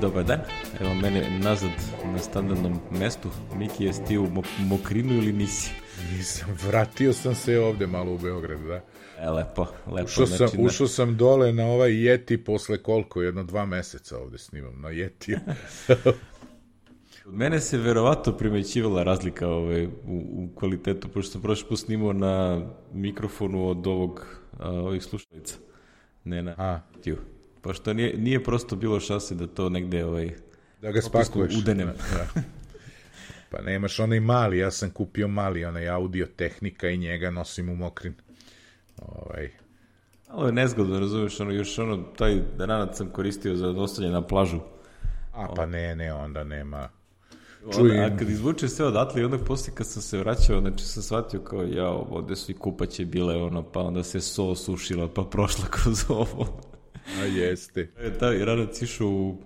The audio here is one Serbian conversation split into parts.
dobar dan. Evo mene nazad na standardnom mestu. Miki, jesi ti u mokrinu ili nisi? Nisam, vratio sam se ovde malo u Beograd, da. E, lepo, lepo. Ušao sam, znači, ušao sam dole na ovaj Yeti posle koliko, jedno dva meseca ovde snimam na Yeti. Od mene se verovato primećivala razlika ovaj, u, u kvalitetu, pošto sam prošli put snimao na mikrofonu od ovog, a, ovih slušalica. Ne na A. YouTube. Pošto nije, nije prosto bilo šanse da to negde ovaj, da ga spakuješ. Udenem. Da. Pa nemaš onaj mali, ja sam kupio mali, onaj audio tehnika i njega nosim u mokrin. Ovaj. Ovo je nezgodno, razumiješ, ono, još ono, taj ranac sam koristio za dostavljanje na plažu. A pa ne, ne, onda nema... Čuj... Onda, a kad izvuče sve odatle i onda posle kad sam se vraćao, znači sam shvatio kao, ja, ovde su i kupaće bile, ono, pa onda se so sušila, pa prošla kroz ovo. A jeste. E, taj ranac išao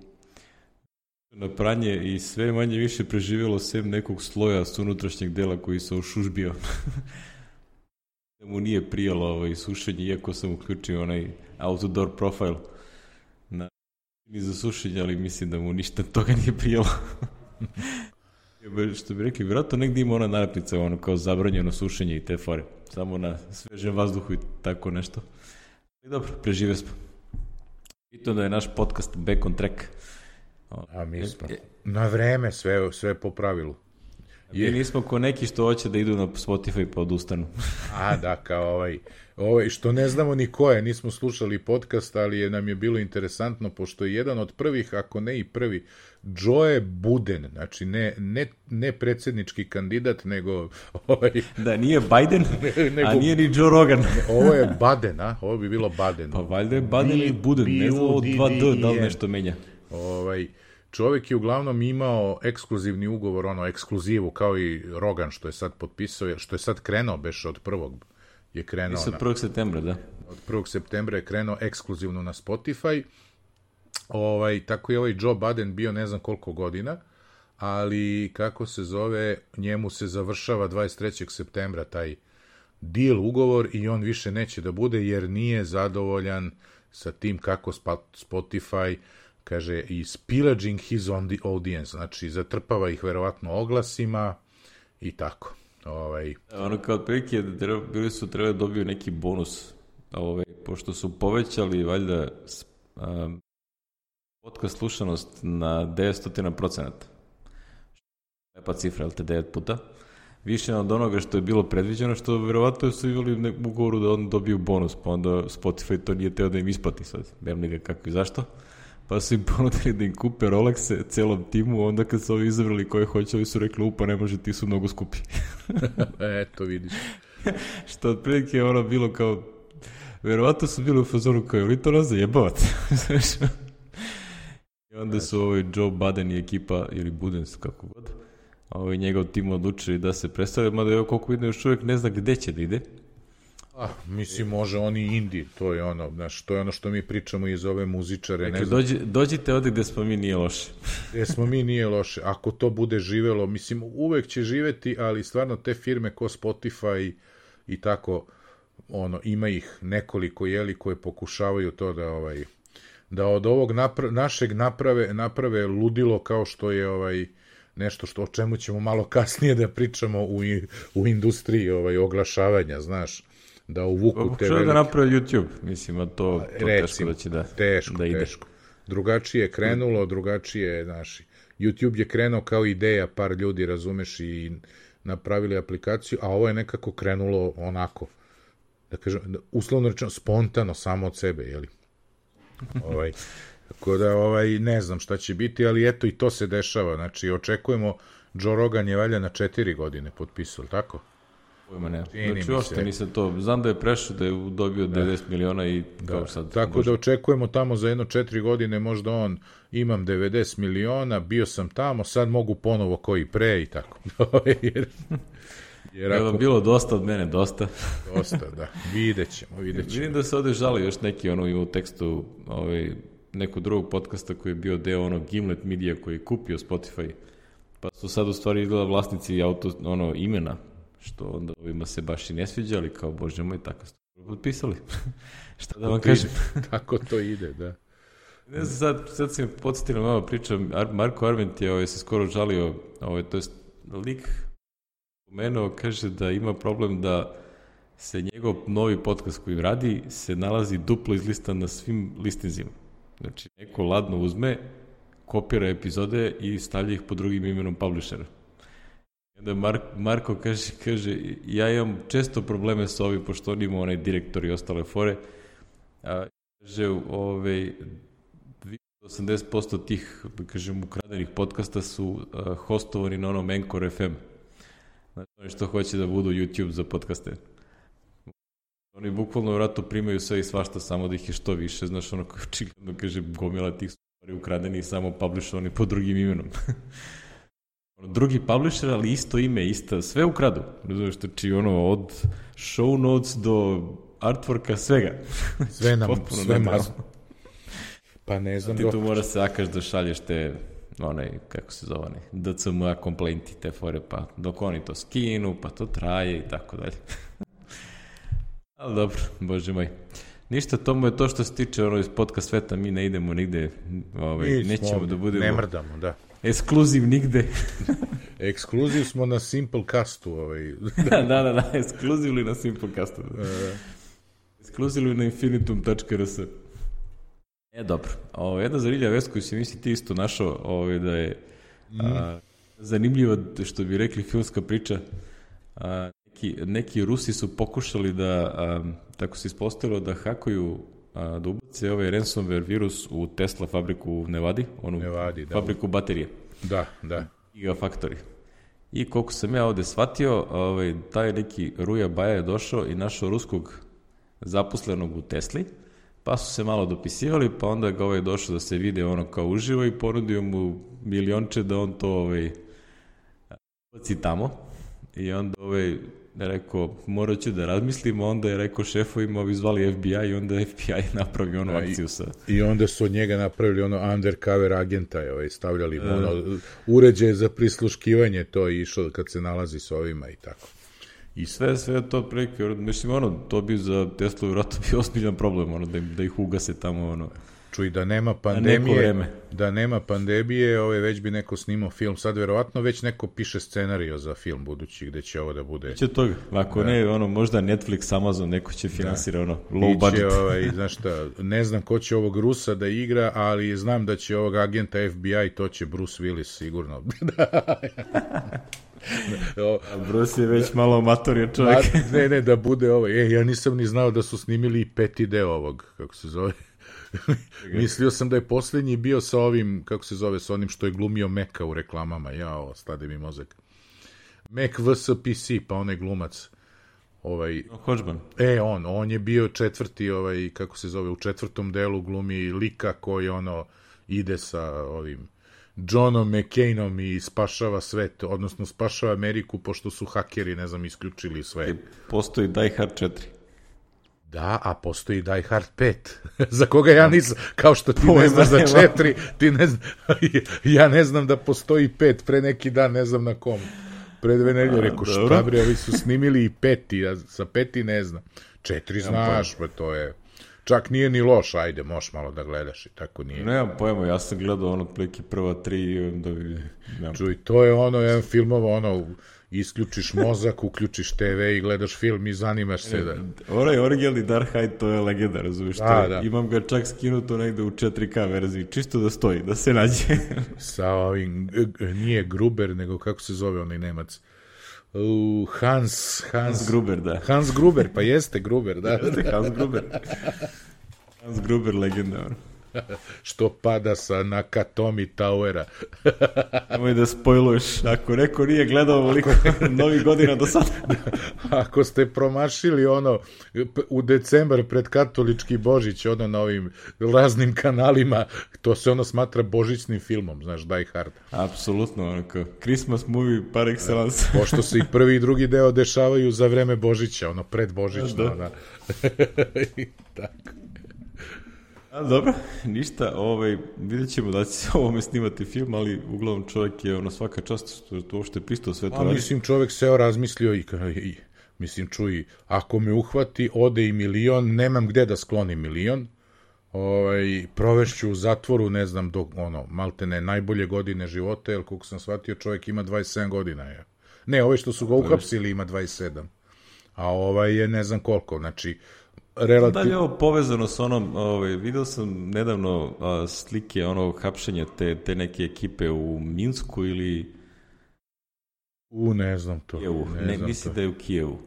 na pranje i sve manje više preživjelo sem nekog sloja s unutrašnjeg dela koji se ošužbio. da mu nije prijelo ovaj sušenje, iako sam uključio onaj outdoor profile na ni za sušenje, ali mislim da mu ništa toga nije prijelo. što bi rekli, vjerojatno negdje ima ona nalepnica, ono kao zabranjeno sušenje i te fore. Samo na svežem vazduhu i tako nešto. I dobro, prežive smo. I to da je naš podcast Back on Track. A mi smo na vreme sve, sve po pravilu. Je. Mi nismo ko neki što hoće da idu na Spotify pa odustanu. A, da, kao ovaj, ovaj, što ne znamo ni ko je, nismo slušali podcast, ali je, nam je bilo interesantno, pošto je jedan od prvih, ako ne i prvi, Joe Buden, znači ne, ne, ne predsednički kandidat, nego... Ovaj, da, nije Biden, ne, nego, a nije ni Joe Rogan. ovo je Baden, a? Ovo bi bilo Baden. Pa valjda je Baden ili Buden, ne znam od 2D da li nešto menja. Ovaj, čovjek je uglavnom imao ekskluzivni ugovor, ono, ekskluzivu, kao i Rogan što je sad potpisao, što je sad krenuo, beš od prvog je krenuo. Mislim od 1. septembra, da. Od 1. septembra je krenuo ekskluzivno na Spotify. Ovaj, tako je ovaj Joe Biden bio ne znam koliko godina, ali kako se zove, njemu se završava 23. septembra taj deal, ugovor i on više neće da bude jer nije zadovoljan sa tim kako Spotify kaže, i pillaging his on the audience, znači zatrpava ih verovatno oglasima i tako. Ovaj. Ono kao otprilike, bili su trebali da dobiju neki bonus, ovaj, pošto su povećali valjda um, podcast slušanost na 900 procenata. Pa cifra, ali te 9 puta. Više od onoga što je bilo predviđeno, što verovatno su imali u ugovoru da on dobiju bonus, pa onda Spotify to nije teo da im isplati sad. Nemam ga kako i zašto pa su im ponudili da im kupe Rolexe celom timu, onda kad su ovi izabrali koje hoće, ovi su rekli, upa, ne može, ti su mnogo skupi. Eto, vidiš. Što otprilike je ono bilo kao, verovatno su bili u fazonu kao, ili to nas zajebavate? I onda su ovaj Joe Baden i ekipa, ili Budens, kako god, ovaj njegov tim odlučili da se predstavlja, mada je koliko vidim još uvijek ne zna gde će da ide. Ah, mislim, može oni indi, to je ono, znaš, to je ono što mi pričamo iz ove muzičare. Dakle, dođi, dođite ovde gde smo mi nije loše. gde smo mi nije loše. Ako to bude živelo, mislim, uvek će živeti, ali stvarno te firme ko Spotify i tako, ono, ima ih nekoliko, jeli, koje pokušavaju to da, ovaj, da od ovog napra našeg naprave, naprave ludilo kao što je, ovaj, nešto što o čemu ćemo malo kasnije da pričamo u, u industriji ovaj oglašavanja, znaš da uvuku te velike... Pokušao da napravi YouTube, mislim, a to, to Recimo, teško da će da, teško, da ide. Teško. Drugačije je krenulo, drugačije, naši. YouTube je krenuo kao ideja, par ljudi, razumeš, i napravili aplikaciju, a ovo je nekako krenulo onako, da kažem, da, uslovno rečeno, spontano, samo od sebe, jeli? ovaj, tako da, ovaj, ne znam šta će biti, ali eto i to se dešava, znači, očekujemo, Joe Rogan je valja na četiri godine potpisao, tako? Pojma ne. Znači, uopšte nisam to. Znam da je prešao, da je dobio 90 da. miliona i kao da. sad. Tako može... da očekujemo tamo za jedno četiri godine, možda on, imam 90 miliona, bio sam tamo, sad mogu ponovo koji pre i tako. jer, jer ako... Evo, bilo dosta od mene, dosta. dosta, da. Vidjet ćemo, vidjet ćemo. Vidim da se ovde žali još neki ono u tekstu ovaj, nekog drugog podcasta koji je bio deo onog Gimlet Media koji je kupio Spotify. Pa su sad u stvari izgleda vlasnici auto, ono, imena što onda ovima se baš i ne sviđa, ali kao, bože moj, tako ste potpisali. Šta da vam kažem? tako to ide, da. Ne znam, sad, sad si me podsjetio na malo priča, Ar Marko Arment je ovaj, se skoro žalio, ovaj, to je lik pomenuo, kaže da ima problem da se njegov novi podcast koji radi se nalazi duplo izlistan na svim listinzima. Znači, neko ladno uzme, kopira epizode i stavlja ih pod drugim imenom publishera. Onda Mark, Marko kaže, kaže, ja imam često probleme sa ovim, pošto on ima onaj direktor i ostale fore, a, kaže, ovaj, 80% tih, da kažem, ukradenih podcasta su uh, hostovani na onom Anchor FM. Znači, što hoće da budu YouTube za podcaste. Oni bukvalno vratu primaju sve i svašta, samo da ih je što više, znaš, ono očigledno kaže gomila tih stvari ukradeni i samo publishovani pod drugim imenom. drugi publisher, ali isto ime, isto, sve ukradu. Razumiješ, znači ono, od show notes do artworka, svega. Sve nam, sve masu. Pa ne znam. Ti tu mora se akaš da šalješ te onaj, kako se zove, onaj, DCMA komplenti, te fore, pa dok oni to skinu, pa to traje i tako dalje. Ali dobro, bože moj. Ništa, to mu je to što se tiče ono iz podcast sveta, mi ne idemo nigde, ovaj, nećemo ovdje, da budemo... Ne mrdamo, da. Ekskluziv nigde. Ekskluziv smo na Simplecastu. Ovaj. da, da, da, ekskluzivli na Simplecastu. Da. Uh. Ekskluzivli na infinitum.rs. E, dobro. Ovo, jedna zanimljiva vest koju si misli ti isto našao, ovo, da je mm. a, zanimljiva, što bi rekli, filmska priča. A, neki, neki Rusi su pokušali da, a, tako se ispostavilo, da hakuju a, da ubace ovaj ransomware virus u Tesla fabriku u Nevadi, onu Nevadi, da. fabriku baterije. Da, da. Gigafactory. I koliko sam ja ovde shvatio, ovaj, taj neki Ruja Baja je došao i našao ruskog zaposlenog u Tesli, pa su se malo dopisivali, pa onda ga ovaj došao da se vide ono kao uživo i ponudio mu milionče da on to ovaj, baci tamo. I onda ovaj, rekao, morat ću da razmislim, onda je rekao šefovima, ovi zvali FBI i onda FBI napravi onu akciju sa... I onda su od njega napravili ono undercover agenta, ovaj, stavljali mu ono, uređaje za prisluškivanje, to je išlo kad se nalazi s ovima i tako. I sve, sve to preke, mislim, ono, to bi za Tesla vjerojatno bio ozbiljan problem, ono, da, da ih ugase tamo, ono. Čuj, da nema pandemije, da nema pandemije, ovaj, već bi neko snimao film, sad verovatno već neko piše scenario za film budući gde će ovo da bude. Biće toga, ako da. ne, ono, možda Netflix, Amazon, neko će finansira, da. ono, low budget. Biće, ovaj, znaš šta, ne znam ko će ovog Rusa da igra, ali znam da će ovog agenta FBI, to će Bruce Willis sigurno. A Bruce je već malo amatorio čovjek. ne, ne, da bude ovo. E, ja nisam ni znao da su snimili i peti deo ovog, kako se zove. Mislio sam da je poslednji bio sa ovim, kako se zove, sa onim što je glumio Meka u reklamama. Jao, stade mi mozak. Mac vs PC, pa onaj glumac. Ovaj, Hodgman. E, on, on je bio četvrti, ovaj, kako se zove, u četvrtom delu glumi lika koji ono ide sa ovim Johnom McCainom i spašava svet, odnosno spašava Ameriku, pošto su hakeri, ne znam, isključili sve. I postoji Die Hard 4. Da, a postoji Die Hard 5, za koga ja nisam, kao što ti ne znaš za 4, ti ne znam, ja ne znam da postoji 5, pre neki dan ne znam na kom. Pre dve nedelje rekao, šta bre, ovi su snimili i peti, a za peti ne znam. Četiri znaš, pa to je... Čak nije ni loš, ajde, možeš malo da gledaš i tako nije. Nemam pojma, ja sam gledao ono pliki prva tri i onda... Nemam. Čuj, to je ono, jedan filmova, ono, isključiš mozak, uključiš TV i gledaš film i zanimaš se da... Onaj originalni Darkheid, to je legenda, razumiješ? Da, da. Imam ga čak skinuto negde u 4K verziji, čisto da stoji, da se nađe. Sa ovim, nije Gruber, nego kako se zove onaj Nemac? Uh, Hans, Hans, Hans Gruber, da. Hans Gruber, pa jeste Gruber, da. Jeste Hans Gruber. Hans Gruber, legenda, ono. što pada sa Nakatomi Towera. Nemoj da spojluješ, ako neko nije gledao ovoliko novi godina do sada. ako ste promašili ono u decembar pred katolički Božić, ono na ovim raznim kanalima, to se ono smatra božićnim filmom, znaš, Die Hard. Apsolutno, onako, Christmas movie par excellence. Pošto se i prvi i drugi deo dešavaju za vreme Božića, ono, pred Božićno, da. da. Tako. A, dobro, ništa, ovaj, vidjet ćemo da će se ovome snimati film, ali uglavnom čovjek je ono svaka čast što to uopšte pristao sve to. A mislim, čovjek seo razmislio i, i mislim, čuj, ako me uhvati, ode i milion, nemam gde da sklonim milion, ovaj, provešću u zatvoru, ne znam, do, ono, maltene najbolje godine života, jer koliko sam shvatio, čovjek ima 27 godina. Je. Ne, ovaj što su ga uhapsili ima 27. A ovaj je ne znam koliko, znači, relativno... Da li je ovo povezano s onom, ovaj, vidio sam nedavno a, slike onog hapšenja te, te neke ekipe u Minsku ili... U, ne znam to. Kijevu. Ne, Ne, znam misli to. da je u Kijevu.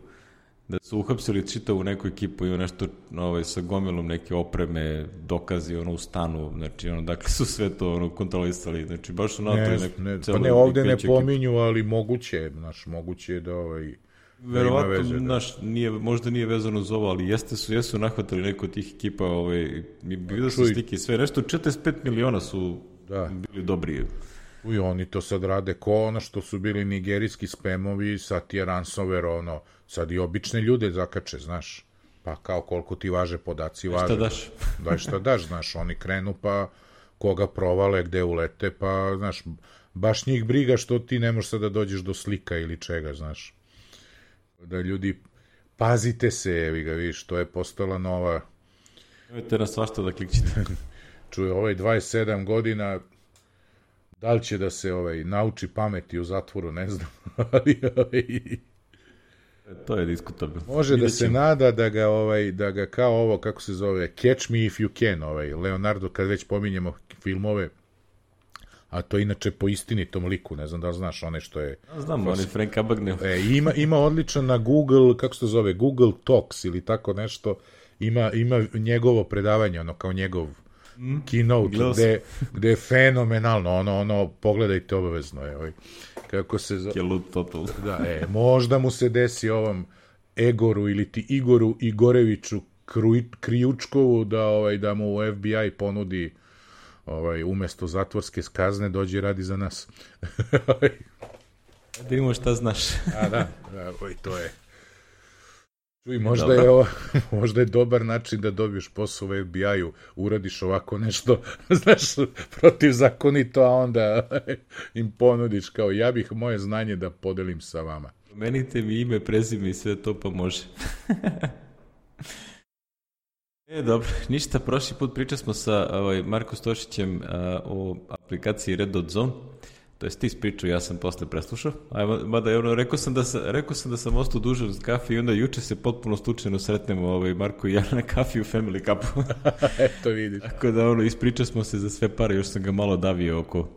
Da su uhapsili čitavu neku ekipu i nešto ovaj, sa gomilom neke opreme, dokazi ono u stanu, znači ono, dakle su sve to ono, kontrolisali, znači baš su Ne, napravili ne, neku ne, pa ne, ovde ne veću ekipu. pominju, ali moguće je, znaš, moguće je da ovaj... da Verovatno, da. naš, nije, možda nije vezano za ovo, ali jeste su, jesu nahvatali neko od tih ekipa, ovaj, mi vidio sam čuj. slike i sve, nešto 45 miliona su Da. bili dobri. Uj, oni to sad rade ko ono što su bili nigerijski spemovi, sad je ransomware, ono, sad i obične ljude zakače, znaš. Pa kao koliko ti važe podaci važe. Šta daš? Daj šta daš, znaš, oni krenu pa koga provale, gde ulete, pa, znaš, baš njih briga što ti ne možeš sad da dođeš do slika ili čega, znaš. Da ljudi, pazite se, evi ga, vidiš, to je postala nova, Nemojte na svašta da klikćete. čuje, ovaj 27 godina, da li će da se ovaj nauči pameti u zatvoru, ne znam, ali ovaj, to je diskutabilno. može da se nada da ga ovaj da ga kao ovo kako se zove Catch Me If You Can, ovaj Leonardo kad već pominjemo filmove a to je inače po istinitom liku, ne znam da li znaš one što je Znam, on je Frank Abagnale. E, ima, ima odličan na Google, kako se to zove, Google Talks ili tako nešto, ima, ima njegovo predavanje, ono kao njegov keynote, gledao sam. gde, gde je fenomenalno, ono, ono, pogledajte obavezno, je, ovaj, kako se zove, Je lud total. da, e, možda mu se desi ovom Egoru ili ti Igoru Igoreviću Krijučkovu da, ovaj, da mu FBI ponudi ovaj, umesto zatvorske kazne dođe i radi za nas. Da vidimo šta znaš. A da, da oj, to je. Čuj, možda Dobro. je, ovo, možda je dobar način da dobiješ posao u FBI-u, uradiš ovako nešto, znaš, protivzakonito, a onda im ponudiš kao ja bih moje znanje da podelim sa vama. Menite mi ime, prezime i sve to pa može. E, dobro, ništa, prošli put pričali smo sa ovaj, Marko Stošićem a, o aplikaciji Red Dot Zone. To jest ti ispričao, ja sam posle preslušao. A, mada je ono, rekao sam da sam, rekao sam da sam ostao duže uz kafe i onda juče se potpuno slučajno sretnemo ovaj, Marko i ja na kafi u Family Cupu. Eto vidiš. Tako da ono, ispričao smo se za sve pare, još sam ga malo davio oko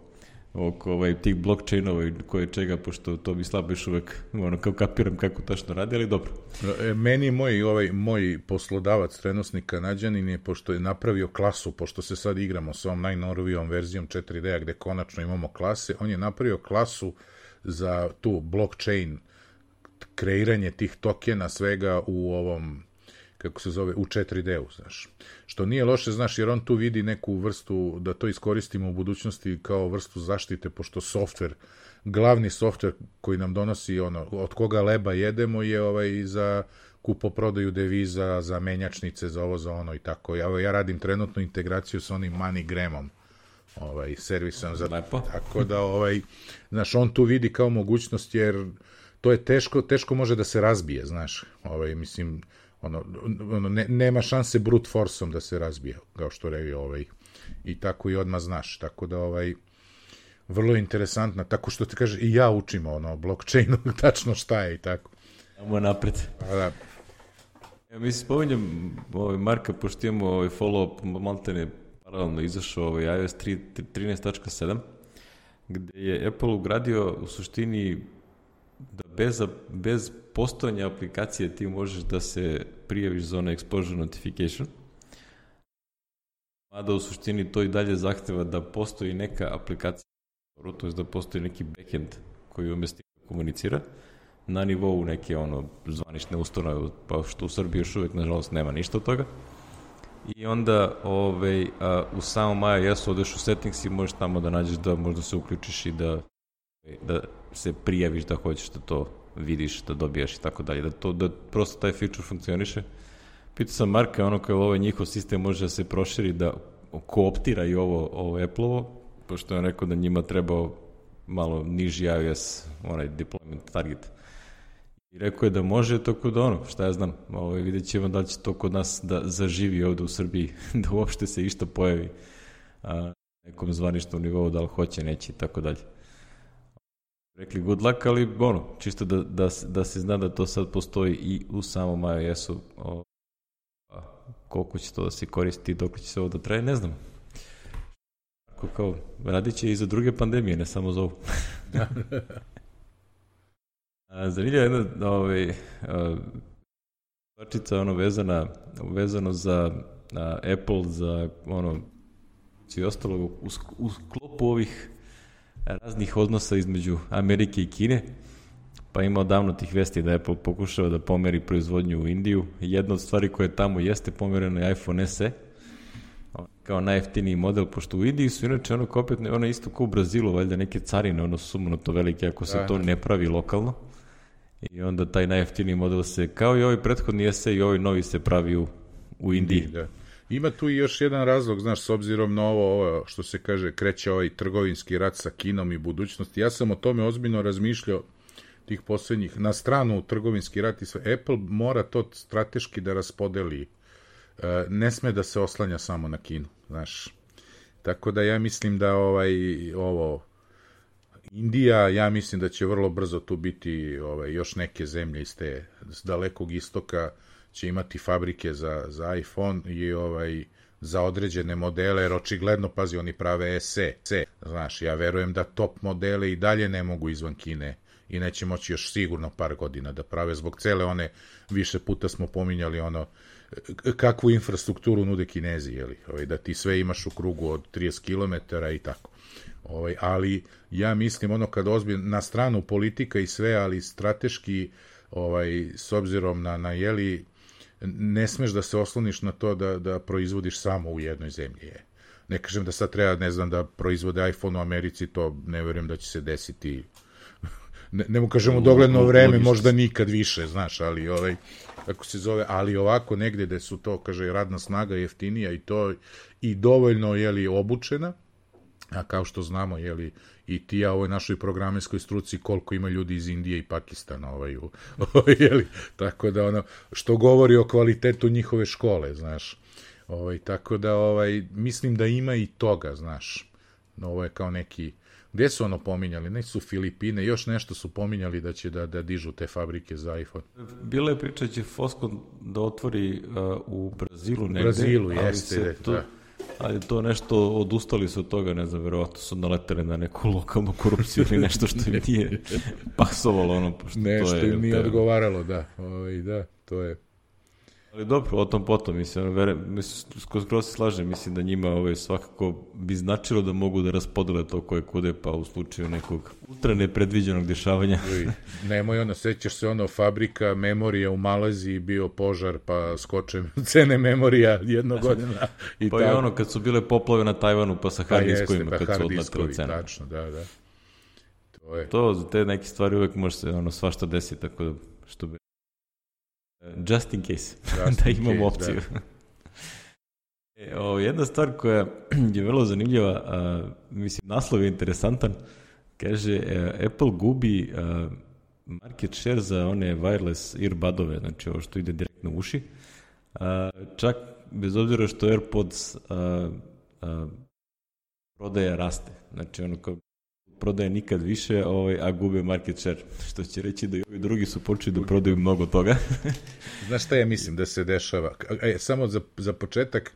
oko ovaj, tih blockchainova i koje čega, pošto to bi slabo još uvek, ono, kao kapiram kako tačno radi, ali dobro. E, Meni moj, ovaj, moj poslodavac, trenosni kanadjanin je, pošto je napravio klasu, pošto se sad igramo sa ovom najnovijom verzijom 4D-a gde konačno imamo klase, on je napravio klasu za tu blockchain kreiranje tih tokena svega u ovom kako se zove, u 4D-u, znaš. Što nije loše, znaš, jer on tu vidi neku vrstu, da to iskoristimo u budućnosti kao vrstu zaštite, pošto softver, glavni softver koji nam donosi ono, od koga leba jedemo je ovaj za kupoprodaju deviza, za menjačnice, za ovo, za ono i tako. Ja, ja radim trenutnu integraciju sa onim MoneyGramom, ovaj, servisom za Lepo. tako da ovaj znaš on tu vidi kao mogućnost jer to je teško teško može da se razbije znaš ovaj mislim ono, ono ne, nema šanse brute forceom da se razbije kao što revi ovaj i tako i odmah znaš tako da ovaj vrlo interesantna tako što ti kaže i ja učim ono blockchainu tačno šta je i tako Ajmo napred. a da Ja mi se spominjem ovaj, Marka, pošto imamo ovaj follow-up, maltene paralelno izašao ovaj iOS 3 13.7, gde je Apple ugradio u suštini da bez, bez postojanja aplikacije ti možeš da se prijaviš za ono exposure notification, mada u suštini to i dalje zahteva da postoji neka aplikacija, to je da postoji neki backend koji umesti komunicira, na nivou neke ono zvanične ustanove, pa što u Srbiji još uvek nažalost nema ništa od toga. I onda ovaj, a, u samom iOS-u odeš u settings i možeš tamo da nađeš da možda se uključiš i da, da se prijaviš da hoćeš da to vidiš, da dobijaš i tako dalje. Da, to, da prosto taj feature funkcioniše. Pitao sam Marka, ono kao ovaj njihov sistem može da se proširi da kooptira i ovo, ovo Apple-ovo, pošto je on rekao da njima trebao malo niži iOS, onaj deployment target I rekao je da može, tako da ono, šta ja znam, ovaj, vidjet ćemo da će to kod nas da zaživi ovde u Srbiji, da uopšte se išta pojavi a, nekom zvaničnom nivou, da li hoće, neće i tako dalje. Rekli good luck, ali ono, čisto da, da, da se zna da to sad postoji i u samom iOS-u. Koliko će to da se koristi, dok će se ovo da traje, ne znam. Ako kao, radit će i za druge pandemije, ne samo za ovu. Zanimljiva jedna ovaj, stvačica ono vezana, vezano za a, Apple, za ono, i ostalo u, u sklopu ovih raznih odnosa između Amerike i Kine, pa ima odavno tih vesti da Apple pokušava da pomeri proizvodnju u Indiju. Jedna od stvari koje tamo jeste pomereno je iPhone SE, kao najjeftiniji model, pošto u Indiji su inače ono opet, ono isto kao u Brazilu, valjda neke carine, ono sumno to velike ako se to ne pravi lokalno. I onda taj najjeftiniji model se, kao i ovaj prethodni SE i ovaj novi se pravi u, u Indiji. Da. Ima tu i još jedan razlog, znaš, s obzirom na ovo, ovo što se kaže, kreće ovaj trgovinski rat sa Kinom i budućnosti. Ja sam o tome ozbiljno razmišljao tih poslednjih, na stranu trgovinski rat i sve. Apple mora to strateški da raspodeli. E, ne sme da se oslanja samo na Kinu, znaš. Tako da ja mislim da ovaj ovo Indija, ja mislim da će vrlo brzo tu biti ovaj, još neke zemlje iz te dalekog istoka, će imati fabrike za, za iPhone i ovaj za određene modele, jer očigledno, pazi, oni prave SE, C. Znaš, ja verujem da top modele i dalje ne mogu izvan Kine i neće moći još sigurno par godina da prave zbog cele one, više puta smo pominjali ono, kakvu infrastrukturu nude Kinezi, jeli, ovaj, da ti sve imaš u krugu od 30 km i tako. Ovaj, ali ja mislim ono kad ozbiljno, na stranu politika i sve, ali strateški ovaj, s obzirom na, na jeli, ne smeš da se osloniš na to da, da proizvodiš samo u jednoj zemlji. Je. Ne kažem da sad treba, ne znam, da proizvode iPhone u Americi, to ne verujem da će se desiti ne, ne mu kažemo dogledno vreme, možda nikad više, znaš, ali ovaj, kako se zove, ali ovako negde gde su to, kaže, radna snaga jeftinija i to, i dovoljno, jeli, obučena, a kao što znamo, jeli, i ti ja ovoj našoj programerskoj struci koliko ima ljudi iz Indije i Pakistana ovaj, u, jeli, tako da ono, što govori o kvalitetu njihove škole, znaš, ovaj, tako da ovaj, mislim da ima i toga, znaš, ovo je kao neki, gde su ono pominjali, ne su Filipine, još nešto su pominjali da će da, da dižu te fabrike za iPhone. Bila je priča da će Foskon da otvori uh, u Brazilu negde. U Brazilu, jeste, to, da Ali to nešto, odustali su od toga, ne znam, verovatno su naleteli na neku lokalnu korupciju ili nešto što im nije pasovalo, ono, pošto nešto to je... im nije te... odgovaralo, da, o, ovaj, i da, to je... Ali dobro, o tom potom, mislim, vere, mislim skoro se slažem, mislim da njima ovaj, svakako bi značilo da mogu da raspodele to koje kude, pa u slučaju nekog ultra nepredviđenog dešavanja. Nemoj ono, sećaš se ono, fabrika memorija u Malaziji, bio požar, pa skoče cene memorija jednog godina. I pa je ono, kad su bile poplave na Tajvanu, pa sa hardiskovima, pa kad su odlatile cene. Tačno, da, da. To je. To, za te neke stvari uvek može se ono, svašta desiti, tako da, što bi Just in case, Just da imamo case, opciju. Da. E, o, jedna stvar koja je vrlo zanimljiva, a, mislim, naslov je interesantan, kaže, e, Apple gubi a, market share za one wireless earbudove, znači ovo što ide direktno u uši, a, čak bez obzira što AirPods a, a, prodaja raste, znači ono kao prodaje nikad više, ovaj, a gube market share. Što će reći da i ovi drugi su počeli da prodaju mnogo toga. Znaš šta ja mislim da se dešava? E, samo za, za početak,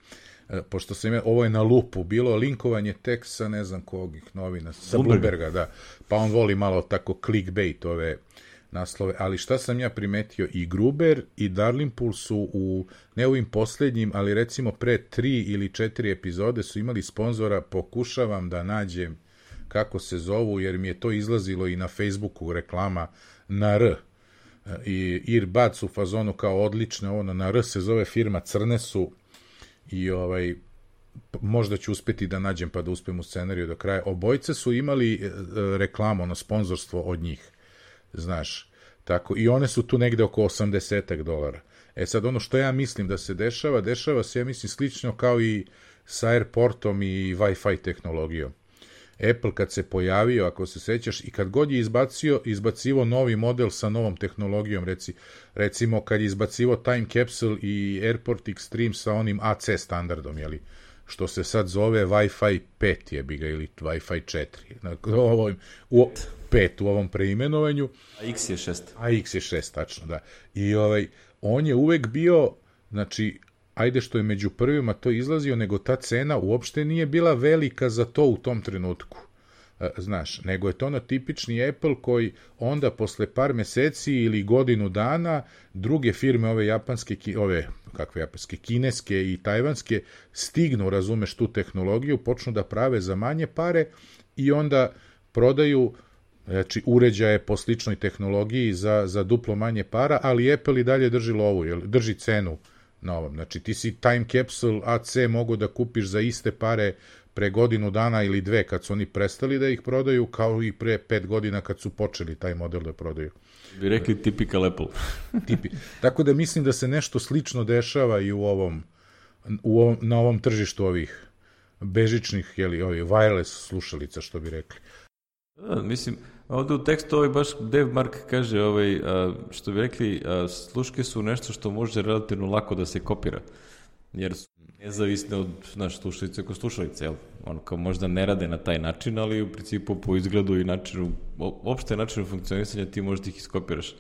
e, pošto sam ja, ovo je na lupu, bilo linkovanje teksta, ne znam kog novina, sa Bloomberga, da, pa on voli malo tako clickbait ove naslove, ali šta sam ja primetio, i Gruber i Darlingpool su u, ne ovim poslednjim, ali recimo pre tri ili četiri epizode su imali sponzora, pokušavam da nađem kako se zovu, jer mi je to izlazilo i na Facebooku reklama na R. I Earbuds u fazonu kao odlične, ono na R se zove firma Crne su i ovaj možda ću uspeti da nađem pa da uspem u scenariju do kraja. Obojice su imali e, reklamu, ono, sponzorstvo od njih, znaš. Tako, I one su tu negde oko 80 dolara. E sad, ono što ja mislim da se dešava, dešava se, ja mislim, slično kao i sa airportom i Wi-Fi tehnologijom Apple kad se pojavio, ako se sećaš, i kad god je izbacio, izbacivo novi model sa novom tehnologijom, reci, recimo kad je izbacivo Time Capsule i Airport Extreme sa onim AC standardom, jeli, što se sad zove Wi-Fi 5 je bi ga, ili Wi-Fi 4, na, ovo, u, 5 u ovom preimenovanju. A X je 6. A X je 6, tačno, da. I ovaj, on je uvek bio, znači, ajde što je među prvima to izlazio, nego ta cena uopšte nije bila velika za to u tom trenutku. E, znaš, nego je to ono tipični Apple koji onda posle par meseci ili godinu dana druge firme ove japanske, ove kakve japanske, kineske i tajvanske stignu, razumeš, tu tehnologiju, počnu da prave za manje pare i onda prodaju znači uređaje po sličnoj tehnologiji za, za duplo manje para, ali Apple i dalje drži lovu, drži cenu na ovom. Znači ti si Time Capsule AC mogu da kupiš za iste pare pre godinu dana ili dve kad su oni prestali da ih prodaju, kao i pre pet godina kad su počeli taj model da prodaju. Bi rekli typical Apple. Tipi. Tako da mislim da se nešto slično dešava i u ovom, u ovom na ovom tržištu ovih bežičnih, jeli, ovih wireless slušalica, što bi rekli. Da, mislim, ovde u tekstu ovaj baš Dev Mark kaže, ovaj, što bi rekli, sluške su nešto što može relativno lako da se kopira, jer su nezavisne od naš, slušalice ko slušalice, jel? On kao možda ne rade na taj način, ali u principu po izgledu i načinu, opšte načinu funkcionisanja ti možda ih iskopiraš.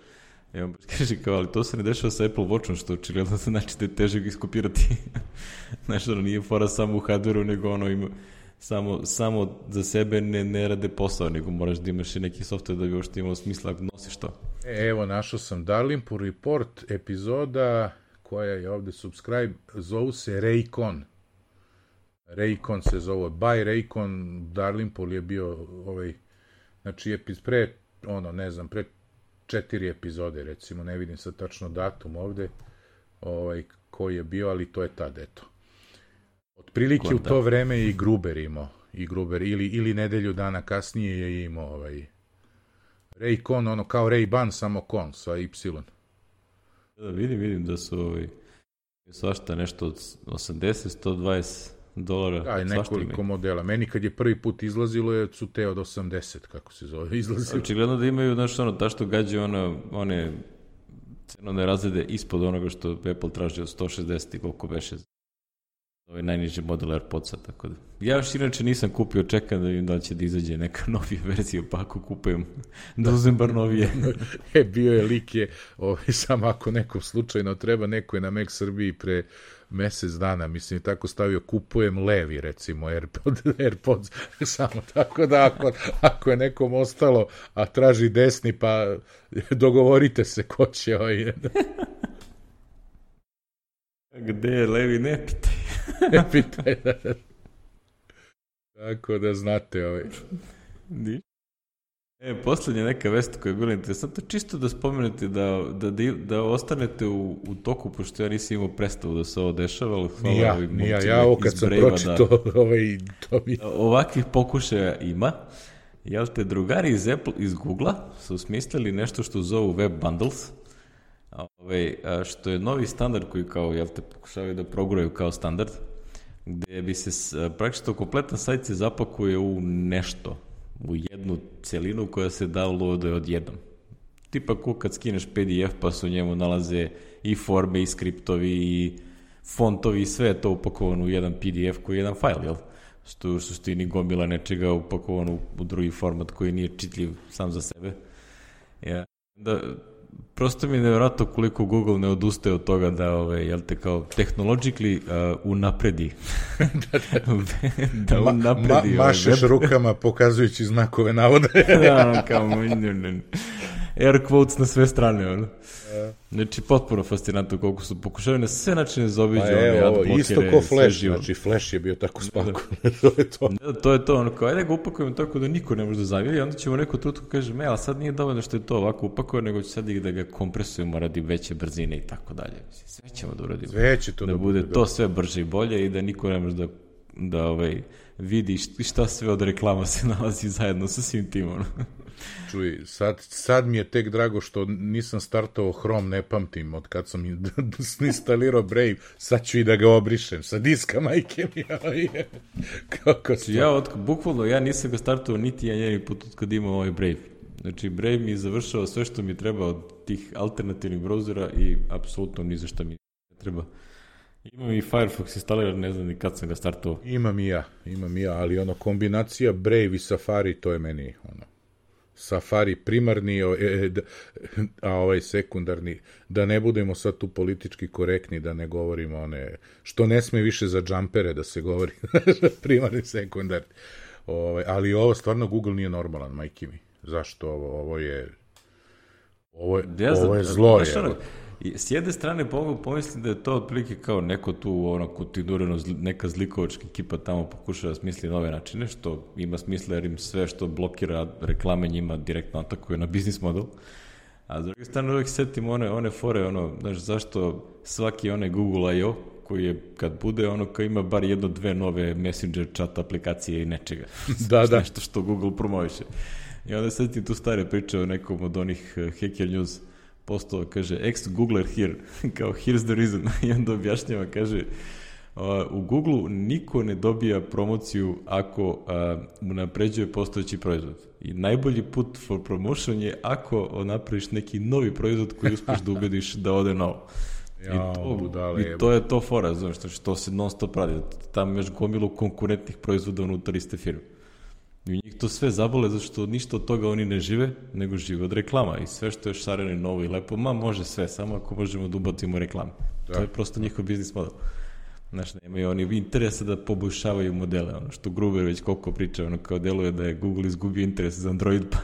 I on kaže kao, ali to se ne dešava sa Apple Watchom, što očigledno znači da je teže ga iskopirati. Znaš, ono nije fora samo u hardwareu, nego ono ima, samo, samo za sebe ne, ne rade posao, nego moraš da imaš i neki software da bi uopšte imao smisla da nosiš to. E, evo, našao sam Darlimpur Report, epizoda koja je ovde subscribe, zovu se Raycon. Raycon se zove, by Raycon, Darlimpur je bio ovaj, znači je pre, ono, ne znam, pre četiri epizode, recimo, ne vidim sad tačno datum ovde, ovaj, koji je bio, ali to je tad, eto. Otprilike u to vreme i Gruber imao, i Gruber, ili, ili nedelju dana kasnije je imao ovaj, Raycon, ono kao Ray-Ban, samo kon, sa Y. Da, vidim, vidim da su ovaj, svašta nešto od 80, 120 dolara. Da, i nekoliko modela. Meni kad je prvi put izlazilo je su te od 80, kako se zove, izlazilo. Očigledno da imaju, znaš, ono, ta što gađe ono, one cenovne razrede ispod onoga što Apple traži od 160 i koliko beše ovaj najniži model AirPodsa, tako da. Ja još inače nisam kupio, čekam da vidim da će da izađe neka novija verzija, pa ako kupujem, da uzem bar novije. e, bio je lik je, ovaj, samo ako nekom slučajno treba, neko je na Mac Srbiji pre mesec dana, mislim, tako stavio, kupujem levi, recimo, AirPod, AirPods, samo tako da ako, ako je nekom ostalo, a traži desni, pa dogovorite se ko će ovaj... Gde je levi, ne pitaj. da. Tako da znate ovaj. E, poslednja neka vest koja je bila interesantna, čisto da spomenete da, da, da, da ostanete u, u toku, pošto ja nisam imao predstavu da se ovo dešava, ali hvala ja, ovim ja, ja ovo kad sam pročito, da, ovaj, to mi... Ovakvih pokušaja ima. Jel te, drugari iz Apple, iz Google-a su smislili nešto što zovu Web Bundles, Ove, ovaj, što je novi standard koji kao, jel te, pokušavaju da proguraju kao standard, gde bi se praktično kompletan sajt se zapakuje u nešto, u jednu celinu koja se downloaduje odjednom. Tipa ko kad skineš PDF pa se u njemu nalaze i forme i skriptovi i fontovi i sve je to upakovano u jedan PDF koji je jedan fajl, jel? Što u suštini gomila nečega upakovano u drugi format koji nije čitljiv sam za sebe. Ja. Da, prosto mi je nevjerojatno koliko Google ne odustaje od toga da, ove, jel te, kao technologically uh, unapredi. da, da. da unapredi. Ma, ma, mašeš web. rukama pokazujući znakove navode. da, kao, air quotes na sve strane, ono. Znači, potpuno fascinantno koliko su pokušali na sve načine zaobiđu pa evo, ovo, isto ko Flash, znači Flash je bio tako da. spakovan, to je to. Da, to je to, ono, kao, ajde ga upakujemo tako da niko ne može da zaviri, onda ćemo neko trutku kaže, me, ali sad nije dovoljno što je to ovako upakovano, nego će sad i da ga kompresujemo radi veće brzine i tako dalje. Sve ćemo da uradimo. Sve će to da, da bude, da to sve brže i bolje i da niko ne može da da ovaj, vidi šta sve od reklama se nalazi zajedno sa svim tim. Čuj, sad, sad mi je tek drago što nisam startao Chrome, ne pamtim od kad sam instalirao Brave, sad ću i da ga obrišem sa diska majke mi. Kako znači, ja, od, bukvalno, ja nisam ga startao niti ja njeni put od kad imam ovaj Brave. Znači, Brave mi je završao sve što mi treba od tih alternativnih brauzera i apsolutno ni za šta mi treba. Imam i Firefox instaliran, ne znam ni kad sam ga startao. Imam i ja, imam i ja, ali ono kombinacija Brave i Safari, to je meni ono Safari primarni, e, e, a ovaj sekundarni, da ne budemo sad tu politički korektni, da ne govorimo one, što ne sme više za džampere da se govori, primarni, sekundarni. Ovaj, ali ovo stvarno Google nije normalan, majki mi. Zašto ovo? Ovo je ovo je, ja ovo je zlo. Je. I s jedne strane mogu pomisliti da je to otprilike kao neko tu ono kontinuirano neka zlikovačka ekipa tamo pokušava da smisli nove načine, što ima smisla jer im sve što blokira reklame njima direktno atakuje na biznis model. A s druge strane uvijek setim one, one fore, ono, znaš, zašto svaki onaj Google I.O. koji je, kad bude, ono, kao ima bar jedno, dve nove messenger chat aplikacije i nečega. da, da. Nešto što Google promoviše. I onda setim tu stare priče o nekom od onih uh, Hacker News postao, kaže, ex Googler here, kao here's the reason, i onda objašnjava, kaže, u Google niko ne dobija promociju ako mu napređuje postojeći proizvod. I najbolji put for promotion je ako napraviš neki novi proizvod koji uspeš da ubediš da ode novo. Ja, I, to, budale, I to je to fora, znaš, što se non stop radi. Tamo imaš gomilu konkurentnih proizvoda unutar iste firme. I njih to sve zabole zato što ništa od toga oni ne žive, nego žive od reklama. I sve što je šareno i novo i lepo, ma može sve, samo ako možemo da ubacimo reklame. Da. To je prosto njihov biznis model. Znaš, nemaju oni interesa da poboljšavaju modele, ono što Gruber već koliko priča, ono kao deluje da je Google izgubio interes za Android, pa,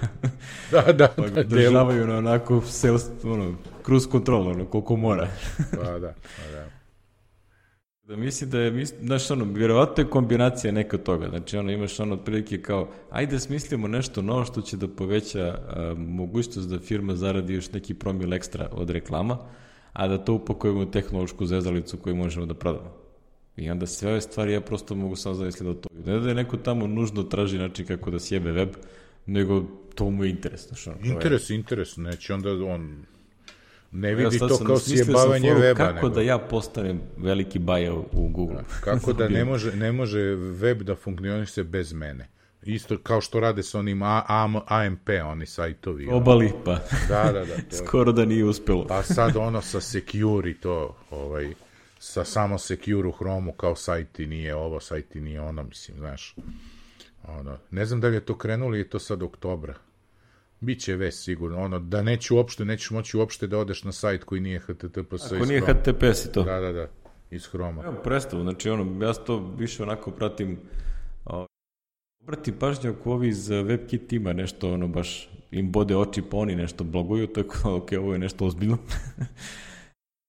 da, da, pa ga državaju na onako sales, ono, cruise control, ono, koliko mora. pa da, pa da. Da mislim da je, znaš, ono, vjerovatno je kombinacija neka toga. Znači, ono, imaš ono otprilike kao, ajde smislimo nešto novo što će da poveća a, mogućnost da firma zaradi još neki promil ekstra od reklama, a da to upakujemo u tehnološku zezalicu koju možemo da prodamo. I onda sve ove stvari ja prosto mogu samo zamisliti da to. Ne da je neko tamo nužno traži način kako da sjebe web, nego to mu je interes. Znaš, ono, interes, interes, neće onda on Ne vidi ja, to kao sjebavanje weba. Kako nego. da ja postavim veliki bajer u Google? Kako da ne može, ne može web da funkcioniše bez mene? Isto kao što rade sa onim A, A, AMP, oni sajtovi. Obali, pa. Da, da, da. To Skoro da nije uspelo. pa sad ono sa Secure to, ovaj, sa samo Secure u Chromu kao sajti nije ovo, sajti nije ono, mislim, znaš. Ono, ne znam da li je to krenulo ili je to sad oktobra. Biće vest sigurno, ono, da neću uopšte, nećeš moći uopšte da odeš na sajt koji nije HTTPS Ako nije HTTPS i to. Da, da, da, iz Hroma. Evo, predstavu, znači ono, ja to više onako pratim, o, obrati pažnju ako ovi iz WebKit tima nešto, ono, baš im bode oči pa oni nešto bloguju, tako, ok, ovo je nešto ozbiljno.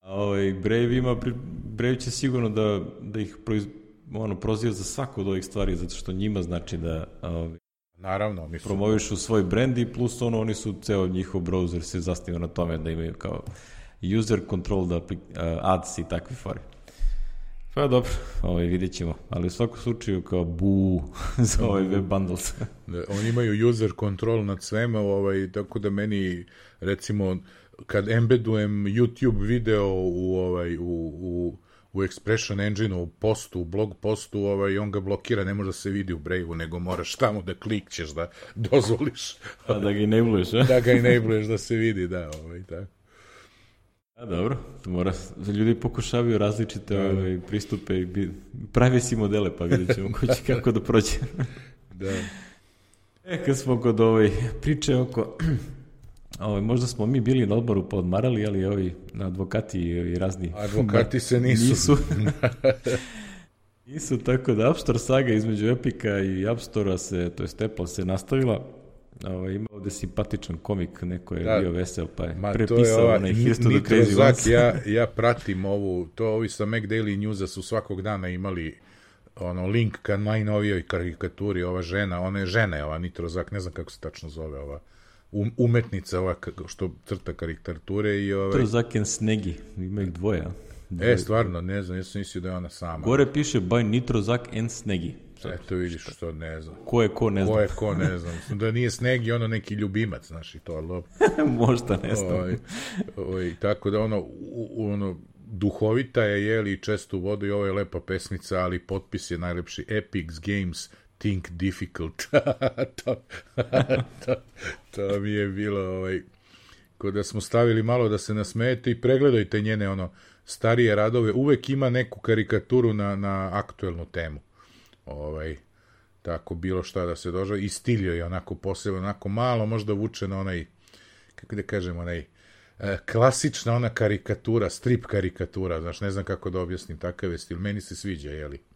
A ovaj, Brave ima, Brave će sigurno da, da ih proiz, ono, proziva za svaku od ovih stvari, zato što njima znači da ovaj, Naravno, mi su... Promovišu svoj brand i plus ono, oni su, ceo njihov browser se zasniva na tome da imaju kao user control da uh, ads i takve stvari. Pa dobro, ovaj, vidjet ćemo. Ali u svakom slučaju kao bu za ovaj web bundles. da, oni imaju user control nad svema, ovaj, tako da meni, recimo, kad embedujem YouTube video u, ovaj, u, u u Expression Engine-u, u postu, u blog postu, ovaj, on ga blokira, ne može da se vidi u Brave-u, nego moraš tamo da klikćeš, da dozvoliš. A da ga enabluješ, a? da ga enabluješ da se vidi, da, ovaj, tako. A dobro, mora, ljudi pokušavaju različite da. ovaj, pristupe i pravi si modele, pa vidjet ćemo ko će kako da prođe. da. E, kad smo kod ovoj priče oko Ovo, možda smo mi bili na odboru pa odmarali, ali ovi advokati i razni... Advokati se nisu. Nisu. nisu, tako da App Store saga između Epika i App Store-a se, to je Apple se nastavila. Ovo, ima ovde simpatičan komik, neko je da, bio vesel, pa je ma, prepisao je onaj Here's to the Crazy Ones. ja, ja pratim ovu, to ovi sa Mac Daily Newsa su svakog dana imali ono link ka najnovijoj karikaturi, ova žena, ona je žena, ova Nitrozak, ne znam kako se tačno zove ova um, umetnica ova što crta karikature i ovaj Trozaken Snegi, ima ih dvoje. E, stvarno, ne znam, ja sam mislio da je ona sama. Gore piše by Nitrozak and Snegi. Eto vidiš što ne znam. Ko je ko, ne znam. Ko je ko, ne znam. Da nije Snegi, ono neki ljubimac, znaš, i to, ali... Možda, ne znam. Oj, oj, tako da ono, u, ono, duhovita je, jeli, često u vodu i ovo je lepa pesmica, ali potpis je najlepši Epic Games Think Difficult. to, to, to mi je bilo, ovaj, kod da smo stavili malo da se nasmejete i pregledajte njene, ono, starije radove, uvek ima neku karikaturu na, na aktuelnu temu. Ovaj, tako bilo šta da se dožava i stilio je onako posebno, onako malo možda vuče na onaj, kako da kažem, onaj, e, klasična ona karikatura, strip karikatura, znaš, ne znam kako da objasnim, takav je stil, meni se sviđa, jeli.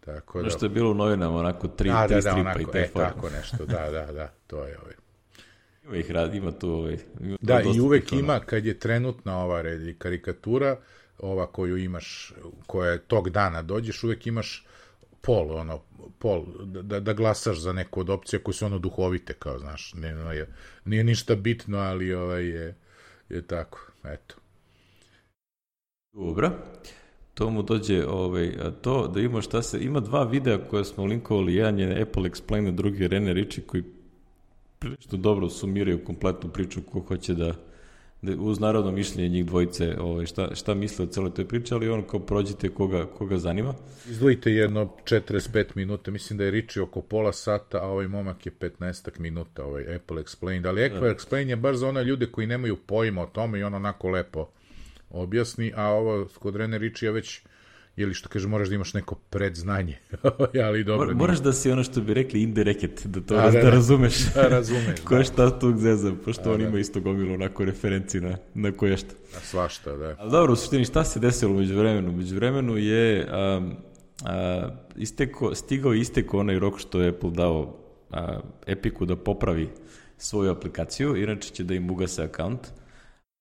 Tako da... Što je bilo u novinama, onako tri, A, tri da, da, stripa onako, i te e, forme. tako nešto, da, da, da, to je ovaj. Ima ih rad, ima tu ovaj... Ima Da, i uvek tih, ima, kad je trenutna ova red, karikatura, ova koju imaš, koja je tog dana dođeš, uvek imaš pol, ono, pol, da, da glasaš za neku od opcija koje su ono duhovite, kao, znaš, ne, no, je, nije ništa bitno, ali ovaj je, je tako, eto. Dobro. To mu dođe ovaj, to da ima šta se... Ima dva videa koje smo linkovali. Jedan je Apple Explain, a drugi je Rene Ritchie koji prilično dobro sumiraju kompletnu priču ko hoće da, da uz narodno mišljenje njih dvojice ovaj, šta, šta misle o celoj toj priči, ali on kao prođite koga, koga zanima. Izdvojite jedno 45 minuta, mislim da je Riči oko pola sata, a ovaj momak je 15 minuta, ovaj Apple Explained, ali Apple Da. Explained je baš za one ljude koji nemaju pojma o tome i on onako lepo objasni, a ovo kod Rene Ričija već ili što kaže, moraš da imaš neko predznanje, ali dobro. Mor, moraš da si ono što bi rekli indireket, da to A, da, da, da, da. razumeš. Da, razumeš, Ko je da. šta tu zeza, pošto A, on da. ima isto gomilu onako referenci na, na koje šta. Na svašta, da. Ali dobro, u suštini šta se desilo među vremenu? Među vremenu je um, a, isteko, stigao isteko onaj rok što je Apple dao a, Epiku da popravi svoju aplikaciju, inače će da im ugase akaunt.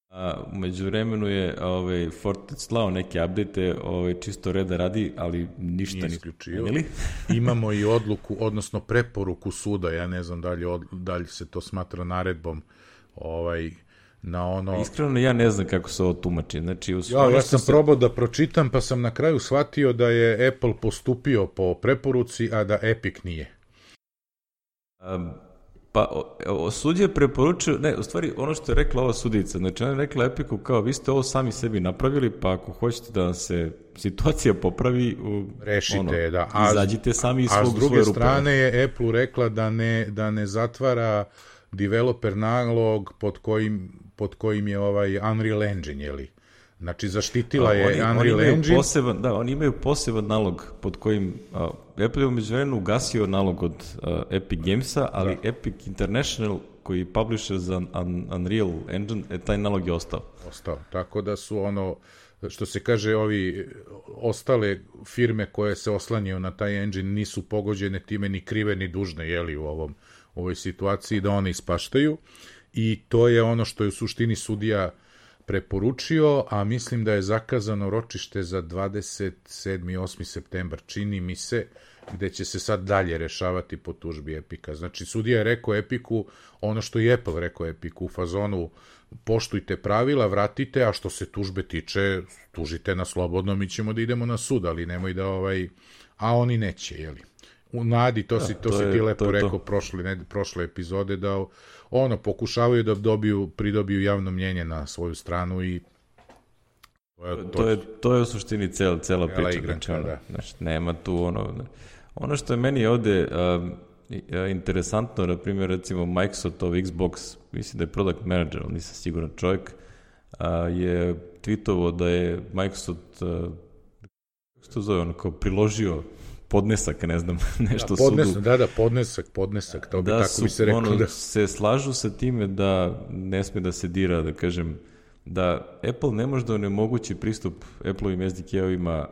A, umeđu vremenu je ovaj, Fortnite slao neke update ovaj, čisto reda radi, ali ništa Nije isključio. Imamo i odluku, odnosno preporuku suda, ja ne znam da li, od, da li se to smatra naredbom, ovaj, na ono... Iskreno ja ne znam kako se ovo tumači. Znači, u Ja, ja sam se- probao da pročitam, pa sam na kraju shvatio da je Apple postupio po preporuci, a da Epic nije. Um, pa, o, o, sudija je preporučio, ne, u stvari, ono što je rekla ova sudica, znači ona je rekla Epiku kao, vi ste ovo sami sebi napravili, pa ako hoćete da se situacija popravi, u, Rešite je, da. A- izađite sami iz A svog s druge strane je Apple rekla da ne, da ne zatvara developer nalog pod kojim, pod kojim je ovaj Unreal Engine, jeli? Znači, zaštitila je oni, oni Unreal imaju Engine. Poseban, da, oni imaju poseban nalog pod kojim a, Apple je umeđu vremenu ugasio nalog od a, Epic Gamesa, ali Da. Epic International koji publisher za Un, Unreal Engine, e, taj nalog je ostao. ostao. Tako da su ono, što se kaže, ovi ostale firme koje se oslanjaju na taj engine nisu pogođene time ni krive ni dužne, jeli, u ovom, u ovoj situaciji, da one ispaštaju. I to je ono što je u suštini sudija preporučio, a mislim da je zakazano ročište za 27. i 8. septembar, čini mi se, gde će se sad dalje rešavati po tužbi Epika. Znači, sudija je rekao Epiku ono što i Apple rekao Epiku u fazonu poštujte pravila, vratite, a što se tužbe tiče, tužite na slobodno, mi ćemo da idemo na sud, ali nemoj da ovaj... A oni neće, jeli? U nadi, to, si, to, to si je- ti to lepo to. rekao prošle, ne, prošle epizode, da ono, pokušavaju da dobiju, pridobiju javno mnjenje na svoju stranu i to je, To je, to je u suštini cel, cela priča. igra, znači, ono, da. znači, nema tu ono... Ono što je meni ovde um, a, interesantno, na primjer, recimo Microsoftov Xbox, mislim da je product manager, ali nisam siguran čovjek, a, je tweetovao da je Microsoft, a, kako se to zove, ono, kao priložio podnesak, ne znam, nešto da, podnesak, sudu. da, da, podnesak, podnesak, to bi da tako su, bi se reklo ono, da... se slažu sa time da ne sme da se dira, da kažem, da Apple ne može da onemogući pristup Apple-ovim SDK-ovima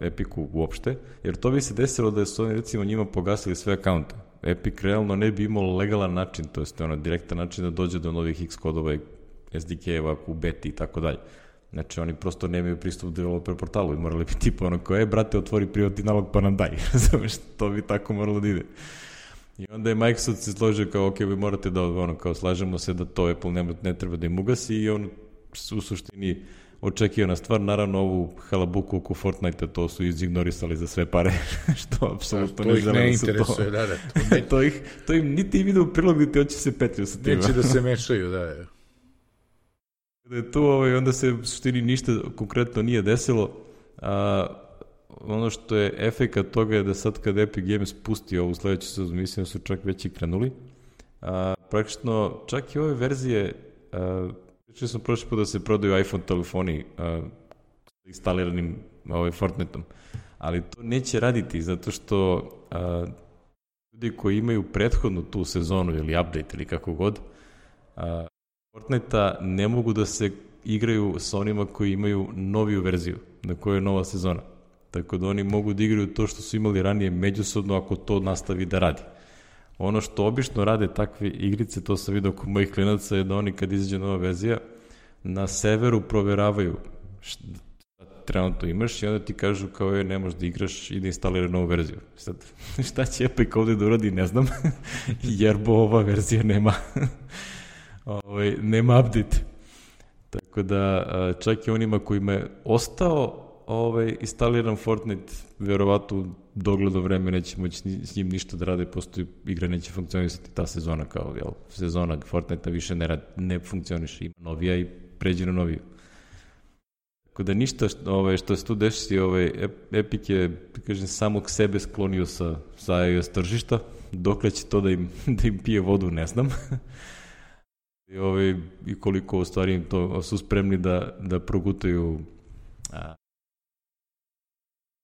Epiku uopšte, jer to bi se desilo da su oni recimo njima pogasili sve akaunte. Epic realno ne bi imao legalan način, to jest ono direktan način da dođe do novih X kodova i SDK-eva u beti i tako dalje. Znači, oni prosto nemaju pristup developer portalu i morali bi tipa ono kao, e, brate, otvori privatni nalog pa nam daj. Razumeš, to bi tako moralo da ide. I onda je Microsoft se složio kao, ok, vi morate da, ono, kao, slažemo se da to Apple ne, ne treba da im ugasi i on u suštini očekivana stvar. Naravno, ovu halabuku oko Fortnite-a to su izignorisali za sve pare, što apsolutno ne žele da se to... Da, da, to, ne... to, ih, to im niti im ide u prilog, niti hoće se petio sa tim. Neće da se mešaju, da. Da je tu, ovaj, onda se suštini ništa konkretno nije desilo. A, ono što je efekat toga je da sad kad Epic Games pusti ovu sledeću sezonu, mislim da su čak već i krenuli, a, praktično čak i ove verzije, a, pričali smo prošli put da se prodaju iPhone telefoni a, sa instaliranim ovaj, Fortniteom, ali to neće raditi zato što a, ljudi koji imaju prethodnu tu sezonu ili update ili kako god, a, Fortnite-a ne mogu da se igraju sa onima koji imaju noviju verziju, na kojoj je nova sezona. Tako da oni mogu da igraju to što su imali ranije međusobno ako to nastavi da radi. Ono što obično rade takve igrice, to sam vidio kod mojih klinaca, je da oni kad izađe nova verzija, na severu proveravaju šta trenutno imaš i onda ti kažu kao je ne možeš da igraš i da instalira novu verziju. Sad, šta će Epic ovde da uradi, ne znam, jer bo ova verzija nema, ovaj, nema update. Tako da, čak i onima kojima je ostao ovaj, instaliran Fortnite, verovatno dogledo vreme neće moći s njim ništa da rade, posto igra neće funkcionisati ta sezona kao, jel, sezona Fortnite više ne, rad, ne funkcioniše, ima novija i pređe na noviju. Tako da ništa što, ovaj, što se tu desi, ovaj, Epic je, da kažem, samog sebe sklonio sa, sa iOS tržišta, dokle će to da im, da im pije vodu, ne znam. I, ovaj, i koliko u stvari to su spremni da, da progutaju a,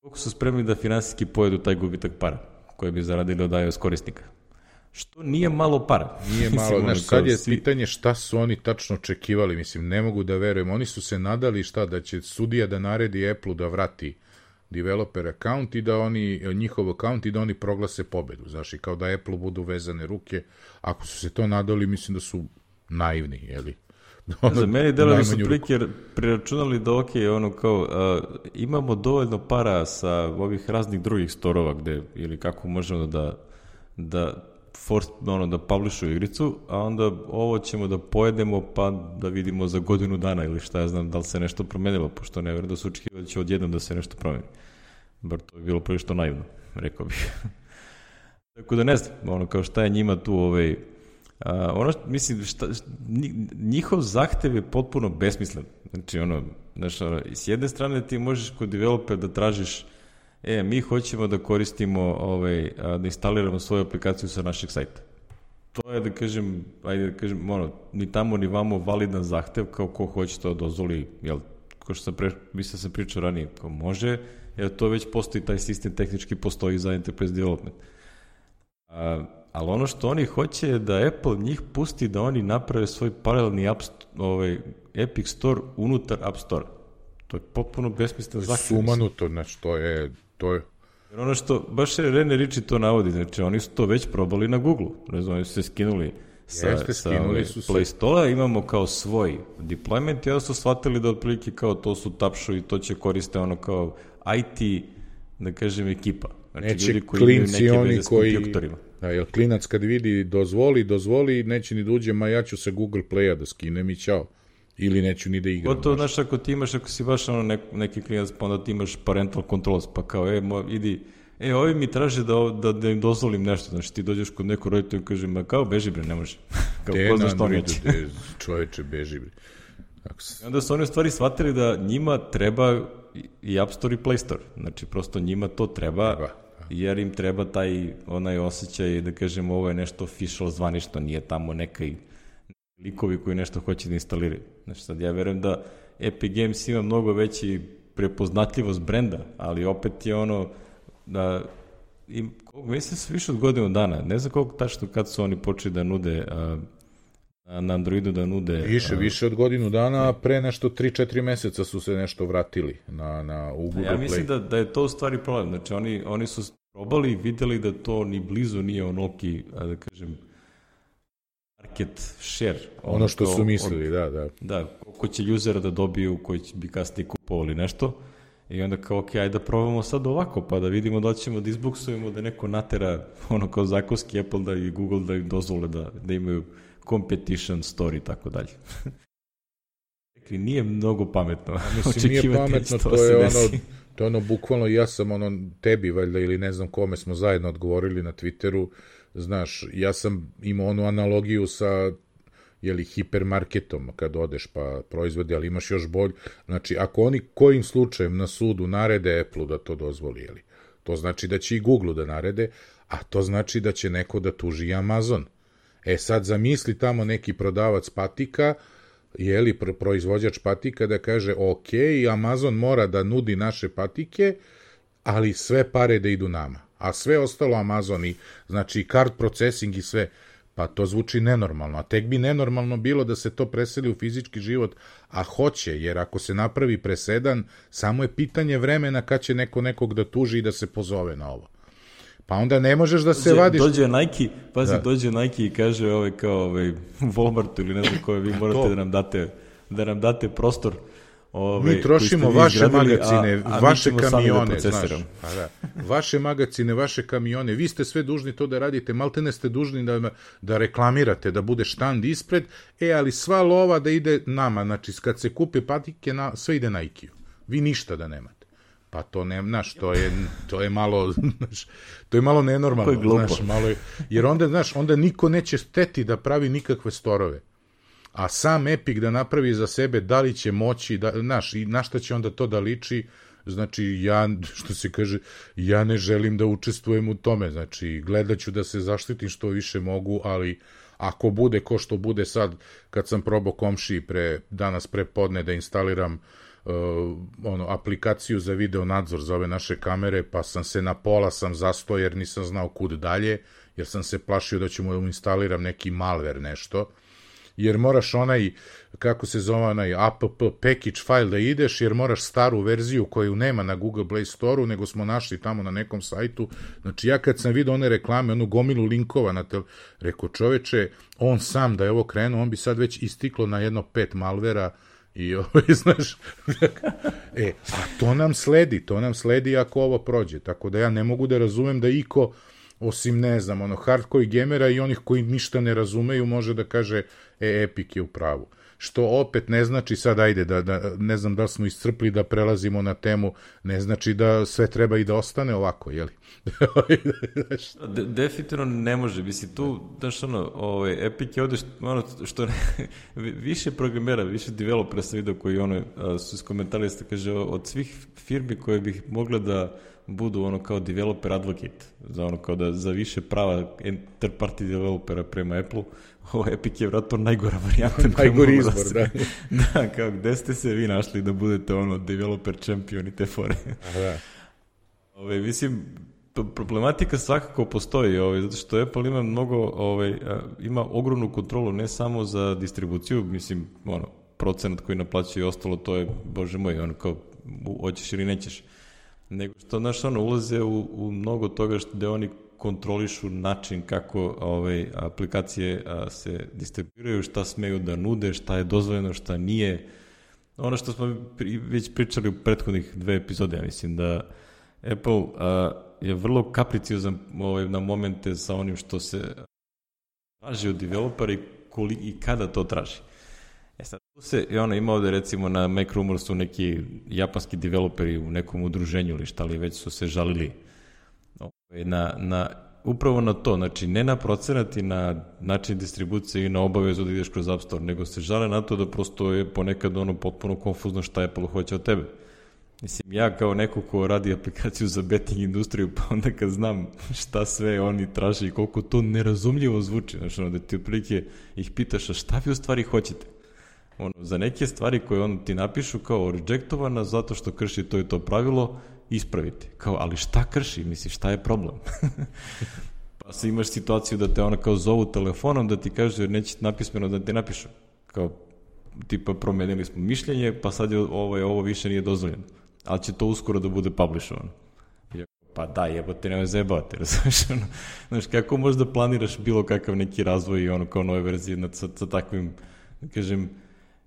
Koliko su spremni da finansijski pojedu taj gubitak para koje bi zaradili od iOS korisnika? Što nije malo para. Nije malo, znaš, sad je svi... pitanje šta su oni tačno očekivali, mislim, ne mogu da verujem. Oni su se nadali šta, da će sudija da naredi Apple da vrati developer account i da oni, njihov account i da oni proglase pobedu, znaš, i kao da Apple budu vezane ruke. Ako su se to nadali, mislim da su naivni, jeli? ono, Za meni delo da su prilike priračunali da ok, ono kao, uh, imamo dovoljno para sa ovih raznih drugih storova gde, ili kako možemo da, da force, ono, da publishuju igricu, a onda ovo ćemo da pojedemo pa da vidimo za godinu dana ili šta ja znam da li se nešto promenilo, pošto ne verujem da su očekivali da će odjednom da se nešto promeni. Bar to je bilo prilično naivno, rekao bih. Tako da ne znam, ono kao šta je njima tu ovaj, A, ono, što, mislim, šta, njihov zahtev je potpuno besmislen. Znači, ono, znaš, ono, s jedne strane ti možeš kod developer da tražiš e, mi hoćemo da koristimo, ovaj, da instaliramo svoju aplikaciju sa našeg sajta. To je, da kažem, ajde da kažem, ono, ni tamo ni vamo validan zahtev kao ko hoće to dozvoli, jel, ko što sam, pre, mislim da sam pričao ranije, ko može, jer to već postoji, taj sistem tehnički postoji za enterprise development. A, ali ono što oni hoće je da Apple njih pusti da oni naprave svoj paralelni app, ovaj, Epic Store unutar App Store. To je potpuno besmislen zahtjev. Sumanuto, znači to je, to je Jer ono što, baš je Rene Riči to navodi, znači oni su to već probali na Google, ne znam, oni su se skinuli sa, Jeste, sa ovaj, su Play Store, imamo kao svoj deployment i onda su shvatili da otprilike kao to su tapšu i to će koriste ono kao IT, da kažem, ekipa. Znači, Neće ljudi koji imaju neke veze s koji... kompjutorima Da, jer klinac kad vidi dozvoli, dozvoli, neće ni da uđe, ma ja ću sa Google Playa da skinem i čao. Ili neću ni da igram. Gotovo, znaš, ako ti imaš, ako si baš ono nek, neki klinac, pa onda ti imaš parental controls, pa kao, e, mo, idi, e, ovi mi traže da, da, da im dozvolim nešto, znači ti dođeš kod neko roditelja i kaže, ma kao, beži bre, ne može. kao, ko znaš to neće. Čoveče, beži bre. I onda su oni u stvari shvatili da njima treba i App Store i Play Store. Znači, prosto njima to treba. treba jer im treba taj onaj osjećaj da kažem ovo je nešto official zvanično, nije tamo nekaj likovi koji nešto hoće da instaliraju. Znači sad ja verujem da Epic Games ima mnogo veći prepoznatljivost brenda, ali opet je ono da im, mislim se više od godinu dana, ne znam koliko tačno kad su oni počeli da nude a, na Androidu da nude... Više, a, više od godinu dana, a pre nešto 3-4 meseca su se nešto vratili na, na, u Google Ja mislim Play. da, da je to u stvari problem. Znači, oni, oni su probali videli da to ni blizu nije onoki, da kažem, market share. Ono, ono što su mislili, od, da, da. Da, koliko će usera da dobiju koji bi kasnije kupovali nešto. I onda kao, ok, ajde da probamo sad ovako, pa da vidimo da ćemo da izbuksujemo da neko natera, ono kao zakonski Apple da i Google da im dozvole da, da imaju competition story i tako dalje. rekli, nije mnogo pametno. A mislim, nije pametno, to, to je ono, to je ono, bukvalno, ja sam ono, tebi valjda ili ne znam kome smo zajedno odgovorili na Twitteru, znaš, ja sam imao onu analogiju sa jeli, hipermarketom kad odeš pa proizvodi, ali imaš još bolj. Znači, ako oni kojim slučajem na sudu narede Apple da to dozvoli, jeli, to znači da će i Google da narede, a to znači da će neko da tuži Amazon. E sad zamisli tamo neki prodavac patika, jeli, proizvođač patika da kaže ok, Amazon mora da nudi naše patike, ali sve pare da idu nama. A sve ostalo Amazon i, znači, card processing i sve, Pa to zvuči nenormalno, a tek bi nenormalno bilo da se to preseli u fizički život, a hoće, jer ako se napravi presedan, samo je pitanje vremena kad će neko nekog da tuži i da se pozove na ovo. Pa onda ne možeš da se dođe, vadiš... Dođe Nike, pazi, da. dođe Nike i kaže ovaj kao ovaj, Walmartu ili ne znam koje, vi morate da nam date, da nam date prostor Ove, mi trošimo vaše magacine, a, a vaše da kamione, da znaš. Pa da. Vaše magacine, vaše kamione, vi ste sve dužni to da radite, maltene ste dužni da, da reklamirate, da bude štand ispred, e, ali sva lova da ide nama, znači kad se kupe patike, na, sve ide na Ikiju. Vi ništa da nemate. Pa to ne, znaš, to je, to je malo, znaš, to je malo nenormalno, znaš, malo je, jer onda, znaš, onda niko neće steti da pravi nikakve storove. A sam Epic da napravi za sebe da li će moći, da, znaš, i na šta će onda to da liči, znači ja, što se kaže, ja ne želim da učestvujem u tome, znači gledaću da se zaštitim što više mogu, ali ako bude ko što bude sad, kad sam probao komši pre, danas pre podne da instaliram uh, ono, aplikaciju za video nadzor za ove naše kamere, pa sam se na pola sam zastao jer nisam znao kud dalje, jer sam se plašio da ću mu instaliram neki malware nešto, jer moraš onaj, kako se zove onaj app package file da ideš, jer moraš staru verziju koju nema na Google Play Store-u, nego smo našli tamo na nekom sajtu. Znači ja kad sam vidio one reklame, onu gomilu linkova na tel, rekao čoveče, on sam da je ovo krenuo, on bi sad već istiklo na jedno pet malvera, I ovaj, znaš, e, a to nam sledi, to nam sledi ako ovo prođe, tako da ja ne mogu da razumem da iko osim, ne znam, ono, hardcore gamera i onih koji ništa ne razumeju, može da kaže, e, Epic je u pravu. Što opet ne znači, sad ajde, da, da, ne znam da li smo iscrpli da prelazimo na temu, ne znači da sve treba i da ostane ovako, jeli? De, definitivno ne može, misli, tu, znaš, ono, ovaj, Epic je ovde, što, ono, što ne, više programera, više developera sam vidio koji, ono, su iskomentarili, ste kaže, od svih firmi koje bih mogla da budu ono kao developer advocate, za ono kao da za više prava third party developera prema Apple-u, ovo Epic je vratno najgora varijanta. Najgori izbor, da. da, kao gde ste se vi našli da budete ono developer champion i te fore. Da. Ove, mislim, problematika svakako postoji, ovaj, zato što Apple ima mnogo, ovaj, ima ogromnu kontrolu ne samo za distribuciju, mislim, ono, procenat koji naplaćaju i ostalo, to je, bože moj, ono kao, hoćeš ili nećeš nego što, znaš, ono, ulaze u, u mnogo toga što da oni kontrolišu način kako ovaj, aplikacije a, se distribuiraju, šta smeju da nude, šta je dozvoljeno, šta nije. Ono što smo već pričali u prethodnih dve epizode, ja mislim da Apple a, je vrlo kapriciozan ovaj, na momente sa onim što se traži od developera i, koli, i kada to traži. E sad, tu se, i ono, ima ovde recimo na Mac Rumorsu neki japanski developeri u nekom udruženju ili šta li već su se žalili ovaj, na, na, upravo na to, znači ne na procenat i na način distribucije i na obavezu da ideš kroz App Store, nego se žale na to da prosto je ponekad ono potpuno konfuzno šta Apple hoće od tebe. Mislim, ja kao neko ko radi aplikaciju za betting industriju, pa onda kad znam šta sve oni traže i koliko to nerazumljivo zvuči, znači ono da ti otprilike ih pitaš, a šta vi u stvari hoćete? ono, za neke stvari koje on ti napišu kao rejectovana zato što krši to i to pravilo, ispraviti. Kao, ali šta krši? Misli, šta je problem? pa se imaš situaciju da te ona kao zovu telefonom da ti kaže neće napismeno da ti napišu. Kao, tipa promenili smo mišljenje, pa sad je ovo, je, ovo više nije dozvoljeno. Ali će to uskoro da bude publishovano. Pa da, jebote, nemoj zajebavati, razumiješ, ono, znaš, kako možda planiraš bilo kakav neki razvoj i ono kao nove verzije sa, sa takvim, da kažem,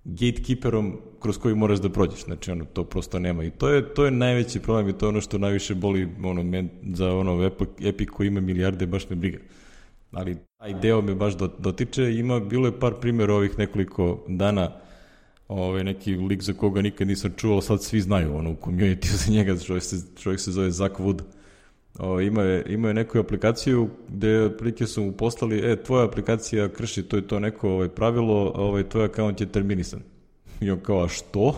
gatekeeperom kroz koji moraš da prođeš. Znači, ono, to prosto nema. I to je, to je najveći problem i to je ono što najviše boli ono, men, za ono Epic, Epic koji ima milijarde, baš me briga. Ali taj deo me baš dotiče. Ima, bilo je par primjera ovih nekoliko dana ovaj, neki lik za koga nikad nisam čuo, sad svi znaju, ono, u community za njega, čovjek se, čovjek se zove Zach Wood. O, ima, ima je neku aplikaciju gde otprilike su mu poslali, e, tvoja aplikacija krši to i to neko ovaj, pravilo, ovaj, tvoj akaunt je terminisan. I on kao, a što?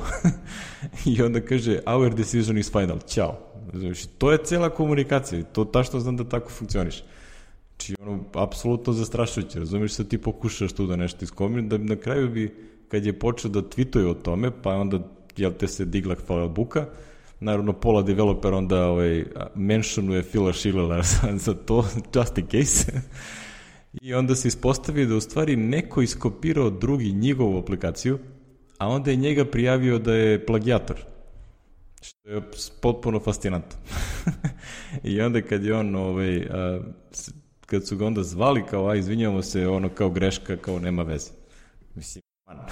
I onda kaže, our decision is final, ćao. Znači, to je cela komunikacija, to tašto znam da tako funkcioniš. Znači, ono, apsolutno zastrašujuće, razumiješ se ti pokušaš tu da nešto iskombinuješ, da na kraju bi, kad je počeo da tweetuje o tome, pa onda, jel te se digla hvala buka, naravno pola developera onda ovaj, mentionuje Phila Schillera za, za to, just in case. I onda se ispostavi da u stvari neko iskopirao drugi njegovu aplikaciju, a onda je njega prijavio da je plagijator. Što je potpuno fascinantno. I onda kad je on, ovaj, a, kad su ga onda zvali kao, a izvinjamo se, ono kao greška, kao nema veze. Mislim, man.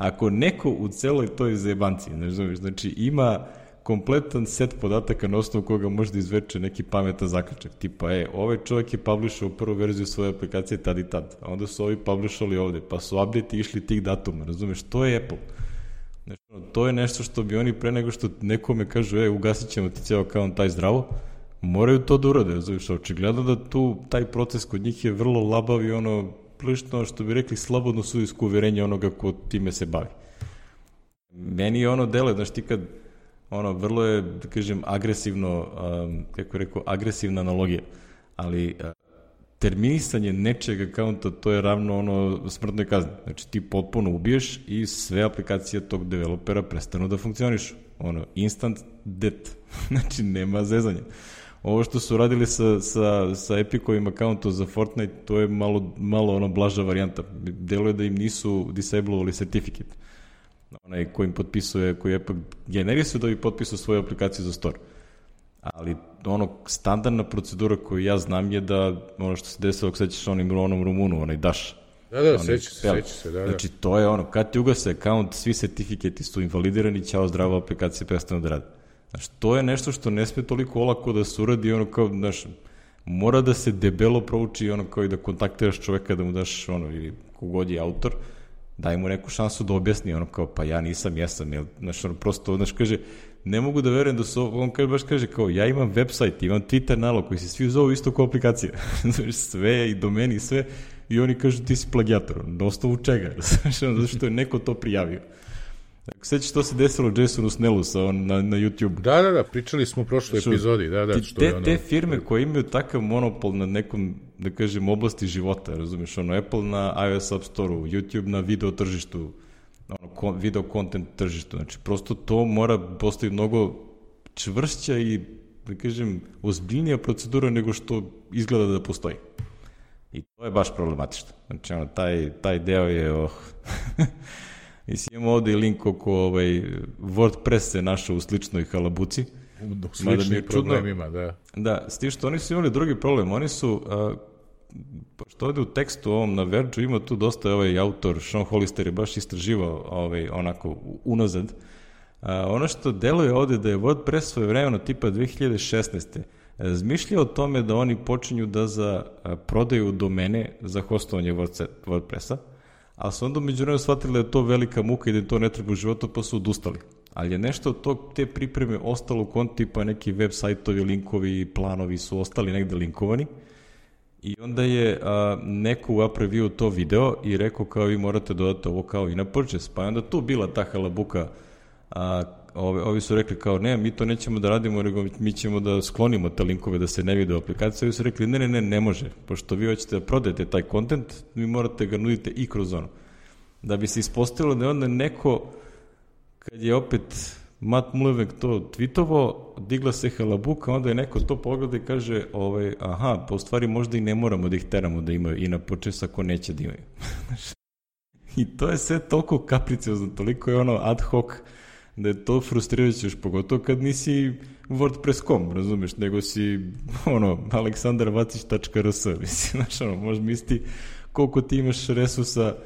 Ako neko u celoj toj zajebanci, ne znam, znači ima kompletan set podataka na osnovu koga može da izveče neki pametan zaključak. Tipa, e, ovaj čovjek je publishao prvu verziju svoje aplikacije tad i tad, a onda su ovi publishovali ovde, pa su update išli tih datuma, razumeš, to je Apple. Znači, to je nešto što bi oni pre nego što nekome kažu, e, ugasit ćemo ti ceo account taj zdravo, moraju to da urade, razumeš, očigledno da tu taj proces kod njih je vrlo labav i ono, prilično, što bi rekli, slobodno sudijsko uverenje onoga ko time se bavi. Meni je ono dele, znaš ti kad, ono, vrlo je, da kažem, agresivno, um, kako je rekao, agresivna analogija, ali uh, terminisanje nečeg akaunta, to je ravno ono smrtnoj kazni. Znači ti potpuno ubiješ i sve aplikacije tog developera prestanu da funkcionišu. Ono, instant death. znači nema zezanja. Ovo što su radili sa, sa, sa Epicovim accountom za Fortnite, to je malo, malo ono blaža varijanta. Deluje da im nisu disablovali certificate. Onaj koji im potpisuje, koji Epic generisuje da bi potpisao svoju aplikaciju za store. Ali ono, standardna procedura koju ja znam je da ono što se desilo, ako sećaš onim onom Rumunu, onaj Dash. Da, da, seća se, seća se, da, da. Znači, to je ono, kad ti ugase account, svi certifikati su invalidirani, ćao, zdravo, aplikacije prestanu da rade. Znači, to je nešto što ne sme toliko olako da se uradi, ono kao, znaš, mora da se debelo prouči, ono kao i da kontaktiraš čoveka, da mu daš, ono, ili kogod je autor, daj mu neku šansu da objasni, ono kao, pa ja nisam, jesam, jel, znaš, ono, prosto, znaš, kaže, ne mogu da verujem da su, on kaže, baš kaže, kao, ja imam website, imam Twitter nalog koji se svi zovu isto kao aplikacija, znaš, sve i domeni, sve, i oni kažu ti si plagijator, na osnovu čega, znaš, zato što je neko to prijavio. Sećaš što se desilo Jasonu Snellu sa on na, na YouTube? Da, da, da, pričali smo u prošloj što, epizodi, da, da. Što te, je ono... te firme koje imaju takav monopol na nekom, da kažem, oblasti života, razumeš, ono, Apple na iOS App Store-u, YouTube na video tržištu, ono, video content tržištu, znači, prosto to mora postati mnogo čvršća i, da kažem, ozbiljnija procedura nego što izgleda da postoji. I to je baš problematično. Znači, ono, taj, taj deo je, oh, Mislim, imamo ovde i link oko ovaj, WordPress se našao u sličnoj halabuci. U sličnim problemima, da. Da, s tim što oni su imali drugi problem. Oni su, a, što ovde u tekstu ovom na Verđu ima tu dosta ovaj autor, Sean Hollister je baš istraživao ovaj, onako unazad. A, ono što deluje ovde da je WordPress svoje vremeno tipa 2016 razmišljao o tome da oni počinju da za prodaju domene za hostovanje WordPressa, ali su onda među vremenu shvatili da je to velika muka i da to ne treba u životu, pa su odustali. Ali je nešto od tog, te pripreme ostalo u konti, tipa neki web sajtovi, linkovi, planovi su ostali negde linkovani. I onda je a, neko u to video i rekao kao vi morate dodati ovo kao i na purchase. Pa je onda tu bila ta halabuka a, ovi, ovi su rekli kao ne, mi to nećemo da radimo, nego mi ćemo da sklonimo te linkove da se ne vide u aplikaciji. Ovi su rekli ne, ne, ne, ne može, pošto vi hoćete da prodajete taj kontent, vi morate ga nudite i kroz ono. Da bi se ispostavilo da je onda neko, kad je opet Matt Mulevek to tvitovo, digla se halabuka, onda je neko to pogleda i kaže, ovaj, aha, pa u stvari možda i ne moramo da ih teramo da imaju i na počes ako neće da imaju. I to je sve toliko kapriciozno, toliko je ono ad hoc, da je to frustrirajuće još pogotovo kad nisi WordPress.com, razumeš, nego si ono, aleksandarvacić.rs, mislim, znaš, ono, možeš misliti koliko ti imaš resursa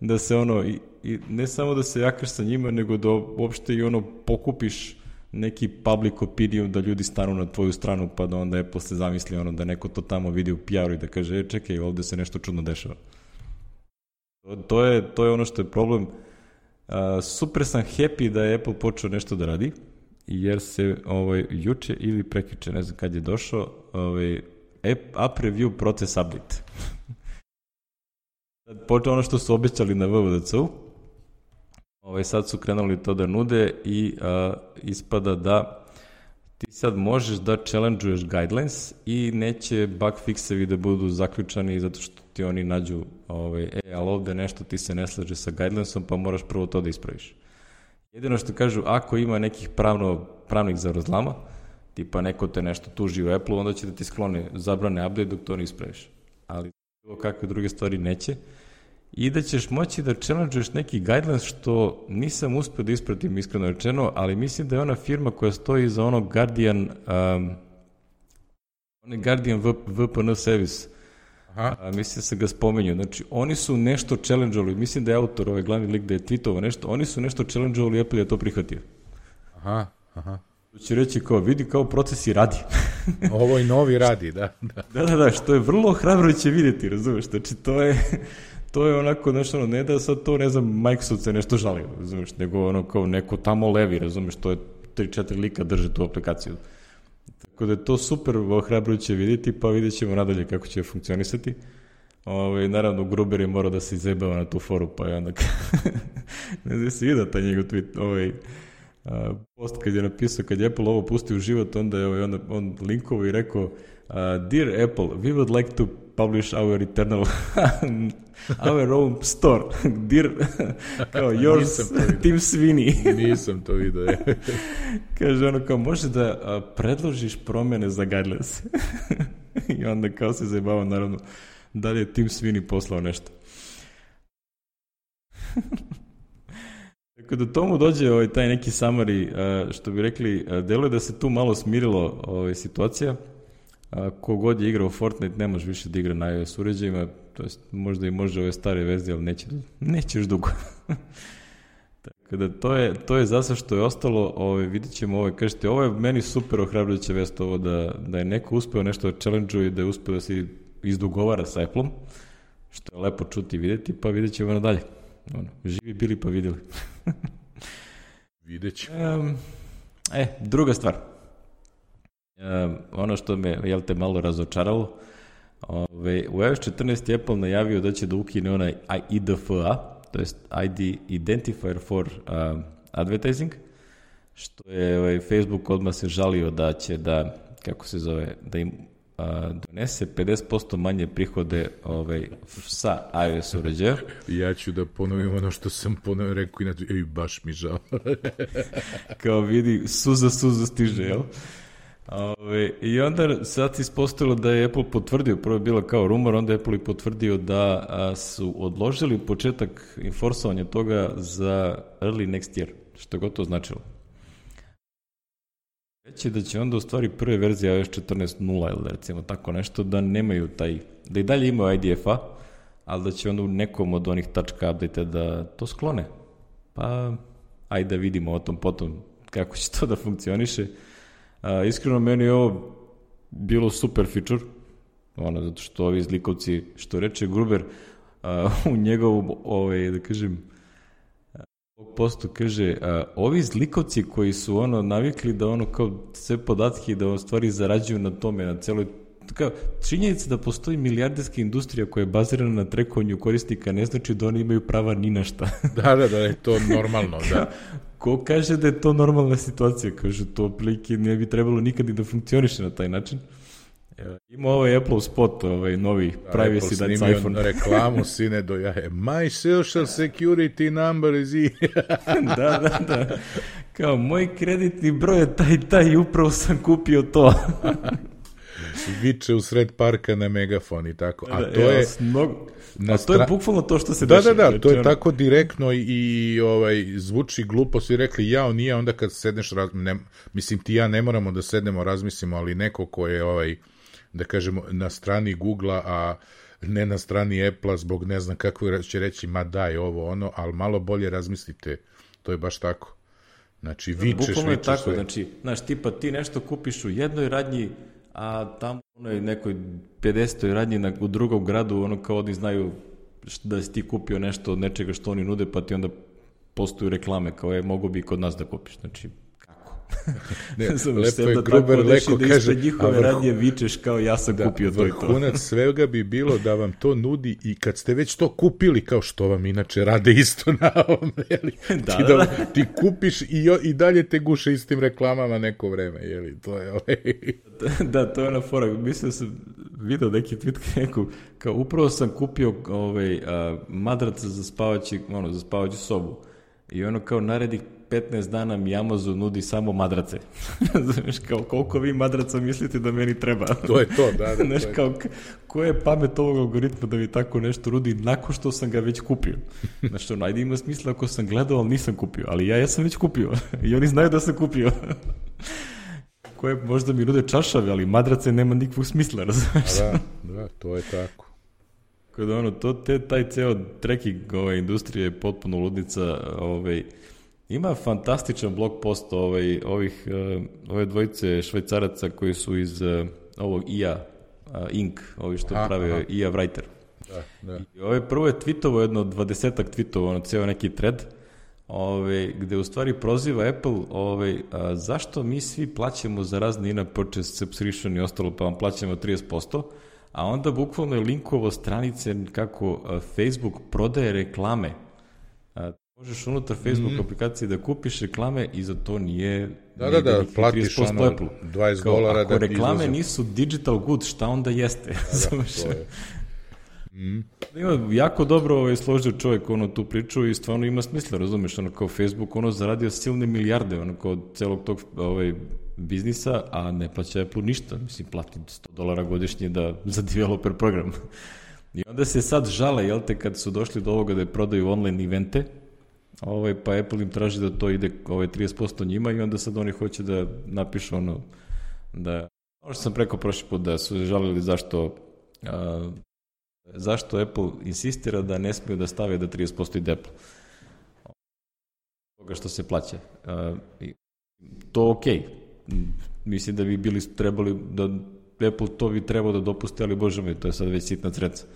da se ono, i, i ne samo da se jakaš sa njima, nego da uopšte i ono pokupiš neki public opinion da ljudi stanu na tvoju stranu pa da onda Apple se zamisli ono da neko to tamo vidi u PR-u i da kaže e, čekaj ovde se nešto čudno dešava. To, to, je, to je ono što je problem A, super sam happy da je Apple počeo nešto da radi, jer se ovaj, juče ili prekiče, ne znam kad je došao, ovaj, app review proces update. Počeo ono što su obećali na WWDC-u, ovaj, sad su krenuli to da nude i a, ispada da ti sad možeš da challenge-uješ guidelines i neće bug fixevi da budu zaključani zato što ti oni nađu, ovaj, e, ali ovde nešto ti se ne slaže sa guidelinesom, pa moraš prvo to da ispraviš. Jedino što kažu, ako ima nekih pravno, pravnih zavrzlama, tipa neko te nešto tuži u Apple, onda će da ti sklone zabrane update dok to ne ispraviš. Ali bilo kakve druge stvari neće. I da ćeš moći da challenge neki guidelines što nisam uspio da ispratim iskreno rečeno, ali mislim da je ona firma koja stoji za onog Guardian um, onaj Guardian VPN service Aha. A, mislim da se ga spomenju. Znači, oni su nešto challenge-ovali, mislim da je autor, ovaj glavni lik da je tweetovao nešto, oni su nešto challenge-ovali Apple je to prihvatio. Aha, aha. To će reći kao, vidi kao proces i radi. Ovo i novi radi, da, da. Da, da, da, što je vrlo hrabro će vidjeti, razumeš? Znači, to je, to je onako, znaš, ono, ne da sad to, ne znam, Microsoft se nešto žali, razumeš, nego ono kao neko tamo levi, razumeš, to je 3-4 lika drže tu aplikaciju. Tako da je to super ohrabrujuće vidjeti, pa vidjet ćemo nadalje kako će funkcionisati. Ove, ovaj, naravno, Gruber je morao da se izebava na tu foru, pa je onda... ne znam se vidio taj njegov tweet, ovaj, post kad je napisao, kad je Apple ovo pustio u život, onda je ovaj, onda, on linkovo i rekao uh, Dear Apple, we would like to publish our eternal our own store. Dear, kao yours, Tim Sweeney. Nisam to vidio. Kaže ono kao, može da predložiš promene za guidelines. I onda kao se zajebava naravno da li je Tim Sweeney poslao nešto. Tako da tomu dođe ovaj, taj neki summary, što bi rekli, deluje da se tu malo smirilo ovaj, situacija, kogod je igrao Fortnite ne može više da igra na iOS uređajima, to jest možda i može ove stare verzije, ali neće, neće još dugo. Tako da to je, to je zasa što je ostalo, ovaj, vidit ćemo ovaj, kažete, ovo je meni super ohrabrujuća vest ovo da, da je neko uspeo nešto da challenge i da je uspeo da se izdugovara sa Apple-om, što je lepo čuti i videti, pa vidjet ćemo nadalje. Ono, živi bili pa videli. vidjet ćemo. Um, e, druga stvar. Um, ono što me, jel te, malo razočaralo, ove, u iOS 14 je Apple najavio da će da ukine onaj IDFA, to jest ID Identifier for uh, Advertising, što je ovaj, Facebook odmah se žalio da će da, kako se zove, da im a, donese 50% manje prihode ovaj, sa iOS uređaja. Ja ću da ponovim ono što sam ponovim, rekao inače, ej, baš mi žao. Kao vidi, suza, suza stiže, jel? Ove, I onda sad ispostavilo da je Apple potvrdio, prvo je bilo kao rumor, onda je Apple i potvrdio da a, su odložili početak inforsovanja toga za early next year, što je gotovo značilo. Reći da će onda u stvari prve verzije iOS 14.0 ili recimo tako nešto da nemaju taj, da i dalje imaju IDF-a, ali da će onda u nekom od onih tačka update da to sklone. Pa, ajde da vidimo o tom potom kako će to da funkcioniše. A, iskreno, meni je ovo bilo super feature, ono, zato što ovi zlikovci, što reče Gruber, a, u njegovom, ovaj, da kažem, postu kaže, a, ovi zlikovci koji su ono navikli da ono kao sve podatke da u stvari zarađuju na tome, na celoj kao, činjenica da postoji milijarderska industrija koja je bazirana na trekovanju korisnika ne znači da oni imaju prava ni na šta. da, da, da, je to normalno, da. Ko kaže da je to normalna situacija? Kaže, to prilike ne bi trebalo nikad i da funkcioniše na taj način. Ima ovaj Apple spot, ovaj novi da, privacy that's da iPhone. reklamu, sine do jaje. My social security number is da, da, da. Kao, moj kreditni broj je taj, taj i upravo sam kupio to. Viče u sred parka na megafon i tako. A da, to je... Mnogo... Na to je bukvalno to što se da, dešava. Da, da, da, to je tako direktno i, i ovaj, zvuči glupo, svi rekli ja, nije, onda kad sedneš, raz, ne, mislim ti ja ne moramo da sednemo, razmislimo, ali neko ko je ovaj, da kažemo, na strani Google-a, a ne na strani Apple-a zbog ne znam kako će reći, ma daj ovo, ono, ali malo bolje razmislite, to je baš tako. Znači, vičeš, Bukvalno je tako, sve. znači, znaš, tipa ti nešto kupiš u jednoj radnji, a tamo u onoj nekoj 50. radnji na, u drugom gradu, ono kao oni znaju da si ti kupio nešto od nečega što oni nude, pa ti onda postoju reklame, kao je, mogo bi kod nas da kupiš. Znači, ne, lepo je Gruber leko da kaže... Da njihove radnje vičeš kao ja sam da, kupio to i to. Vrhunac svega bi bilo da vam to nudi i kad ste već to kupili, kao što vam inače rade isto na ovom, jeli? da, ti, da, da, ti kupiš i, i dalje te guše istim reklamama neko vreme, jeli? To je ovaj... da, to je na fora. Mislim da sam video neki tweet neku, kao upravo sam kupio ovaj, a, madraca za spavaći, ono, za spavaću sobu. I ono kao naredi 15 dana mi Amazon nudi samo madrace. Znaš, kao koliko vi madraca mislite da meni treba? to je to, da, da. Znaš, to je. kao, ko je pamet ovog algoritma da mi tako nešto rudi nakon što sam ga već kupio? Znaš, ono, ajde ima smisla ako sam gledao, ali nisam kupio, ali ja, ja sam već kupio. I oni znaju da sam kupio. koje možda mi nude čašave, ali madrace nema nikakvog smisla, razumiješ? Da, da, to je tako. Kada ono, to, te, taj ceo trekking ove industrije je potpuno ludnica, ovaj, Ima fantastičan blog post ovaj, ovih, uh, ove dvojice švajcaraca koji su iz uh, ovog IA uh, Inc, ovi što aha, prave aha. IA Writer. Da, da. I ovaj prvo je tweetovo jedno dvadesetak tweetova, ono ceo neki thread, ovaj, gde u stvari proziva Apple ovaj, a, zašto mi svi plaćamo za razne in purchase subscription i ostalo, pa vam plaćamo 30%, a onda bukvalno je linkovo stranice kako Facebook prodaje reklame Možeš unutar Facebook mm. aplikacije da kupiš reklame i za to nije da, da, da, platiš ono Apple. 20 Kao, dolara ako da reklame izlaze. nisu digital good, šta onda jeste? Da, da, to je. Mm. Ima jako dobro ovaj, složio čovjek ono tu priču i stvarno ima smisla, razumeš, ono kao Facebook ono zaradio silne milijarde ono kao celog tog ovaj, biznisa, a ne plaća Apple ništa, mislim plati 100 dolara godišnje da, za developer program. I onda se sad žale, jel te, kad su došli do ovoga da prodaju online evente, ovaj, pa Apple im traži da to ide ovaj, 30% njima i onda sad oni hoće da napišu ono, da, ono što sam preko prošli put, da su žalili zašto a, zašto Apple insistira da ne smiju da stave da 30% ide Apple. Toga što se plaća. A, i, to ok. Mislim da bi bili trebali da Apple to bi trebao da dopusti, ali bože moj, to je sad već sitna creca.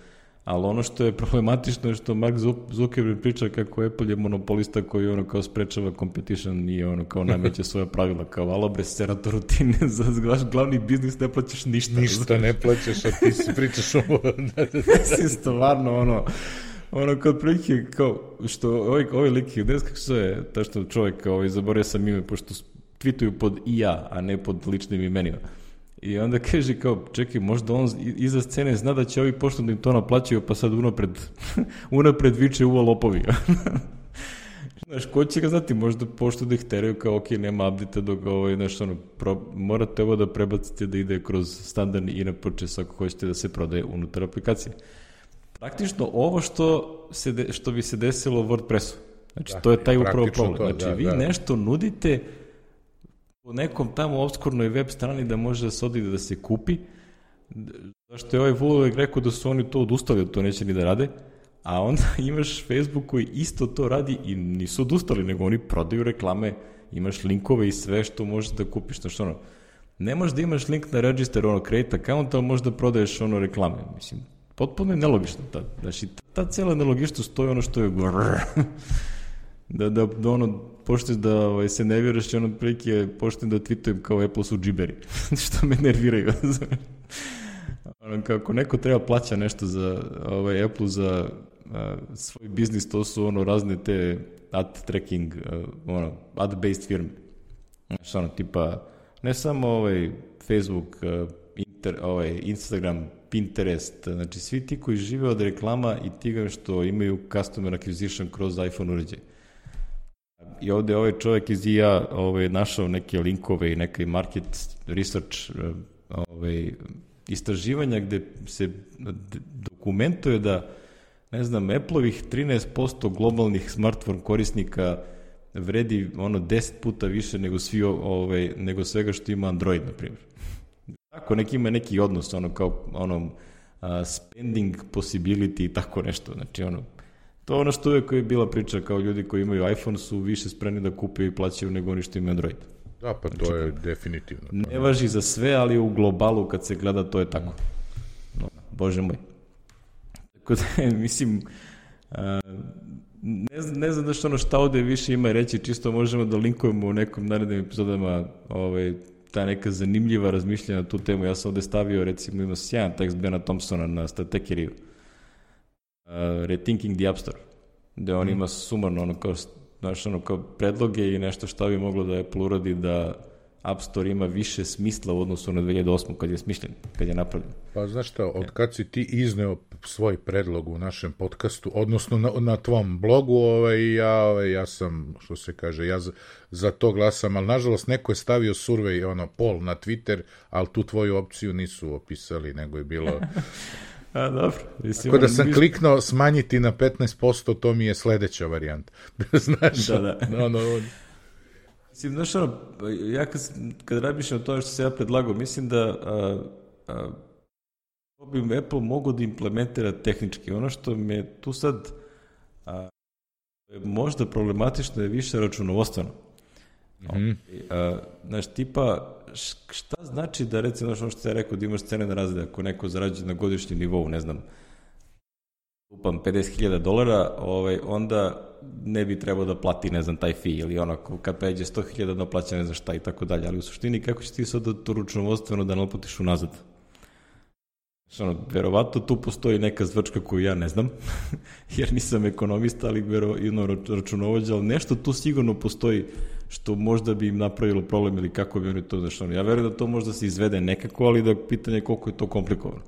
Ali ono što je problematično je što Mark Zuckerberg priča kako Apple je monopolista koji ono kao sprečava competition i ono kao nameće svoje pravila kao alo bre serato rutine za vaš glavni biznis ne plaćaš ništa. Ništa ne plaćaš, a ti si pričaš ovo. si stvarno ono ono kod prilike kao što ovaj, ovaj lik je kako se zove ta što čovjek ovaj, zaboravio sam ime pošto tweetuju pod IA, a ne pod ličnim imenima. I onda kaže kao, čekaj, možda on iza scene zna da će ovi pošto da im to naplaćaju, pa sad unapred, unapred viče uvo lopovi. Znaš, ko će ga znati, možda pošto da ih teraju kao, ok, nema update dok ovaj, znaš, ono, pro, morate ovo da prebacite da ide kroz standardni i na purchase ako hoćete da se prodaje unutar aplikacije. Praktično ovo što, se de, što bi se desilo u WordPressu. Znači, da, to je taj upravo problem. To, znači, da, vi da. nešto nudite u nekom tamo obskurnoj web strani da može da se odide da se kupi, zašto je ovaj Vulovek rekao da su oni to odustali, da to neće ni da rade, a onda imaš Facebook koji isto to radi i nisu odustali, nego oni prodaju reklame, imaš linkove i sve što možeš da kupiš, znači ono, ne možeš da imaš link na register, ono, create account, ali možeš da prodaješ ono reklame, mislim, potpuno je nelogično, ta, znači, ta, ta cela nelogičnost, to je ono što je da, da, da ono, pošto da ovaj, se ne vjeruješ, ono prilike pošten da tweetujem kao Apple su džiberi, što me nerviraju. ono, kako neko treba plaća nešto za ovaj, Apple za a, svoj biznis, to su ono razne te ad tracking, a, ono, ad-based firme. Znaš, ono, tipa, ne samo ovaj Facebook, a, inter, ovaj, Instagram, Pinterest, znači svi ti koji žive od reklama i tiga što imaju customer acquisition kroz iPhone uređaj i ovde ovaj čovjek iz IA ovaj, našao neke linkove i neke market research ovaj, istraživanja gde se dokumentuje da ne znam, Apple-ovih 13% globalnih smartphone korisnika vredi ono 10 puta više nego svi ovaj nego svega što ima Android na primjer. Tako neki ima neki odnos ono kao ono uh, spending possibility i tako nešto. Znači ono To je ono što uvek je bila priča kao ljudi koji imaju iPhone su više spremni da kupe i plaćaju nego oni što imaju Android. Da, pa znači, to je definitivno. Ne važi za sve, ali u globalu kad se gleda to je tako. No, bože moj. Tako da, mislim, a, ne znam, ne znam da što ono šta ovde više ima reći, čisto možemo da linkujemo u nekom narednim epizodama ovaj, ta neka zanimljiva razmišljanja na tu temu. Ja sam ovde stavio, recimo, ima sjajan tekst Bena Thompsona na Statekeriju. Uh, Rethinking the App Store, gde on mm. ima sumarno ono kao, znaš, ono kao predloge i nešto šta bi moglo da Apple uradi da App Store ima više smisla u odnosu na 2008. kad je smišljen, kad je napravljen. Pa znaš šta, od kad si ti izneo svoj predlog u našem podcastu, odnosno na, na tvom blogu, ovaj, ja, ovaj, ja sam, što se kaže, ja za, za to glasam, ali nažalost neko je stavio survey, ono, pol na Twitter, ali tu tvoju opciju nisu opisali, nego je bilo... A, dobro. Mislim, Tako da sam kliknuo smanjiti na 15%, to mi je sledeća varijanta. Znaš, da, da. Ono, ono, Mislim, znaš, ono, ja kad, kad razmišljam o tome što se ja predlagao, mislim da a, a, to bi Apple mogo da implementira tehnički. Ono što me tu sad a, možda problematično je više računovodstveno. Mm -hmm. a, znaš, tipa, šta znači da recimo, ono što ja rekao, da imaš cene na razrede, ako neko zarađuje na godišnjem nivou, ne znam, upam 50.000 dolara, ovaj, onda ne bi trebao da plati, ne znam, taj fee ili ono, kad pređe 100.000 da plaća ne znam šta i tako dalje, ali u suštini kako će ti sad da to ručnovodstveno da naplatiš unazad? Znači, ono, verovatno tu postoji neka zvrčka koju ja ne znam, jer nisam ekonomista, ali vero, jedno računovođa, ali nešto tu sigurno postoji što možda bi im napravilo problem ili kako bi oni to, ono, ja verujem da to možda se izvede nekako, ali da pitanje je koliko je to komplikovano.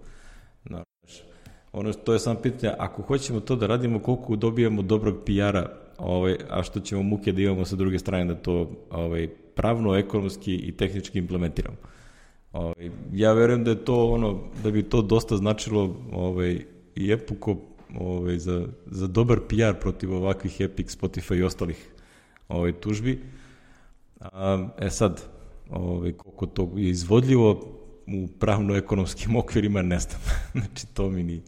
Ono, to je samo pitanje, ako hoćemo to da radimo, koliko dobijamo dobrog PR-a, ovaj, a što ćemo muke da imamo sa druge strane da to ovaj, pravno, ekonomski i tehnički implementiramo. Ovaj, ja verujem da je to ono, da bi to dosta značilo ovaj, i Epuko ovaj, za, za dobar PR protiv ovakvih Epic, Spotify i ostalih ovaj, tužbi. A, e sad, ovaj, koliko to je izvodljivo, u pravno-ekonomskim okvirima ne znam. znači, to mi ni...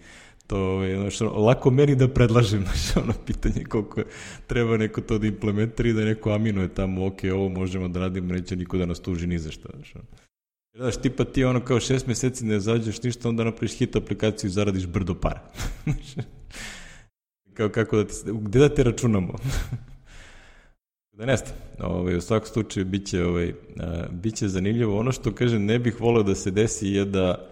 To je znači, lako meni da predlažem znači, ono pitanje koliko treba neko to da implementira i da neko aminuje tamo, ok, ovo možemo da radimo, neće niko da nas tuži ni za šta. Znači. Znaš, tipa ti ono kao šest meseci ne zađeš ništa, onda napraviš hit aplikaciju i zaradiš brdo para. kao kako da ti, gde da te računamo? Da ne ovaj, u svakom slučaju biće, ovaj, a, biće zanimljivo. Ono što kažem ne bih voleo da se desi je da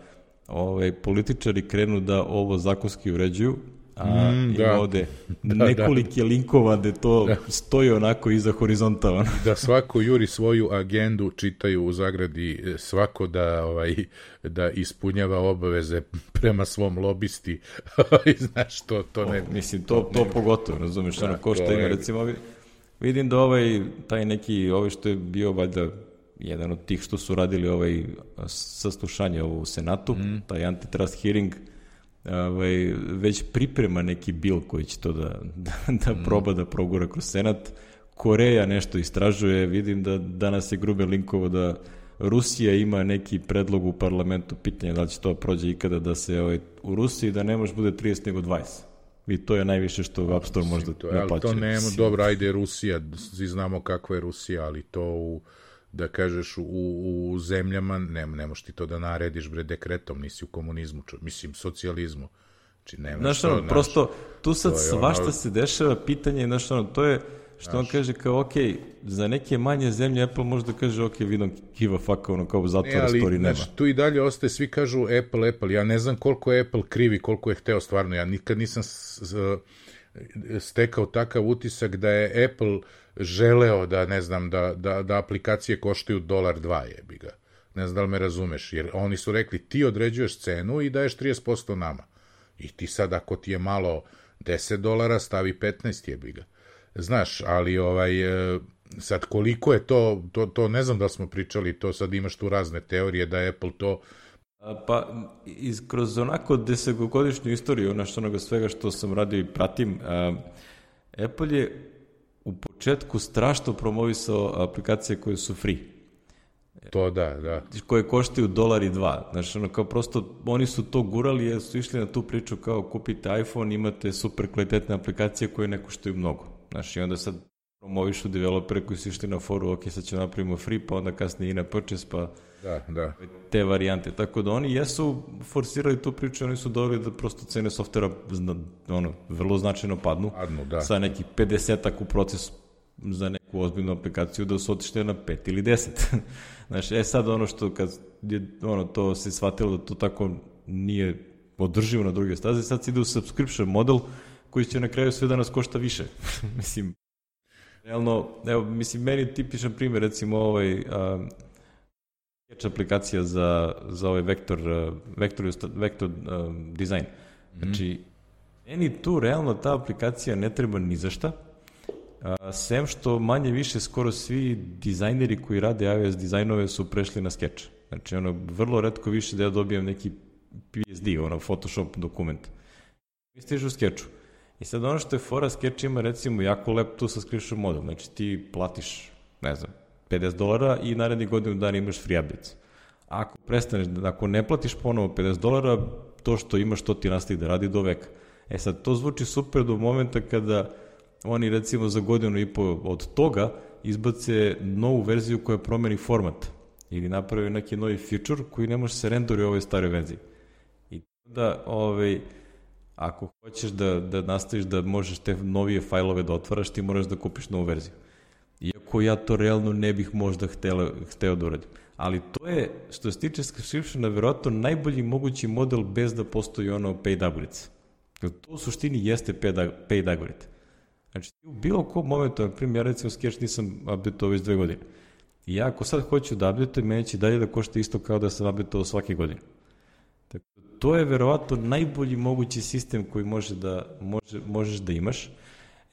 ovaj, političari krenu da ovo zakonski uređuju, a mm, da. ovde da, da. nekolike da. linkova gde to da. stoji onako iza horizonta. Ono. da svako juri svoju agendu, čitaju u zagradi e, svako da ovaj da ispunjava obaveze prema svom lobisti. Znaš, to, to ne... O, mislim, to, to, to pogotovo, razumeš, da, ono, ko što ima, recimo, Vidim da ovaj, taj neki, ovaj što je bio valjda jedan od tih što su radili ovaj saslušanje ovo u Senatu, mm. taj antitrust hearing, ovaj, već priprema neki bil koji će to da, da, da mm. proba da progura kroz Senat. Koreja nešto istražuje, vidim da danas je grube linkovo da Rusija ima neki predlog u parlamentu, pitanje da li će to prođe ikada da se ovaj, u Rusiji da ne može bude 30 nego 20. I to je najviše što App Store možda to, ne plaća. To nema, dobro, ajde Rusija, svi znamo kakva je Rusija, ali to u, da kažeš u, u zemljama, ne, ne možeš ti to da narediš bre dekretom, nisi u komunizmu, čo, mislim socijalizmu. Znači, nema znaš, ono, prosto, tu sad svašta ono... se dešava, pitanje, znaš, ono, to je, Što on kaže kao, ok, za neke manje zemlje Apple može da kaže, ok, we don't give a fuck, ono kao zatvora story nema. Znači, tu i dalje ostaje, svi kažu Apple, Apple. Ja ne znam koliko je Apple krivi, koliko je hteo stvarno. Ja nikad nisam stekao takav utisak da je Apple želeo da, ne znam, da, da, da aplikacije koštaju dolar dva jebi ga. Ne znam da li me razumeš, jer oni su rekli ti određuješ cenu i daješ 30% nama. I ti sad ako ti je malo 10 dolara, stavi 15 jebi ga. Znaš, ali ovaj, e, sad koliko je to, to, to ne znam da smo pričali, to sad imaš tu razne teorije da Apple to Pa, iz, kroz onako desetogodišnju istoriju, ono što onoga svega što sam radio i pratim, a, Apple je u početku strašno promovisao aplikacije koje su free. To da, da. Koje koštaju dolar i dva. Znači, ono kao prosto, oni su to gurali jer su išli na tu priču kao kupite iPhone, imate super kvalitetne aplikacije koje ne koštaju mnogo. Znaš, i onda sad promovišu developere koji su išli na foru, ok, sad ćemo napravimo free, pa onda kasnije i na purchase, pa Da, da. te varijante. Tako da oni jesu forsirali tu priču, oni su doveli da prosto cene softvera ono, vrlo značajno padnu. Padnu, da. Sa nekih 50 u proces za neku ozbiljnu aplikaciju da su otišli na 5 ili 10. Znaš, e sad ono što kad je, ono, to se shvatilo da to tako nije održivo na druge staze, sad se ide u subscription model koji će na kraju sve da nas košta više. mislim, realno, evo, mislim, meni tipičan primjer, recimo ovaj, a, sketch aplikacija za, za ovaj vektor, uh, vektor, vektor um, dizajn. Znači, meni tu realno ta aplikacija ne treba ni za šta, a, sem što manje više skoro svi dizajneri koji rade iOS dizajnove su prešli na Sketch. Znači, ono, vrlo redko više da ja dobijem neki PSD, ono, Photoshop dokument. Mi stižu u Sketchu. I sad ono što je fora Sketch ima recimo jako lep tu subscription model. Znači ti platiš, ne znam, 50 dolara i naredni godinu dana imaš updates. Ako prestaneš, ako ne platiš ponovo 50 dolara, to što imaš, to ti nastavi da radi do veka. E sad, to zvuči super do momenta kada oni recimo za godinu i po od toga izbace novu verziju koja promeni format ili napravi neki novi feature koji ne može se renderi u ovoj staroj verziji. I da, ovaj, ako hoćeš da, da nastaviš da možeš te novije fajlove da otvaraš, ti moraš da kupiš novu verziju. Iako ja to realno ne bih možda htela, hteo da uradim. Ali to je, što se tiče subscriptiona, verovatno najbolji mogući model bez da postoji ono paid upgrades. To u suštini jeste paid, upgrade. Znači, u bilo kom momentu, na primjer, ja recimo Sketch nisam updateovao već dve godine. I ja ako sad hoću da updateujem, meni će dalje da košta isto kao da sam updateovao svake godine. Tako, to je verovatno najbolji mogući sistem koji može da, može, možeš da imaš.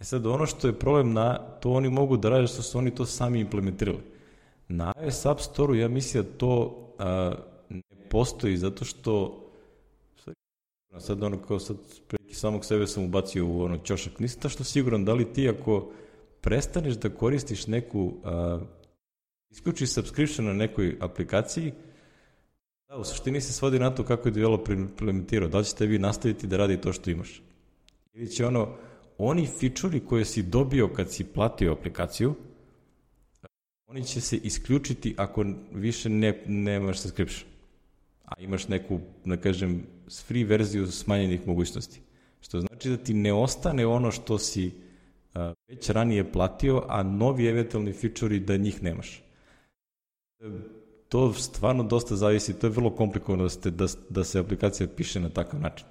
E sad, ono što je problem na, to oni mogu da rade što su oni to sami implementirali. Na iOS App Store-u ja mislim da to a, ne postoji zato što sad ono kao sad preki samog sebe sam ubacio u ono ćošak. Nisam tašto siguran da li ti ako prestaneš da koristiš neku a, isključiš subscription na nekoj aplikaciji, da, u suštini se svodi na to kako je developer implementirao. Da li ćete vi nastaviti da radi to što imaš? Ili će ono, oni fičuri koje si dobio kad si platio aplikaciju, oni će se isključiti ako više ne, nemaš subscription. A imaš neku, da kažem, free verziju smanjenih mogućnosti. Što znači da ti ne ostane ono što si već ranije platio, a novi eventualni fičuri da njih nemaš. To stvarno dosta zavisi, to je vrlo komplikovano da, da, da se aplikacija piše na takav način.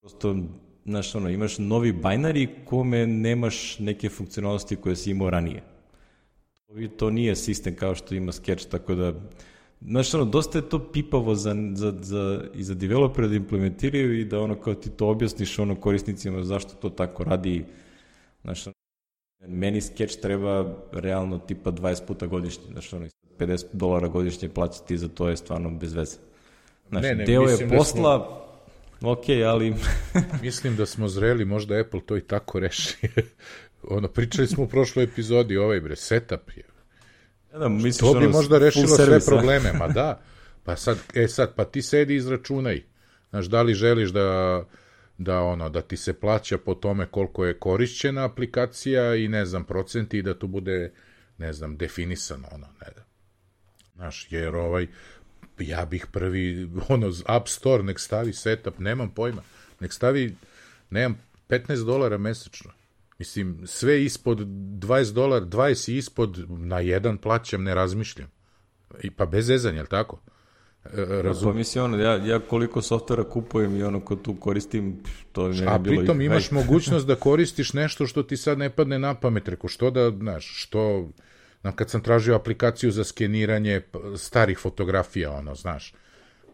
Prosto znaš, ono, imaš novi binary kome nemaš neke funkcionalnosti koje si imao ranije. To, to nije sistem kao što ima Sketch, tako da, znaš, ono, dosta je to pipavo za, za, za, i za developere da implementiraju i da ono, kao ti to objasniš ono korisnicima zašto to tako radi, znaš, ono, meni Sketch treba realno tipa 20 puta godišnje, znaš, ono, 50 dolara godišnje plaćati za to je stvarno bez veze. Znaš, ne, ne, deo je posla, da smo Ok, ali... Mislim da smo zreli, možda Apple to i tako reši. ono, pričali smo u prošloj epizodi, ovaj bre, setup je. Ja da, misliš, to bi ono, možda rešilo sve probleme, ma da. Pa sad, e sad, pa ti sedi i izračunaj. Znaš, da li želiš da da ono da ti se plaća po tome koliko je korišćena aplikacija i ne znam procenti i da to bude ne znam definisano ono ne da. Znaš, jer ovaj ja bih prvi, ono, App Store, nek stavi setup, nemam pojma, nek stavi, nemam, 15 dolara mesečno. Mislim, sve ispod 20 dolara, 20 ispod, na jedan plaćam, ne razmišljam. I pa bez zezanja, jel tako? E, razum... Pa mislim, ono, ja, ja koliko softvera kupujem i ono ko tu koristim, to ne A bilo pritom imaš mogućnost da koristiš nešto što ti sad ne padne na pamet, reko, što da, znaš, što kad sam tražio aplikaciju za skeniranje starih fotografija, ono, znaš,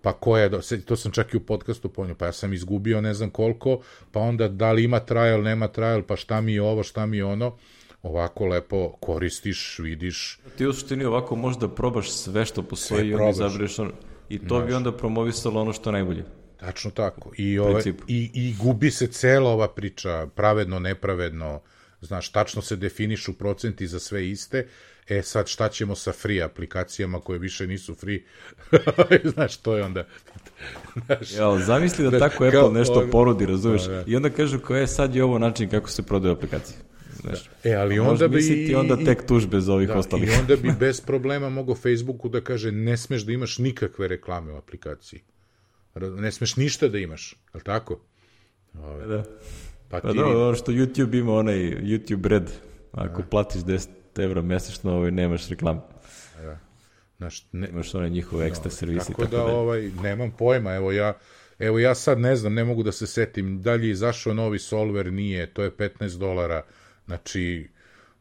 pa koja, to sam čak i u podcastu ponio, pa ja sam izgubio ne znam koliko, pa onda da li ima trial, nema trial, pa šta mi je ovo, šta mi je ono, ovako lepo koristiš, vidiš. Ti u suštini ovako možda probaš sve što postoji sve i onda izabereš ono, i to Znaš. bi onda promovisalo ono što je najbolje. Tačno tako. I, ove, i, I gubi se cela ova priča, pravedno, nepravedno, znaš, tačno se definišu procenti za sve iste, e sad šta ćemo sa free aplikacijama koje više nisu free, znaš, to je onda... znaš, ja, zamisli da tako Apple nešto porodi, razumeš, i onda kažu kao je sad je ovo način kako se prodaju aplikacije. Znaš, E, ali onda bi... misliti onda tek tužbe za ovih da, ostalih. I onda bi bez problema mogao Facebooku da kaže ne smeš da imaš nikakve reklame u aplikaciji. Ne smeš ništa da imaš, je li tako? Ove, Da. Pa Pa ti... da, ono što YouTube ima onaj YouTube Red. Ako platiš 10 evra mesečno, ovaj, nemaš reklame. Znaš, ne, Imaš one njihove ekstra servisi. Tako Tako da, da, ovaj, nemam pojma, evo ja, evo ja sad ne znam, ne mogu da se setim, da li je izašao novi solver, nije, to je 15 dolara, znači,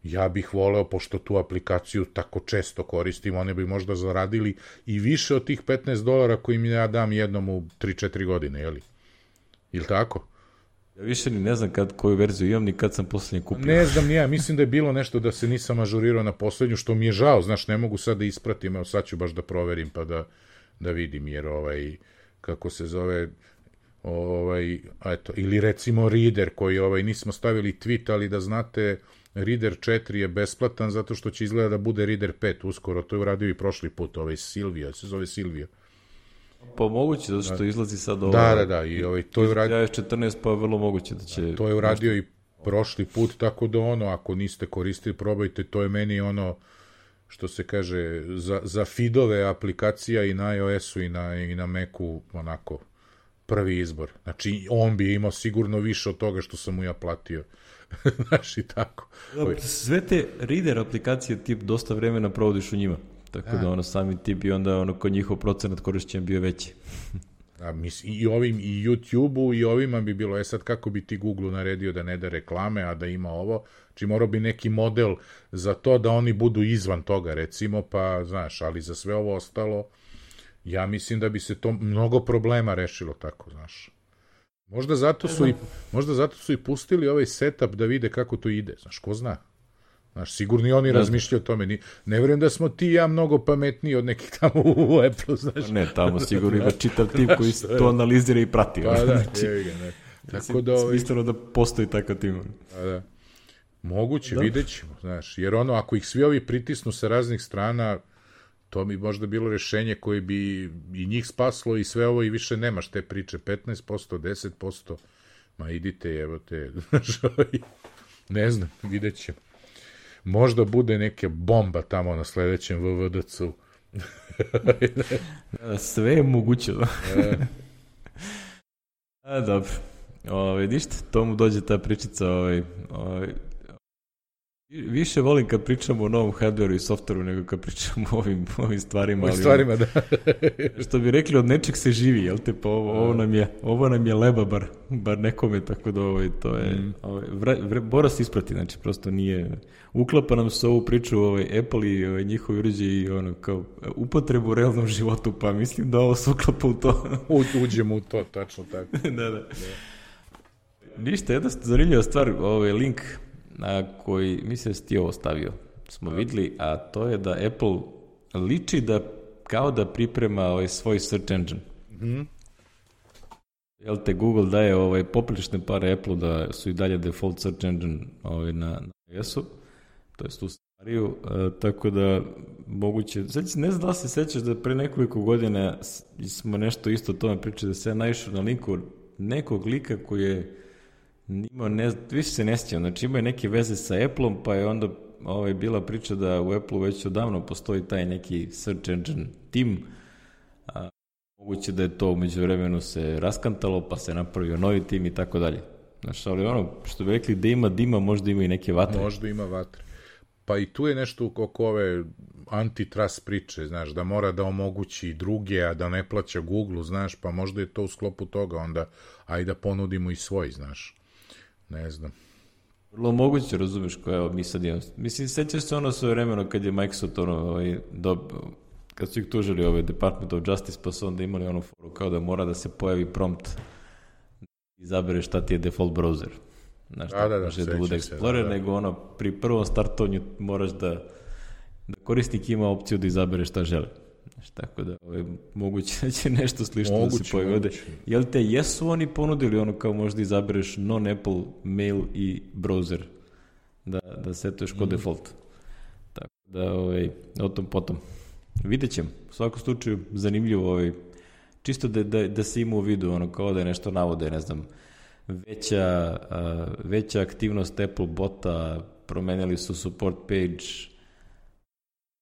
ja bih voleo, pošto tu aplikaciju tako često koristim, oni bi možda zaradili i više od tih 15 dolara koji mi ja dam jednom u 3-4 godine, jeli? Ili tako? Ja više ni ne znam kad, koju verziju imam, ni kad sam posljednje kupio. Ne znam, ni ja, mislim da je bilo nešto da se nisam ažurirao na poslednju, što mi je žao, znaš, ne mogu sad da ispratim, evo sad ću baš da proverim pa da, da vidim, jer ovaj, kako se zove, ovaj, eto, ili recimo Reader, koji ovaj, nismo stavili tweet, ali da znate, Reader 4 je besplatan zato što će izgleda da bude Reader 5 uskoro, to je uradio i prošli put, ovaj Silvio, se zove Silvio. Pa moguće, zato što izlazi sad ovo... Da, da, da, i ovaj, to je uradio, Ja je 14, pa vrlo moguće da će... To je uradio i prošli put, tako da ono, ako niste koristili, probajte, to je meni ono, što se kaže, za, za feedove aplikacija i na iOS-u i na, i na Macu, onako, prvi izbor. Znači, on bi imao sigurno više od toga što sam mu ja platio. Znaš, i tako. Da, sve te reader aplikacije ti dosta vremena provodiš u njima. Tako da ono sami ti bi onda ono kod njihov procenat korišćenja bio veći. A mis, I ovim, i YouTube-u, i ovima bi bilo, e sad kako bi ti Google naredio da ne da reklame, a da ima ovo, znači morao bi neki model za to da oni budu izvan toga, recimo, pa, znaš, ali za sve ovo ostalo, ja mislim da bi se to mnogo problema rešilo tako, znaš. Možda zato su i, možda zato su i pustili ovaj setup da vide kako to ide, znaš, ko zna. Znaš, sigurno i oni razmišljaju o tome. Ni, ne verujem da smo ti i ja mnogo pametniji od nekih tamo u Apple, znaš. Ne, tamo sigurno ima čitav tim koji to analizira i prati. Pa da, znači, jevi ga, ne. Tako da, ovaj, Smisleno da postoji takav tim. pa da. Moguće, da. vidjet ćemo, znaš, jer ono, ako ih svi ovi pritisnu sa raznih strana, to bi možda bilo rešenje koje bi i njih spaslo i sve ovo i više nemaš te priče, 15%, 10%, ma idite, evo te, znaš, ovaj, ne znam, vidjet ćemo. Možda bude neke bomba tamo na sledećem VVDC-u. Sve je moguće. Da. A, dobro. Ove, ništa, to mu dođe ta pričica. Ovaj, ovaj, više volim kad pričamo o novom hardwareu i softwareu nego kad pričamo o ovim, ovim stvarima. Ali stvarima, da. što bi rekli, od nečeg se živi, jel te? Pa ovo, ovo, nam, je, ovo nam je leba, bar, bar nekome, tako da ovaj, to je... Mm. Ovaj, vre, vre, mora se isprati, znači prosto nije... Uklapa nam se ovu priču ovaj, Apple i ovaj, njihovi uređaji i ono, kao upotrebu u realnom životu, pa mislim da ovo se uklapa u to. U, uđemo u to, tačno tako. da, da. Ništa, jedna zanimljiva stvar, ovaj link na koji, mislim da si ti ovo stavio, smo videli, a to je da Apple liči da kao da priprema ovaj svoj search engine. Mhm. Jel te Google daje ovaj poprilične pare Apple da su i dalje default search engine ovaj, na, na iOS-u, to je tu stariju, e, tako da moguće, sad ne znam da se sećaš da pre nekoliko godina smo nešto isto o tome pričali, da se ja naišao na linku nekog lika koji je imao, ne, više se ne sjećam, znači imao je neke veze sa Apple-om, pa je onda ovaj, bila priča da u Apple-u već odavno postoji taj neki search engine tim, a, moguće da je to umeđu vremenu se raskantalo, pa se napravio novi tim i tako dalje. Znaš, ali ono, što bi rekli da ima dima, možda ima i neke vatre. Možda ima vatre. Pa i tu je nešto oko ove antitrust priče, znaš, da mora da omogući druge, a da ne plaća Google, znaš, pa možda je to u sklopu toga, onda ajde da ponudimo i svoj, znaš. Ne znam. Vrlo moguće, razumeš, koja evo, mi sad imamo. Mislim, sećaš se ono svoje vremeno kad je Microsoft ono, ovaj, dob, kad su ih tužili ovaj Department of Justice, pa su onda imali onu foru kao da mora da se pojavi prompt i izabere šta ti je default browser. Znaš, Da, da, da, može da bude se, Explorer, da, da. nego ono, pri prvom startovanju moraš da, da korisnik ima opciju da izabere šta želi. Tako da ovaj, moguće da će nešto slično da Moguće, se pojavi ovde. Jel te jesu oni ponudili ono kao možda izabereš non-Apple mail i browser da, da setuješ Mm. kod default. Tako da, ovaj, o tom potom. Vidjet ćemo. U svakom slučaju, zanimljivo ovaj, čisto da, da, da se ima u vidu, ono, kao da je nešto navode, ne znam, veća, uh, veća aktivnost Apple bota, promenili su support page,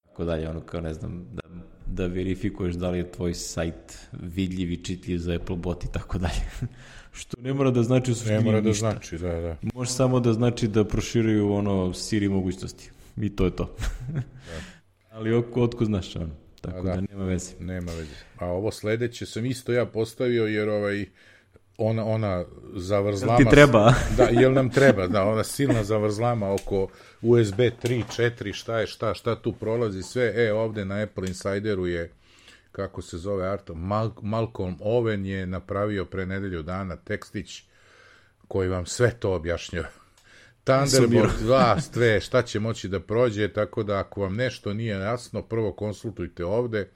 tako dalje, ono kao ne znam, da, da verifikuješ da li je tvoj sajt vidljiv i čitljiv za Apple bot i tako dalje. Što ne mora da znači u suštini Ne mora da ništa. znači, da, da. Može samo da znači da proširuju ono Siri mogućnosti. I to je to. Ali oko, otko znaš ono. Tako A da. da. nema veze. Nema veze. A ovo sledeće sam isto ja postavio jer ovaj ona ona zavrzlama Ti treba. da jel nam treba da ona silna zavrzlama oko USB 3 4 šta je šta šta tu prolazi sve e ovde na Apple Insideru je kako se zove Arto Mal Malcolm Owen je napravio pre nedelju dana tekstić koji vam sve to objašnjava Thunderbolt 2, sve, šta će moći da prođe, tako da ako vam nešto nije jasno, prvo konsultujte ovde,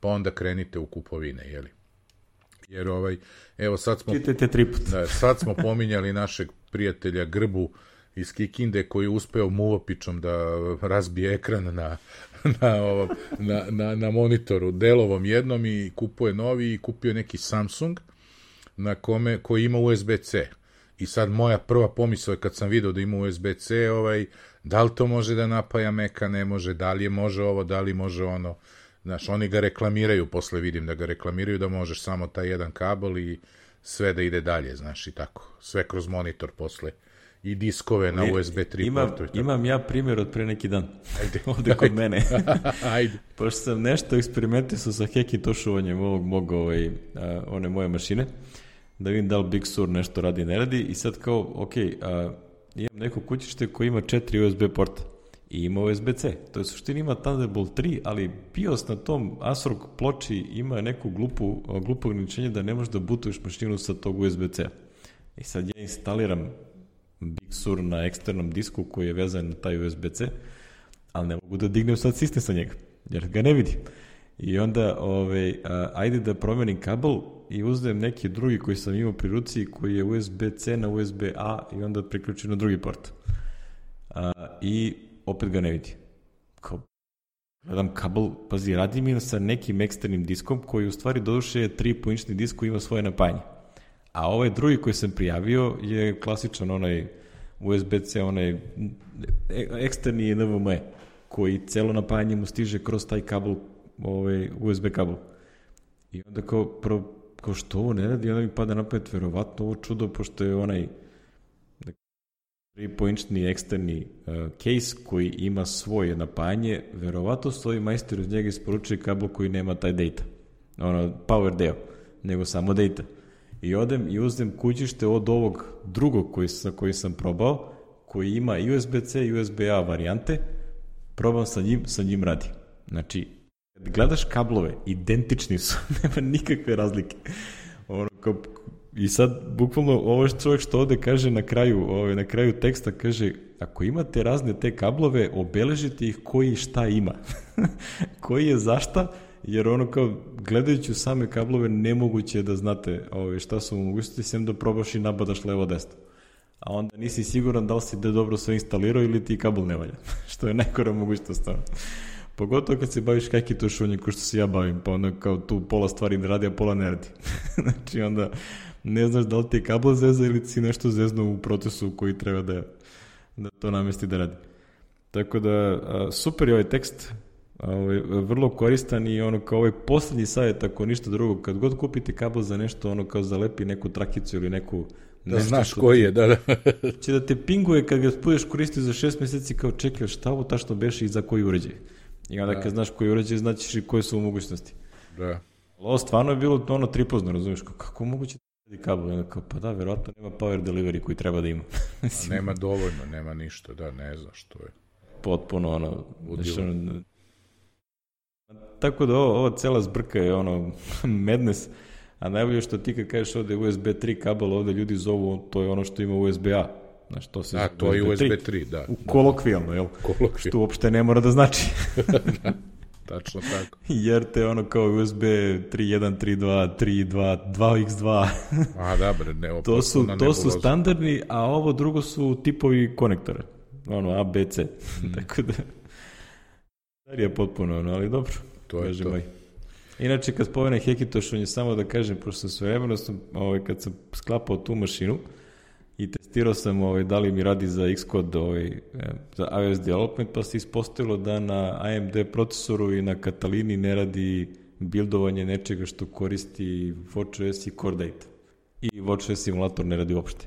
pa onda krenite u kupovine, jeli? Jer ovaj, evo sad smo, Čitajte tri put. da, sad smo pominjali našeg prijatelja Grbu iz Kikinde koji je uspeo muvopičom da razbije ekran na, na, ovom, na, na, na monitoru delovom jednom i kupuje novi i kupio neki Samsung na kome, koji ima USB-C. I sad moja prva pomisla je kad sam video da ima USB-C, ovaj, da li to može da napaja meka, ne može, da li je može ovo, da li može ono. Znaš, oni ga reklamiraju, posle vidim da ga reklamiraju da možeš samo taj jedan kabel i sve da ide dalje, znaš, i tako. Sve kroz monitor posle. I diskove na USB 3 imam, portu tako. imam ja primjer od pre neki dan. Ajde. Ovde kod mene. Ajde. Pošto sam nešto eksperimentisao sa hekitošovanjem ovog mog, ovaj, a, one moje mašine, da vidim da li Big Sur nešto radi ne radi i sad kao, ok, a, imam neko kućište koje ima četiri USB porta i ima USB-C. To je suštini ima Thunderbolt 3, ali BIOS na tom ASRock ploči ima neku glupu, glupo ograničenje da ne možeš da butuješ mašinu sa tog USB-C. I sad ja instaliram Big Sur na eksternom disku koji je vezan na taj USB-C, ali ne mogu da dignem sad sistem sa njega, jer ga ne vidim. I onda, ovaj, a, ajde da promenim kabel i uzmem neki drugi koji sam imao pri ruci koji je USB-C na USB-A i onda priključim na drugi port. A, I opet ga ne vidi. Kao, gledam kabel, pazi, radi mi sa nekim eksternim diskom koji u stvari doduše je 3,5 inčni disk koji ima svoje napajanje. A ovaj drugi koji sam prijavio je klasičan onaj USB-C, onaj eksterni NVMe, koji celo napajanje mu stiže kroz taj kabel, ovaj USB kabel. I onda kao, prvo, kao što ovo ne radi, onda mi pada na pamet, verovatno ovo čudo, pošto je onaj 3,5-inčni eksterni uh, case koji ima svoje napajanje, verovatno stoji majstor iz njega isporučuje kabel koji nema taj data, ono, power deo, nego samo data. I odem i uzmem kućište od ovog drugog koji, sa koji sam probao, koji ima USB-C i USB-A varijante, probam sa njim, sa njim radi. Znači, kad gledaš kablove, identični su, nema nikakve razlike. Ono, kao, I sad, bukvalno, ovo što čovjek što ovde kaže na kraju, ovaj, na kraju teksta, kaže, ako imate razne te kablove, obeležite ih koji šta ima. koji je zašta, jer ono kao, gledajući same kablove, nemoguće je da znate ovaj, šta su mogućnosti, sem da probaš i nabadaš levo desno. A onda nisi siguran da li si da dobro sve instalirao ili ti kabel ne valja, što je najgora mogućnost. Pogotovo kad se baviš kaki tušovanjem ko što se ja bavim, pa onda kao tu pola stvari ne radi, a pola ne radi. znači onda ne znaš da li ti je kabel zeza ili si nešto zezno u procesu koji treba da, da to namesti da radi. Tako da, super je ovaj tekst, ovaj, vrlo koristan i ono kao ovaj poslednji savjet, ako ništa drugo, kad god kupite kabel za nešto, ono kao zalepi neku trakicu ili neku Da nešto znaš što koji je, da, da. će da te pinguje kad ga budeš koristiti za šest meseci kao čekaj šta ovo tačno beše i za koji uređaj. I onda kad znaš koji uređaj, znaćeš i koje su mogućnosti. da. Ovo stvarno je bilo ono tripozno, razumiješ, kako, kako moguće da radi kabel? Onda kao, pa da, verovatno nema power delivery koji treba da ima. A nema dovoljno, nema ništa, da, ne znaš što je. Potpuno ono, Ludilo. Tako da ovo, ova cela zbrka je ono madness, a najbolje što ti kad kažeš ovde USB 3 kabel, ovde ljudi zovu, to je ono što ima USB-A. Znaš, to se A, zove to je USB 3, da. U kolokvijalno, jel? Kolokvijalno. Što uopšte ne mora da znači. Tačno tako. Jer te ono kao USB 3.1, 3.2, 3.2, 2x2. A, da, bre, ne, to su, to su standardni, a ovo drugo su tipovi konektora. Ono, A, B, C. Mhm. Tako da... Je potpuno, ono, ali dobro. To je to. Inače, kad spomene Hekitoš, on je samo da kažem, pošto sam sve vremeno sam, ovaj, kad sam sklapao tu mašinu, i testirao sam ovaj, da li mi radi za Xcode ovaj, za iOS development, pa se ispostavilo da na AMD procesoru i na Katalini ne radi bildovanje nečega što koristi WatchOS i Core Data. I WatchOS simulator ne radi uopšte.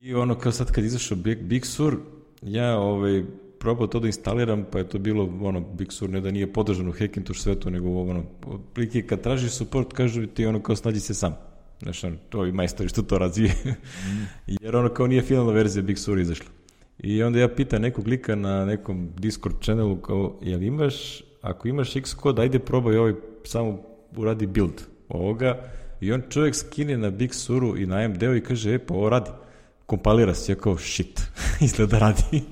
I ono kao sad kad izašao Big, Big Sur, ja ovaj, probao to da instaliram, pa je to bilo, ono, Big Sur ne da nije podržan u Hackintosh svetu, nego ono, otprilike kad tražiš support, kažu ti ono kao snađi se sam. Znaš, on, to i majstori što to razvije. Mm. Jer ono kao nije finalna verzija Big Sur izašla. I onda ja pitam nekog lika na nekom Discord channelu kao, jel imaš, ako imaš Xcode, ajde probaj ovaj, samo uradi build ovoga. I on čovjek skine na Big Suru i na AMD-u i kaže, e, pa ovo radi kompalira se, ja kao shit, izgleda radi.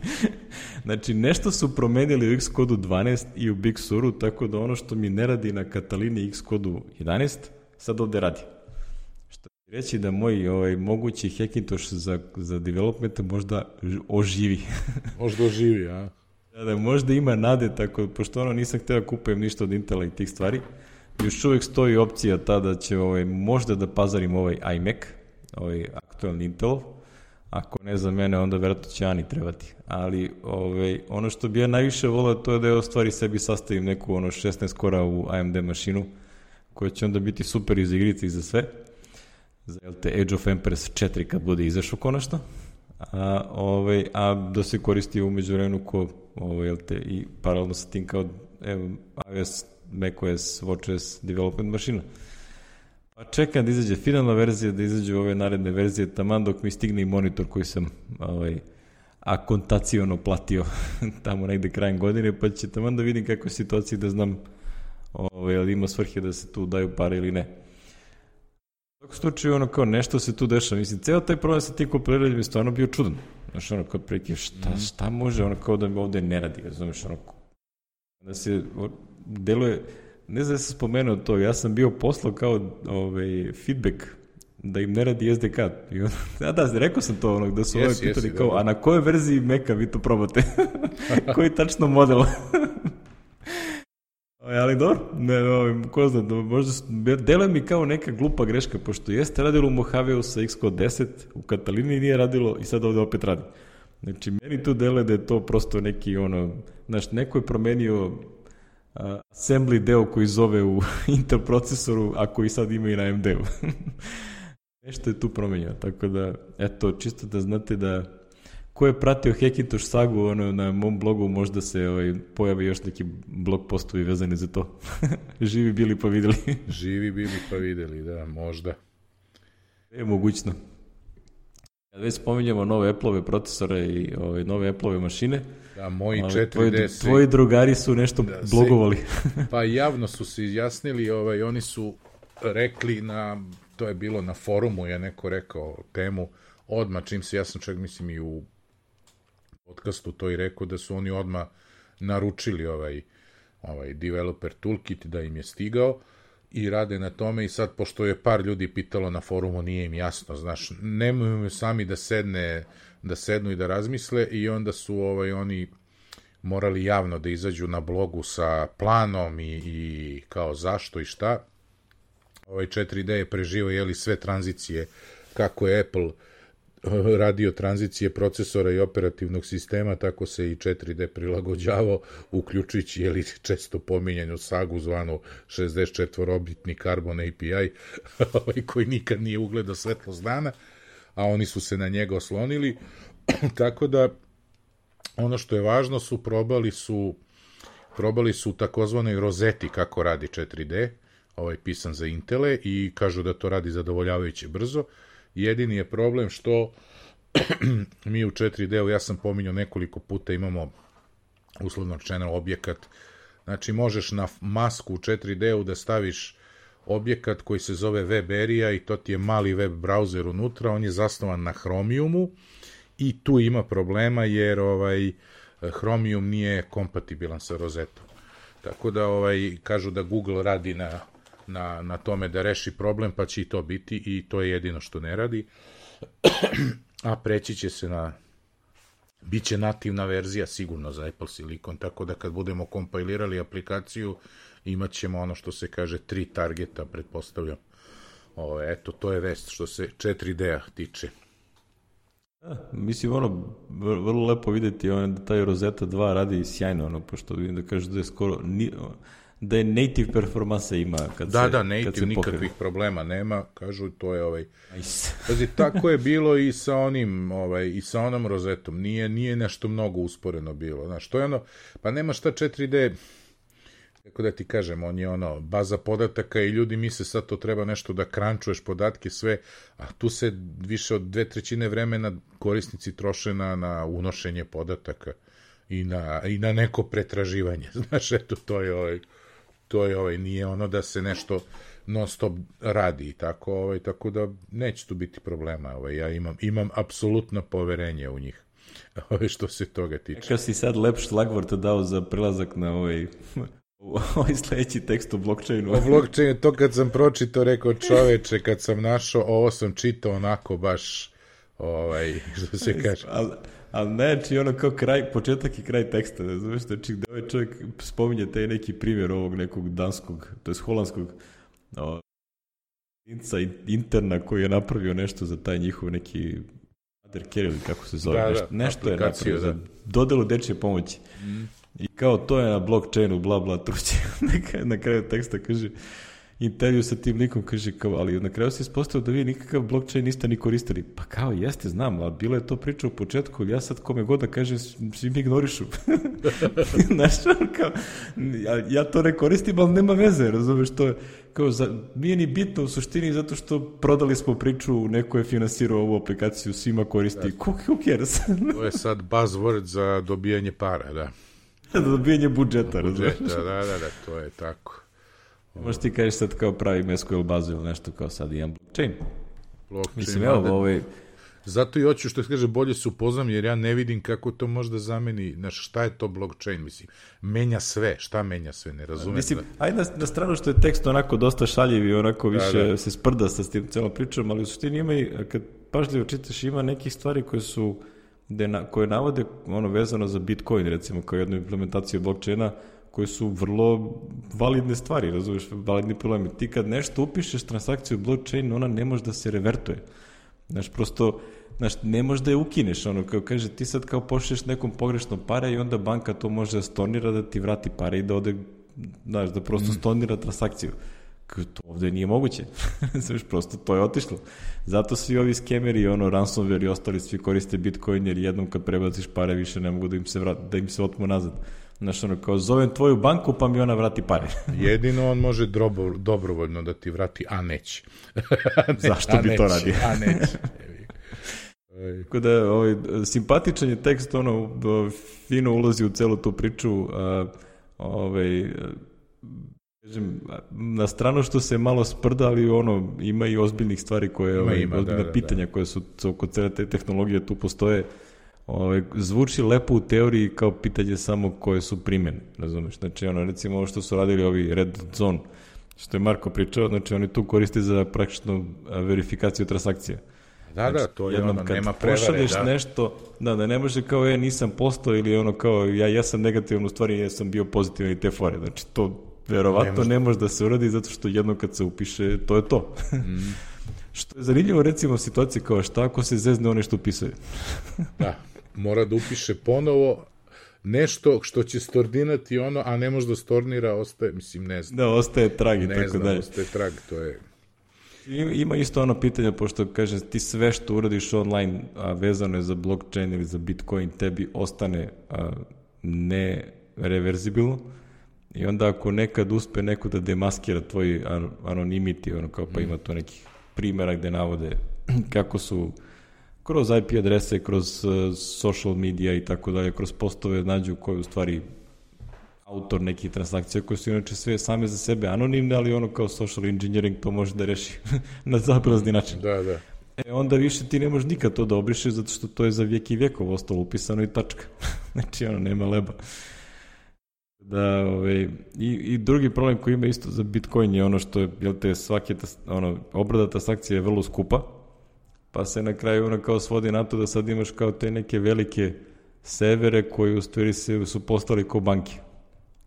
Znači, nešto su promenili u Xcode 12 i u Big Suru, tako da ono što mi ne radi na Katalini Xcode 11, sad ovde radi. Što reći da moj ovaj, mogući Hackintosh za, za development možda oživi. možda oživi, a? Da, da, možda ima nade, tako, pošto ono nisam hteo da kupujem ništa od Intela i tih stvari, još uvek stoji opcija ta da će ovaj, možda da pazarim ovaj iMac, ovaj aktualni Intelov, Ako ne za mene, onda verovatno će Ani trebati. Ali ovaj, ono što bi ja najviše volao to je da je o stvari sebi sastavim neku ono 16 kora u AMD mašinu koja će onda biti super iz igrice i za sve. Za LT Age of Empires 4 kad bude izašao konačno. A, ovaj, a da se koristi umeđu vremenu ko ovaj, LT i paralelno sa tim kao evo, iOS, macOS, WatchOS development mašina. Pa čekam da izađe finalna verzija, da izađu ove naredne verzije, taman dok mi stigne i monitor koji sam ovaj, akontacijono platio tamo negde krajem godine, pa će taman da vidim kako je situacija da znam ovaj, ali ima svrhe da se tu daju pare ili ne. U svakom slučaju, ono kao nešto se tu dešava. Mislim, ceo taj problem sa tim kompleranjem je stvarno bio čudan. Znaš, ono, kao preke, šta, mhm. šta može, ono, kao da mi ovde ne radi, razumeš, ono, da se, deluje, ne znam da sam spomenuo to, ja sam bio poslao kao ovaj, feedback da im ne radi SDK. I on, da, da, rekao sam to, ono, da su yes, ovaj pitali yes, kao, da. a na kojoj verziji Meka vi to probate? Koji tačno model? Ali dobro, ne, no, ko zna, da možda, deluje mi kao neka glupa greška, pošto jeste radilo u Mojave sa Xcode 10, u Katalini nije radilo i sad ovde opet radi. Znači, meni tu deluje da je to prosto neki, ono, znaš, neko je promenio assembly deo koji zove u Intel procesoru, a koji sad ima i na AMD-u. Nešto je tu promenio, tako da, eto, čisto da znate da ko je pratio Hackintosh sagu ono, na mom blogu, možda se ovaj, pojavi još neki blog postovi vezani za to. Živi bili pa videli. Živi bili pa videli, da, možda. Je mogućno. Kad već spominjamo nove Apple-ove procesore i ove, ovaj, nove Apple-ove mašine, Da, moji 4D... Tvoji, tvoji drugari su nešto da, blogovali. pa javno su se izjasnili, ovaj, oni su rekli na, to je bilo na forumu, je neko rekao temu, odma čim se, ja sam čak mislim i u podcastu to i rekao, da su oni odma naručili ovaj, ovaj developer toolkit da im je stigao i rade na tome i sad pošto je par ljudi pitalo na forumu nije im jasno, znaš, nemaju sami da sedne da sednu i da razmisle i onda su ovaj oni morali javno da izađu na blogu sa planom i, i kao zašto i šta. Ovaj 4D je preživao jeli sve tranzicije kako je Apple eh, radio tranzicije procesora i operativnog sistema, tako se i 4D prilagođavao, uključujući jeli, često pominjanju sagu zvanu 64-obitni Carbon API, ovaj, koji nikad nije ugledao svetlost dana a oni su se na njega oslonili, tako da ono što je važno su probali su probali su takozvanoj rozeti kako radi 4D, ovaj pisan za Intele i kažu da to radi zadovoljavajuće brzo. Jedini je problem što mi u 4D-u, ja sam pominjao nekoliko puta, imamo uslovno rečeno objekat, znači možeš na masku u 4D-u da staviš objekat koji se zove web area i to ti je mali web browser unutra, on je zasnovan na Chromiumu i tu ima problema jer ovaj Chromium nije kompatibilan sa Rosetom. Tako da ovaj kažu da Google radi na, na, na tome da reši problem, pa će i to biti i to je jedino što ne radi. A preći će se na biće nativna verzija sigurno za Apple Silicon, tako da kad budemo kompilirali aplikaciju, imat ćemo ono što se kaže tri targeta, pretpostavljam. O, eto, to je vest što se 4D-a tiče. Da, mislim, ono, vrlo lepo videti on, da taj Rosetta 2 radi sjajno, ono, pošto vidim da kaže da je skoro, ni, da je native performansa ima kad da, se Da, native kad se nikakvih problema nema, kažu to je ovaj... Nice. Pazi, tako je bilo i sa onim, ovaj, i sa onom rozetom, nije, nije nešto mnogo usporeno bilo, znaš, to je ono, pa nema šta 4D, kako da ti kažem, on je ono, baza podataka i ljudi misle sad to treba nešto da krančuješ podatke, sve, a tu se više od dve trećine vremena korisnici troše na, na unošenje podataka i na, i na neko pretraživanje. Znaš, eto, to je ovaj, to je ovaj, nije ono da se nešto non stop radi i tako, ovaj, tako da neće tu biti problema. Ovaj, ja imam, imam apsolutno poverenje u njih. Ovaj, što se toga tiče. Kako si sad lep šlagvort dao za prelazak na ovaj ovaj sledeći tekst o blockchainu. O blockchainu, to kad sam pročito, rekao čoveče, kad sam našao, ovo sam čitao onako baš, ovaj, što se kaže. Ali, ali ne, či ono kao kraj, početak i kraj teksta, ne znaš, znači gde ovaj čovjek spominje taj neki primjer ovog nekog danskog, to je holandskog o, inca interna koji je napravio nešto za taj njihov neki Mother Care ili kako se zove, Da, da, nešto, nešto je napravio da. za dodelu dečje pomoći. I kao to je na blockchainu, bla bla truće. na kraju teksta kaže intervju sa tim likom kaže kao, ali na kraju se ispostavio da vi nikakav blockchain niste ni koristili. Pa kao, jeste, znam, ali bilo je to priča u početku, ali ja sad kome god da kažem, svi mi ignorišu. Znaš, kao, ja, ja to ne koristim, ali nema veze, razumeš, to je, kao, za, nije ni bitno u suštini zato što prodali smo priču, neko je finansirao ovu aplikaciju, svima koristi, who, who cares? to je sad buzzword za dobijanje para, da. za dobijanje budžeta, razumeš? Budžeta, da, da, da, to je tako. Možeš ti kažeš sad kao pravim SQL bazu ili nešto kao sad imam blockchain. Blockchain, Mislim, evo, ovaj, Zato i hoću što se kaže bolje se upoznam jer ja ne vidim kako to možda zameni, znaš, šta je to blockchain, mislim, menja sve, šta menja sve, ne razumem. Mislim, da. ajde na, na stranu što je tekst onako dosta šaljiv i onako više da. se sprda sa tim celom pričom, ali u suštini ima i, kad pažljivo čitaš, ima nekih stvari koje su, gde na, koje navode ono vezano za Bitcoin, recimo, kao jednu implementaciju blockchaina, koje su vrlo validne stvari, razumiješ, validni problemi. Ti kad nešto upišeš transakciju u blockchain, ona ne može da se revertuje. Znaš, prosto, znaš, ne možeš da je ukineš, ono, kao kaže, ti sad kao pošlješ nekom pogrešno pare i onda banka to može da stornira, da ti vrati pare i da ode, znaš, da prosto stornira transakciju. Kao, to ovde nije moguće. Znaš, prosto to je otišlo. Zato svi ovi skemeri, ono, ransomware i ostali svi koriste Bitcoin, jer jednom kad prebaciš pare više ne mogu da im se, vrat, da im se otmu nazad. Znaš, ono, kao zovem tvoju banku pa mi ona vrati pare. Jedino on može drobo, dobrovoljno da ti vrati, a neće. Zašto A bi to neće, radio? A neće. Tako da, ovaj, simpatičan je tekst, ono, fino ulazi u celu tu priču, a, ovaj, kažem, na stranu što se malo sprda, ali ono, ima i ozbiljnih stvari koje, Ima, ovaj, ima, da, ozbiljna da, da. pitanja koje su su oko cele te tehnologije tu postoje, ovaj, zvuči lepo u teoriji kao pitanje samo koje su primjene, razumeš? Znači, ono, recimo ovo što su radili ovi Red Zone, što je Marko pričao, znači oni tu koriste za praktično verifikaciju transakcija. Da, da, to je Znači, Jednom ono, kad nema prevare, pošalješ da. nešto, da, da ne može kao, e, nisam postao ili ono kao, ja jesam negativan, u stvari jesam bio pozitivan i te fore. Znači, to verovatno Ne može. ne može da se uradi zato što jednom kad se upiše, to je to. Mhm. što je zanimljivo, recimo, situacije kao šta ako se zezne ono što upisuje. Da, mora da upiše ponovo nešto što će stornirati ono, a ne može da stornira, ostaje, mislim, ne znam. Da, ostaje trag i Ne tako znam, dalje. ostaje trag, to je... Ima- isto ono pitanje, pošto kaže ti sve što uradiš online a, vezano je za blockchain ili za bitcoin, tebi ostane a, nereverzibilno i onda ako nekad uspe neko da demaskira tvoj an- anonimity, ono kao pa ima tu nekih primjera gde navode kako su kroz IP adrese, kroz uh, social media i tako dalje, kroz postove nađu koji u stvari autor nekih transakcija koje su inače sve same za sebe anonimne, ali ono kao social engineering to može da reši na zabilazni način. Da, da. E onda više ti ne možeš nikad to da obrišeš zato što to je za vijek i vjekov ostalo upisano i tačka. znači ono nema leba. Da, ovaj, i, i drugi problem koji ima isto za Bitcoin je ono što je, jel te, svake, ono, obrada transakcije je vrlo skupa, pa se na kraju ono kao svodi na to da sad imaš kao te neke velike severe koji u stvari se, su postali kao banke.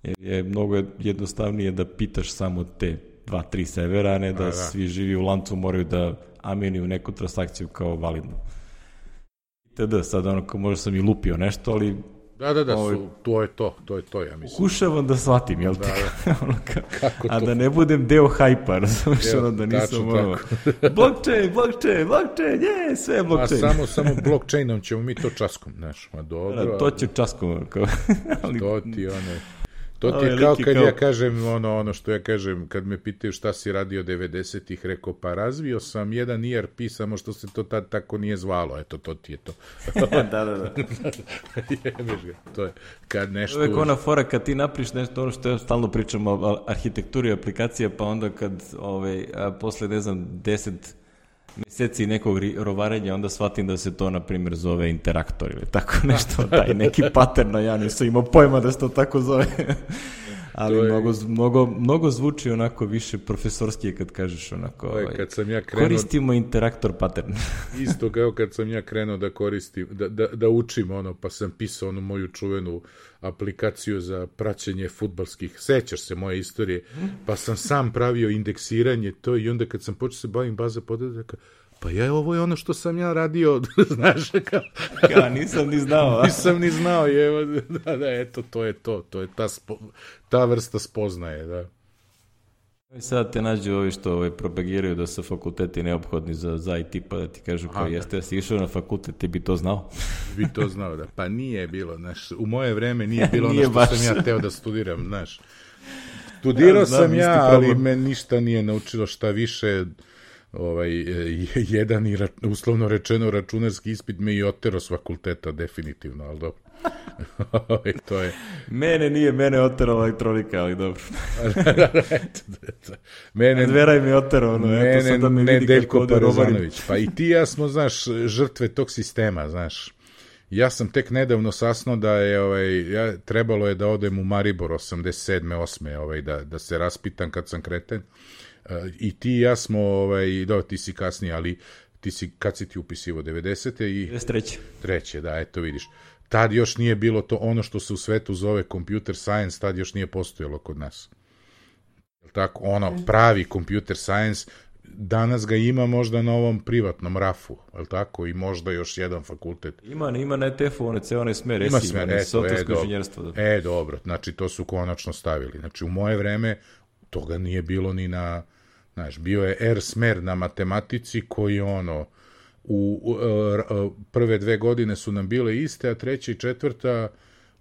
Jer je mnogo jednostavnije da pitaš samo te dva, tri severa, a ne da, A, da. svi živi u lancu moraju da amenuju neku transakciju kao validnu. itd. Sad ono, kao možda sam i lupio nešto, ali Da, da, da, Ovaj- su, to je to, to je to, ja mislim. Pokušavam da shvatim, jel ti? ono kao, Kako a to? da ne budem deo hajpa, razumiješ, ono da nisam ono, blockchain, blockchain, blockchain, je, sve je A blockchain. samo, samo blockchainom ćemo mi to časkom, znaš, ma dobro, Da, to će časkom, kao, ali to ti ono, To ti je ovaj kao kad kao... ja kažem ono, ono što ja kažem, kad me pitaju šta si radio 90-ih, rekao pa razvio sam jedan ERP, samo što se to tad tako nije zvalo, eto to ti je to. da, da, da. Jebeš ga, to je kad nešto... Uvijek ona fora kad ti napriš nešto, ono što ja stalno pričam o arhitekturi aplikacija, pa onda kad ove, a posle, ne znam, 10 meseci nekog rovarenja, onda shvatim da se to, na primjer, zove interaktor ili tako nešto, taj neki paterno, ja nisam imao pojma da se to tako zove. ali je... mnogo, mnogo, mnogo zvuči onako više profesorskije kad kažeš onako, je, ovaj, kad sam ja krenuo, koristimo interaktor pattern. isto kao kad sam ja krenuo da koristim, da, da, da učim ono, pa sam pisao onu moju čuvenu uh, aplikaciju za praćenje futbalskih, sećaš se moje istorije, pa sam sam pravio indeksiranje to i onda kad sam počeo se bavim baza podataka, pa ja ovo je ono što sam ja radio, znaš, kao, ja nisam ni znao. a? nisam ni znao, je, da, da, eto, to je to, to je ta, spo, ta vrsta spoznaje, da. I sad te nađu ovi što ovaj, propagiraju da su fakulteti neophodni za, za IT, pa da ti kažu kao Aha. jeste, jesi išao na fakultet, ti bi to znao. bi to znao da pa nije bilo znaš u moje vreme nije bilo Nije ono što baš. sam ja teo da studiram znaš studirao Ja znam, sam ja ali problem. me ništa nije naučilo šta više ovaj e, jedan i ra- uslovno rečeno računarski ispit me i otero s fakulteta definitivno ali dobro Ovaj, to je Mene nije, mene oterala elektronika, ali dobro. mene Dveraj mi oterao, ono, eto, sad da me vidi Nedeljko ovde rovarim. Parezanović. Pa i ti ja smo, znaš, žrtve tog sistema, znaš. Ja sam tek nedavno sasno da je, ovaj, ja, trebalo je da odem u Maribor 87. 8. Ovaj, da, da se raspitam kad sam kreten. E, I ti i ja smo, ovaj, da, ti si kasnije, ali ti si, kad si ti upisivo, 90. i 93. treće, da, eto vidiš. Tad još nije bilo to ono što se u svetu zove computer science, tad još nije postojalo kod nas. Tako? Ono, pravi computer science, danas ga ima možda na ovom privatnom rafu, jel tako? I možda još jedan fakultet. Ima, ima na ETF-u, one ceo onaj smer, Ima esi, smer, eto, e, dobro. Da. E, dobro, znači to su konačno stavili. Znači u moje vreme toga nije bilo ni na, znaš, bio je R smer na matematici koji ono, u, u e, r- e, prve dve godine su nam bile iste, a treća i četvrta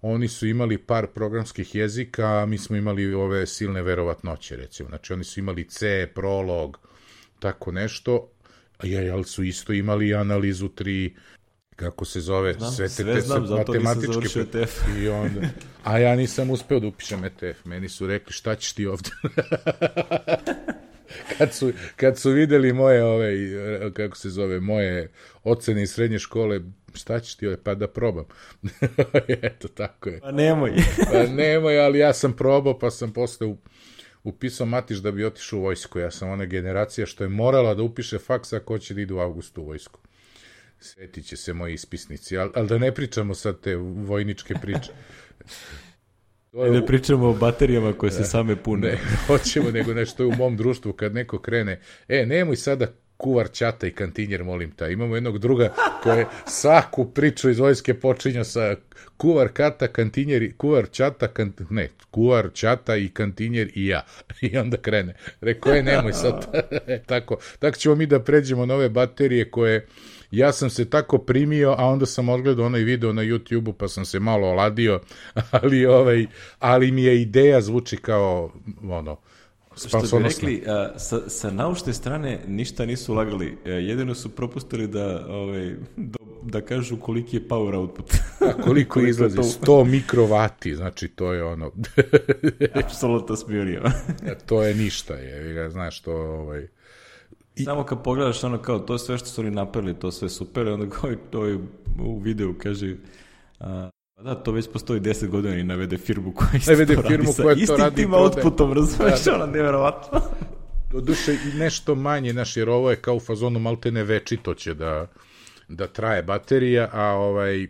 oni su imali par programskih jezika, a mi smo imali ove silne verovatnoće, recimo. Znači, oni su imali C, prolog, tako nešto, a ja, ali su isto imali analizu 3, kako se zove, Znam, sve te, sve te znam, zato matematičke... ETF. I onda, a ja nisam uspeo da upišem ETF. Meni su rekli šta ćeš ti ovde? kad, su, kad su videli moje, ove, kako se zove, moje ocene iz srednje škole, šta ćeš ti? Pa da probam. Eto, tako je. Pa nemoj. Pa nemoj, ali ja sam probao, pa sam posle u- upisao matiš da bi otišao u vojsku. Ja sam ona generacija što je morala da upiše faks ako hoće da ide u avgustu u vojsku. Svetit će se moji ispisnici, ali, ali da ne pričamo sad te vojničke priče. To je Ne pričamo o baterijama koje se same pune. ne, hoćemo nego nešto je u mom društvu kad neko krene, e, nemoj sada kuvar čata i kantinjer, molim ta. Imamo jednog druga koje svaku priču iz vojske počinja sa kuvar kata, kantinjer, i- kuvar čata, kant, ne, kuvar čata i kantinjer i ja. I onda krene. Rekao je, nemoj sad. E, tako, tako ćemo mi da pređemo na ove baterije koje ja sam se tako primio, a onda sam odgledao onaj video na YouTube-u pa sam se malo oladio, ali, ovaj, ali mi je ideja zvuči kao ono, Što bi rekli, a, sa, sa naučne strane ništa nisu ulagali. E, jedino su propustili da, ovaj, da, da kažu koliki je power output. A koliko Koliko izlazi? to- 100 mikrovati, znači to je ono, Apsolutno smirio. to je ništa, je, znaš, to ovaj, Samo kad pogledaš ono kao to sve što su oni napravili, to sve super, onda kao i to u videu kaže a, pa da, to već postoji 10 godina i navede firmu koja isto Navede to radi firmu sa koja to istim radi i tim outputom, razumeš, ono nevjerovatno. Doduše i nešto manje, znaš, jer ovo je kao u fazonu maltene večito će da, da traje baterija, a ovaj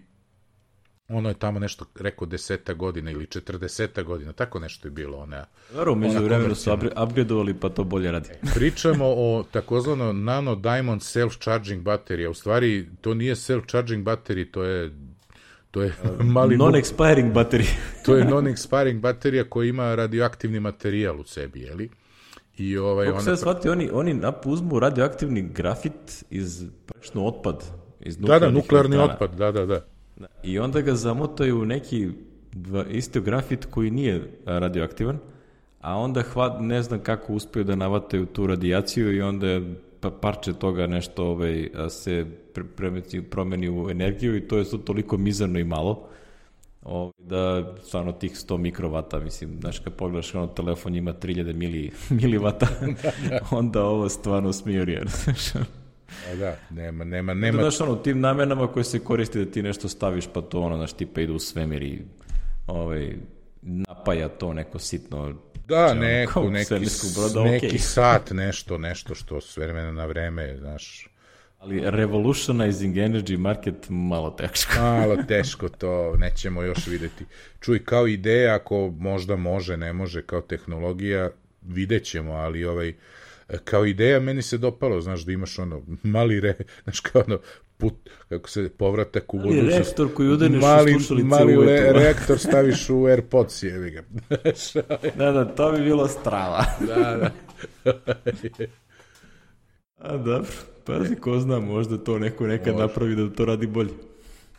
ono je tamo nešto rekao deseta godina ili četrdeseta godina, tako nešto je bilo. Ona, Dobro, među vremenu su upgradeovali pa to bolje radi. Pričamo o takozvano nano diamond self-charging baterija. U stvari, to nije self-charging baterija, to je to je mali non-expiring baterija. to je non-expiring baterija koja ima radioaktivni materijal u sebi, je li? I ovaj Kako ona se shvati, oni oni uzmu radioaktivni grafit iz praktično otpad, iz Da, da, nuklearni otpad, da, da, da. I onda ga zamotaju u neki isti grafit koji nije radioaktivan, a onda hvat, ne znam kako uspeju da navataju tu radijaciju i onda pa parče toga nešto ovaj, se pre, promeni u energiju i to je to toliko mizerno i malo ovaj, da stvarno tih 100 mikrovata, mislim, znaš, kad pogledaš ono telefon ima 3000 mili, milivata, onda ovo stvarno smijurije, znaš. A da, nema, nema, nema. Znaš, ono, tim namenama koje se koristi da ti nešto staviš, pa to, ono, znaš, tipa ide u svemir i ovaj, napaja to neko sitno Da, neko, neki, broda, neki okay. sat, nešto, nešto što s vremena na vreme, znaš, Ali revolutionizing energy market malo teško. malo teško to, nećemo još videti. Čuj, kao ideja, ako možda može, ne može, kao tehnologija, vidjet ćemo, ali ovaj, kao ideja meni se dopalo, znaš, da imaš ono mali re, znaš, kao ono, put, kako se povratak u budućnost. Mali reaktor koji udeneš mali, u Mali le, reaktor staviš u Airpods, jevi ga. da, da, to bi bilo strava. da, da. A, dobro. Pazi, ko zna, možda to neko nekad Može. napravi da to radi bolje.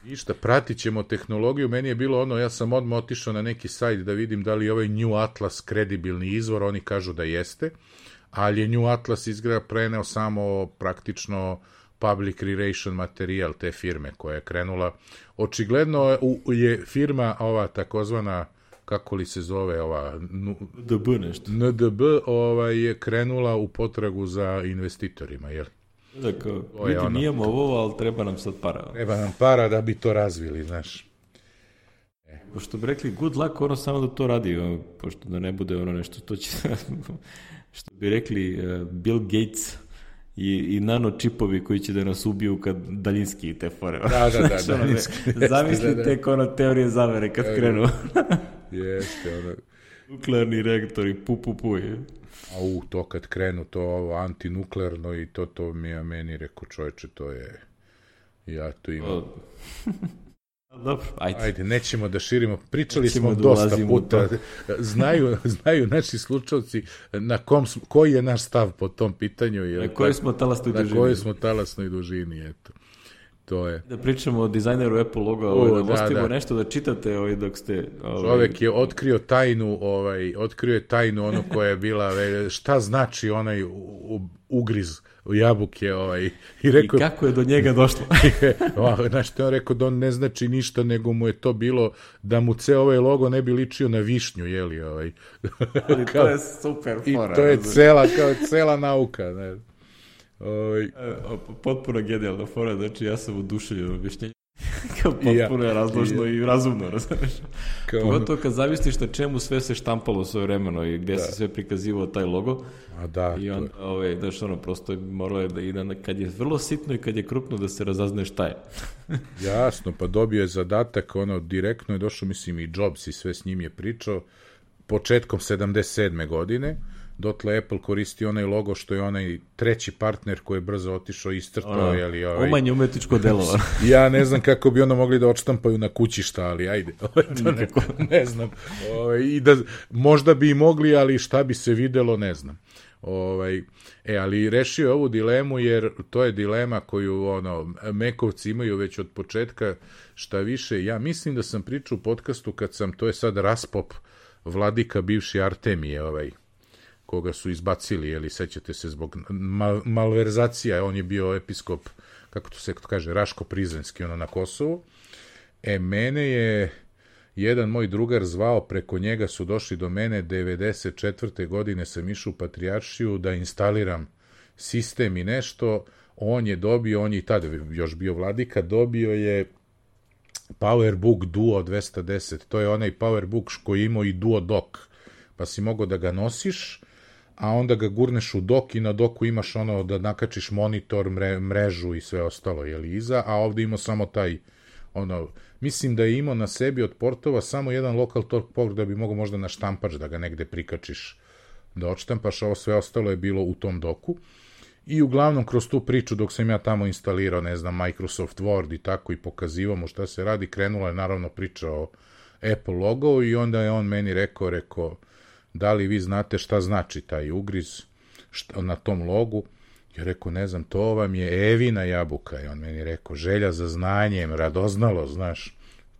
Ništa, pratit ćemo tehnologiju. Meni je bilo ono, ja sam odmah otišao na neki sajt da vidim da li je ovaj New Atlas kredibilni izvor, oni kažu da jeste, ali je New Atlas izgleda preneo samo praktično public relation materijal te firme koja je krenula. Očigledno je firma ova takozvana kako li se zove ova NDB nešto. NDB ovaj, je krenula u potragu za investitorima, jel? Da, kao, vidi, ono, nijemo ovo, ali treba nam sad para. Treba nam para da bi to razvili, znaš. E. Pošto bi rekli, good luck, ono samo da to radi, pošto da ne bude ono nešto, to će, što bi rekli uh, Bill Gates, i, i nano čipovi koji će da nas ubiju kad daljinski te fore. Da, da, da, daljinski. Zamisli da, da. tek ono teorije zavere kad krenu. Jeste, ono. Nuklearni reaktori, pu, pu, pu. Je. A u, to kad krenu, to ovo antinuklearno i to, to mi je meni rekao čoveče, to je... Ja to imam. Dobro, ajde. Ajde, nećemo da širimo. Pričali nećemo smo da dosta puta. Znaju, znaju naši slučavci na kom, koji je naš stav po tom pitanju. Je, na kojoj smo talasnoj dužini. Na kojoj smo talasnoj dužini, eto. To je. Da pričamo o dizajneru Apple loga, ovaj, da, da, da. nešto da čitate ovaj, dok ste... Ovaj... Čovek je otkrio tajnu, ovaj, otkrio je tajnu ono koja je bila, šta znači onaj ugriz jabuke ovaj, i rekao... I kako je do njega došlo? Znaš, te on rekao da on ne znači ništa, nego mu je to bilo da mu ceo ovaj logo ne bi ličio na višnju, jeli, ovaj. Ali to je super fora. I to je cela, kao cela nauka, ne. Oj. E, potpuno genijalna fora, znači ja sam oduševljen objašnjenjem. Kao potpuno ja. je razložno i, i razumno, razumeš? Pogotovo kad zavisliš na čemu sve se štampalo svoje vremeno i gde da. se sve prikazivao taj logo. A da. I onda, ovaj, znaš, ono, prosto moralo je da ide, kad je vrlo sitno i kad je krupno da se razazne šta je. Jasno, pa dobio je zadatak, ono, direktno je došao, mislim, i Jobs i sve s njim je pričao, početkom 77. godine, dotle Apple koristi onaj logo što je onaj treći partner koji je brzo otišao i istrtao. Ono, ovaj... Umanje umetničko delo. ja ne znam kako bi ono mogli da odštampaju na kući šta, ali ajde. to ne, ne znam. Ovaj, I da, možda bi i mogli, ali šta bi se videlo, ne znam. Ovaj, e, ali rešio ovu dilemu jer to je dilema koju ono, Mekovci imaju već od početka šta više. Ja mislim da sam pričao u podcastu kad sam, to je sad Raspop, vladika bivši Artemije, ovaj, koga su izbacili, jeli, sećate se, zbog mal, malverzacija, on je bio episkop, kako to se kaže, Raško Prizrenski, ono na Kosovu. E, mene je jedan moj drugar zvao, preko njega su došli do mene 94. godine sam išao u Patrijaršiju da instaliram sistem i nešto, on je dobio, on je i tada još bio vladika, dobio je PowerBook Duo 210, to je onaj PowerBook koji imao i Duo Dock, pa si mogao da ga nosiš, a onda ga gurneš u dok i na doku imaš ono da nakačiš monitor, mre, mrežu i sve ostalo, je li iza, a ovde ima samo taj ono, mislim da je imao na sebi od portova samo jedan lokal talk port da bi mogao možda na štampač da ga negde prikačiš da odštampaš, ovo sve ostalo je bilo u tom doku. I uglavnom kroz tu priču dok sam ja tamo instalirao, ne znam, Microsoft Word i tako i pokazivao mu šta se radi, krenula je naravno priča o Apple logo i onda je on meni rekao, rekao, da li vi znate šta znači taj ugriz šta, na tom logu? Ja rekao, ne znam, to vam je Evina jabuka. I on meni rekao, želja za znanjem, radoznalo, znaš.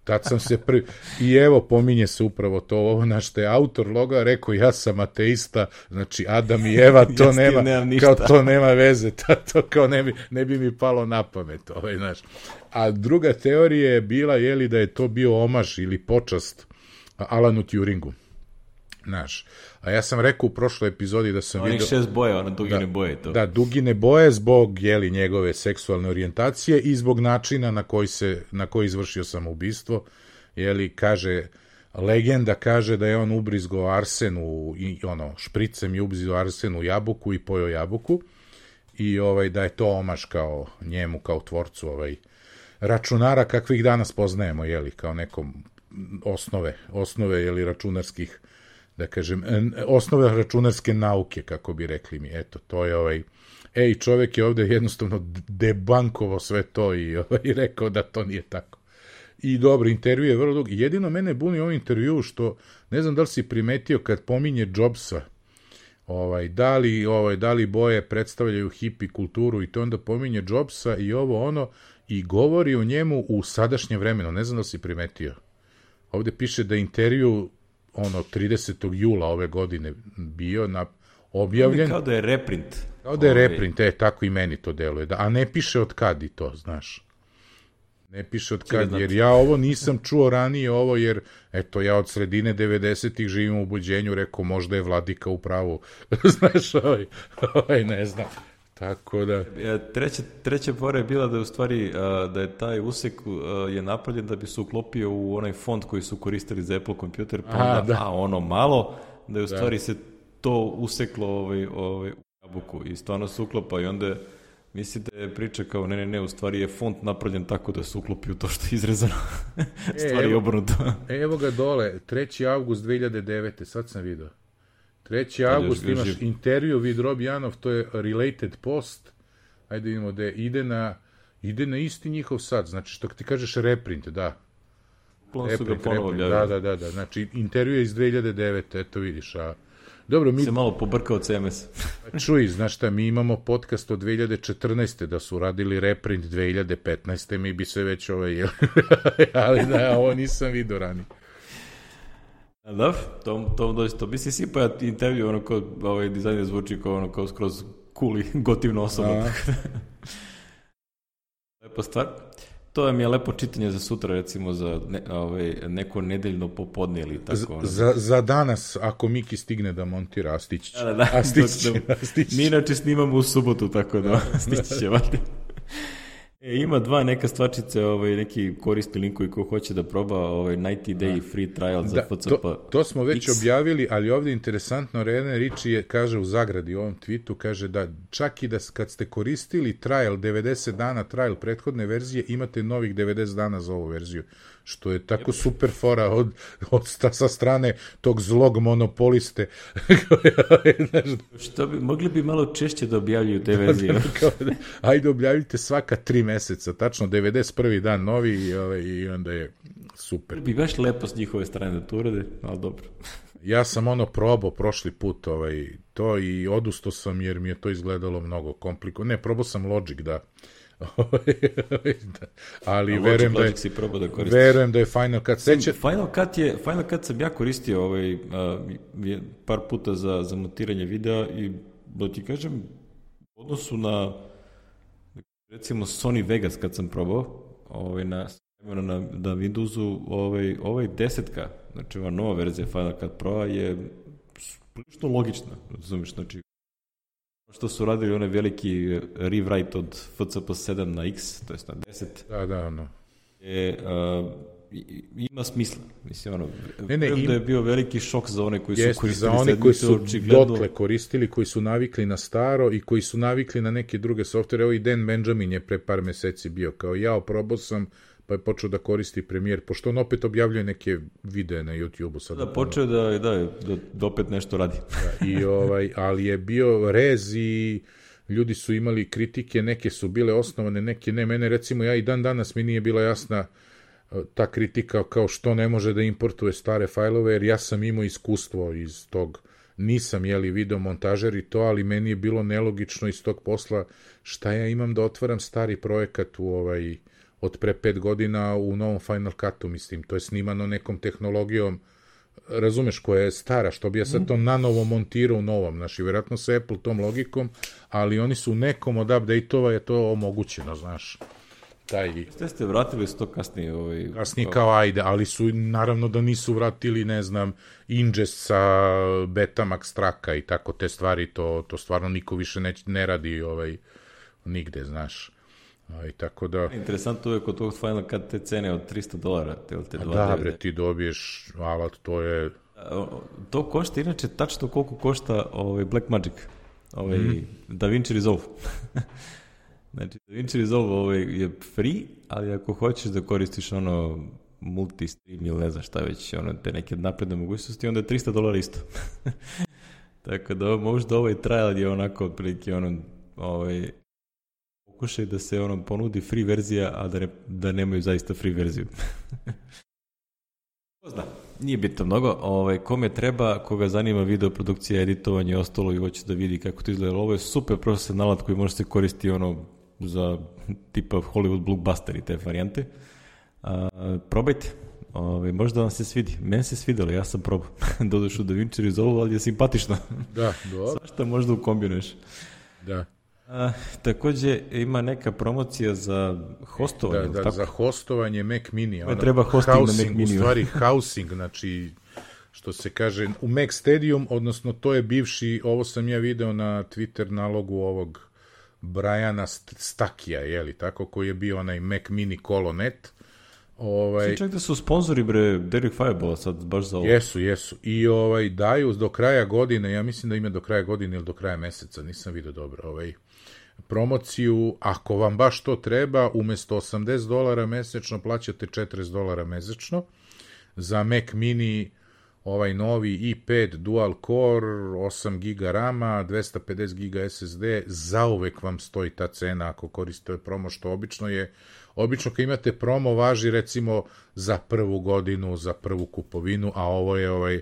Tad sam se prvi... I evo, pominje se upravo to, ovo naš te autor loga rekao, ja sam ateista, znači Adam i Eva, to Ja nema, kao to nema veze, ta, to kao ne bi, ne bi mi palo na pamet, ovaj, znaš. A druga teorija je bila, jeli, da je to bio omaž ili počast Alanu Turingu. Znaš, a ja sam rekao u prošloj epizodi da sam Onih vidio... šest boja, ono dugine boje to. Da, dugine boje zbog jeli njegove seksualne orijentacije i zbog načina na koji se na koji izvršio samoubistvo. Jeli kaže legenda kaže da je on ubrizgo arsen u i ono špricem i ubrizgo arsen u jabuku i pojeo jabuku i ovaj da je to omaš kao njemu kao tvorcu ovaj računara kakvih danas poznajemo jeli kao nekom osnove osnove jeli računarskih da kažem, osnove računarske nauke, kako bi rekli mi. Eto, to je ovaj... Ej, čovek je ovde jednostavno debankovo sve to i ovaj, rekao da to nije tako. I dobro, intervju je vrlo dug. Jedino mene buni u ovom intervju što, ne znam da li si primetio kad pominje Jobsa, ovaj, da li, ovaj, da li boje predstavljaju hipi kulturu i to onda pominje Jobsa i ovo ono i govori o njemu u sadašnjem vremenu. Ne znam da li si primetio. Ovde piše da intervju ono 30. jula ove godine bio na objavljen Kao da je reprint. kao da je Ovaj, reprint, e, tako i meni to deluje, da, a ne piše od kad i to, znaš. Ne piše od kad, jer ja ovo nisam čuo ranije ovo, jer, eto, ja od sredine 90-ih živim u buđenju, rekao, možda je vladika u pravu, znaš, ovaj, ovaj, ne znam. Tako da, E, Treća, treća fora je bila da je u stvari a, da je taj usek a, je napravljen da bi se uklopio u onaj font koji su koristili za Apple kompjuter, pa Aha, onda, da. a ono malo, da je u stvari se to useklo ovaj, ovaj, u jabuku i stvarno se uklopa i onda misli da je priča kao ne, ne, ne, u stvari je font napravljen tako da se uklopi u to što je izrezano. stvari je evo- obrnuto. evo ga dole, 3. avgust 2009. Sad sam video. 3. još avgust ga imaš živ. intervju vid Robijanov, to je related post. Ajde vidimo da ide na, ide na isti njihov sad, znači što ti kažeš reprint, da. Plon su ga ponovo da, da, da, da, znači intervju je iz 2009. Eto vidiš, a Dobro, mi Se malo pobrkao CMS. čuj, znaš šta, mi imamo podcast od 2014. da su radili reprint 2015. mi bi se već ovaj, ali da, ovo nisam vidio ranije. Da, to, to doista, mislim si pa intervju, ono kao, ovaj dizajner zvuči kao ono kao skroz cool i gotivna osoba. A. tako da. Lepa stvar. To mi je lepo čitanje za sutra, recimo za ne, ovaj, neko nedeljno popodne ili tako. Z- ono. za, za danas, ako Miki stigne da montira, a stići će. Da, da, da. A stići će, Dok- dok- a stići će. Mi inače snimamo u subotu, tako da stići će valjda. E, ima dva neka stvarčice, ovaj, neki korisni linkovi ko hoće da proba ovaj 90 day free trial za Da, FCP. to, to smo već X. objavili, ali ovdje je interesantno, Rene Riči je, kaže u zagradi u ovom tweetu, kaže da čak i da kad ste koristili trial, 90 dana trial prethodne verzije, imate novih 90 dana za ovu verziju, što je tako super fora od, od sta, sa strane tog zlog monopoliste. Što bi, mogli bi malo češće da objavljuju te verzije. kao da, ajde objavljite svaka tri meseca, tačno 91. dan novi i, ovaj, i onda je super. bi baš lepo s njihove strane da to urade, ali dobro. Ja sam ono probao prošli put ovaj, to i odustao sam jer mi je to izgledalo mnogo komplikovano. Ne, probao sam Logic, da. Ali verujem da je, Logic si probao da koristiš. verujem da je Final Cut. Seća, Final Cut je, Final Cut sam ja koristio ovaj, uh, par puta za, za montiranje videa i da ti kažem, u odnosu na recimo Sony Vegas kad sam probao, ovaj, na, na, na Windowsu, ovaj, ovaj desetka, znači ova nova verzija Final Cut Pro je prilično logična, razumiješ, znači što su radili onaj veliki rewrite od FCP 7 na X, to jest na 10, da, da, ono. je, uh, i- ima smisla. Mislim, ono, Ne, ne, im- da je bio veliki šok za one koji su Jeste, koristili za one koji su očigledno- dotle koristili, koji su navikli na staro i koji su navikli na neke druge softvere. Evo i Dan Benjamin je pre par meseci bio kao ja, probao sam, pa je počeo da koristi Premiere, pošto on opet objavljuje neke videe na YouTube-u. Sad Da, počeo da, da, da, da opet nešto radi. Da, i ovaj, ali je bio rez i ljudi su imali kritike, neke su bile osnovane, neke ne. Mene recimo, ja i dan danas mi nije bila jasna e, ta kritika kao što ne može da importuje stare fajlove, jer ja sam imao iskustvo iz tog, nisam jeli video montažer i to, ali meni je bilo nelogično iz tog posla šta ja imam da otvaram stari projekat u ovaj, od pre pet godina u novom Final Cutu, mislim, to je snimano nekom tehnologijom razumeš, koja je stara, što bi ja sad to na novo montirao u novom, znači, vjerojatno sa Apple tom logikom, ali oni su u nekom od update-ova je to omogućeno, znaš, taj... Ste ste vratili to kasnije? Ovaj, Kasnije kao ajde, ali su naravno da nisu vratili, ne znam, ingest sa Betamax traka i tako te stvari, to, to stvarno niko više ne, ne radi ovaj, nigde, znaš. Aj, tako da... Interesantno je kod tog Final Cut te cene od 300 dolara, te, te Da, bre, ti dobiješ alat, to je... To košta, inače, tačno koliko košta ovaj Black Magic, ovaj mm. DaVinci Resolve. znači, DaVinci Resolve ovaj, je free, ali ako hoćeš da koristiš ono multi-stream ili ne znam šta već, ono, te neke napredne mogućnosti, onda je 300 dolara isto. Tako da možda ovaj trial je onako otprilike ono, ovaj, pokušaj da se ono ponudi free verzija, a da, ne, da nemaju zaista free verziju. Zna, nije bitno mnogo. Ovaj, kome treba, koga zanima video produkcija, editovanje i ostalo i hoće da vidi kako to izgleda. Ovo je super profesional alat koji može se koristiti ono za tipa Hollywood blockbuster i te varijante. A, probajte. Ove, možda vam se svidi. Meni se svidelo, ja sam probao. Dodaš u DaVinci Resolve, ali je simpatično. Da, dobro. Svašta možda ukombinuješ. Da. A, takođe ima neka promocija za hostovanje. Da, da, tako? za hostovanje Mac Mini. Ono, treba hosting housing, na Mac Mini. U stvari housing, znači što se kaže u Mac Stadium, odnosno to je bivši, ovo sam ja video na Twitter nalogu ovog Briana Stakija, je li tako, koji je bio onaj Mac Mini Colonet. Ovaj, Svi čak da su sponzori, bre, Derek Fireball sad baš za ovo. Jesu, jesu. I ovaj, daju do kraja godine, ja mislim da ima do kraja godine ili do kraja meseca, nisam vidio dobro, ovaj, promociju, ako vam baš to treba, umesto 80 dolara mesečno plaćate 40 dolara mesečno. Za Mac Mini ovaj novi i5 dual core, 8 GB rama, 250 GB SSD, zauvek vam stoji ta cena ako koristite promo, što obično je Obično kad imate promo važi recimo za prvu godinu, za prvu kupovinu, a ovo je ovaj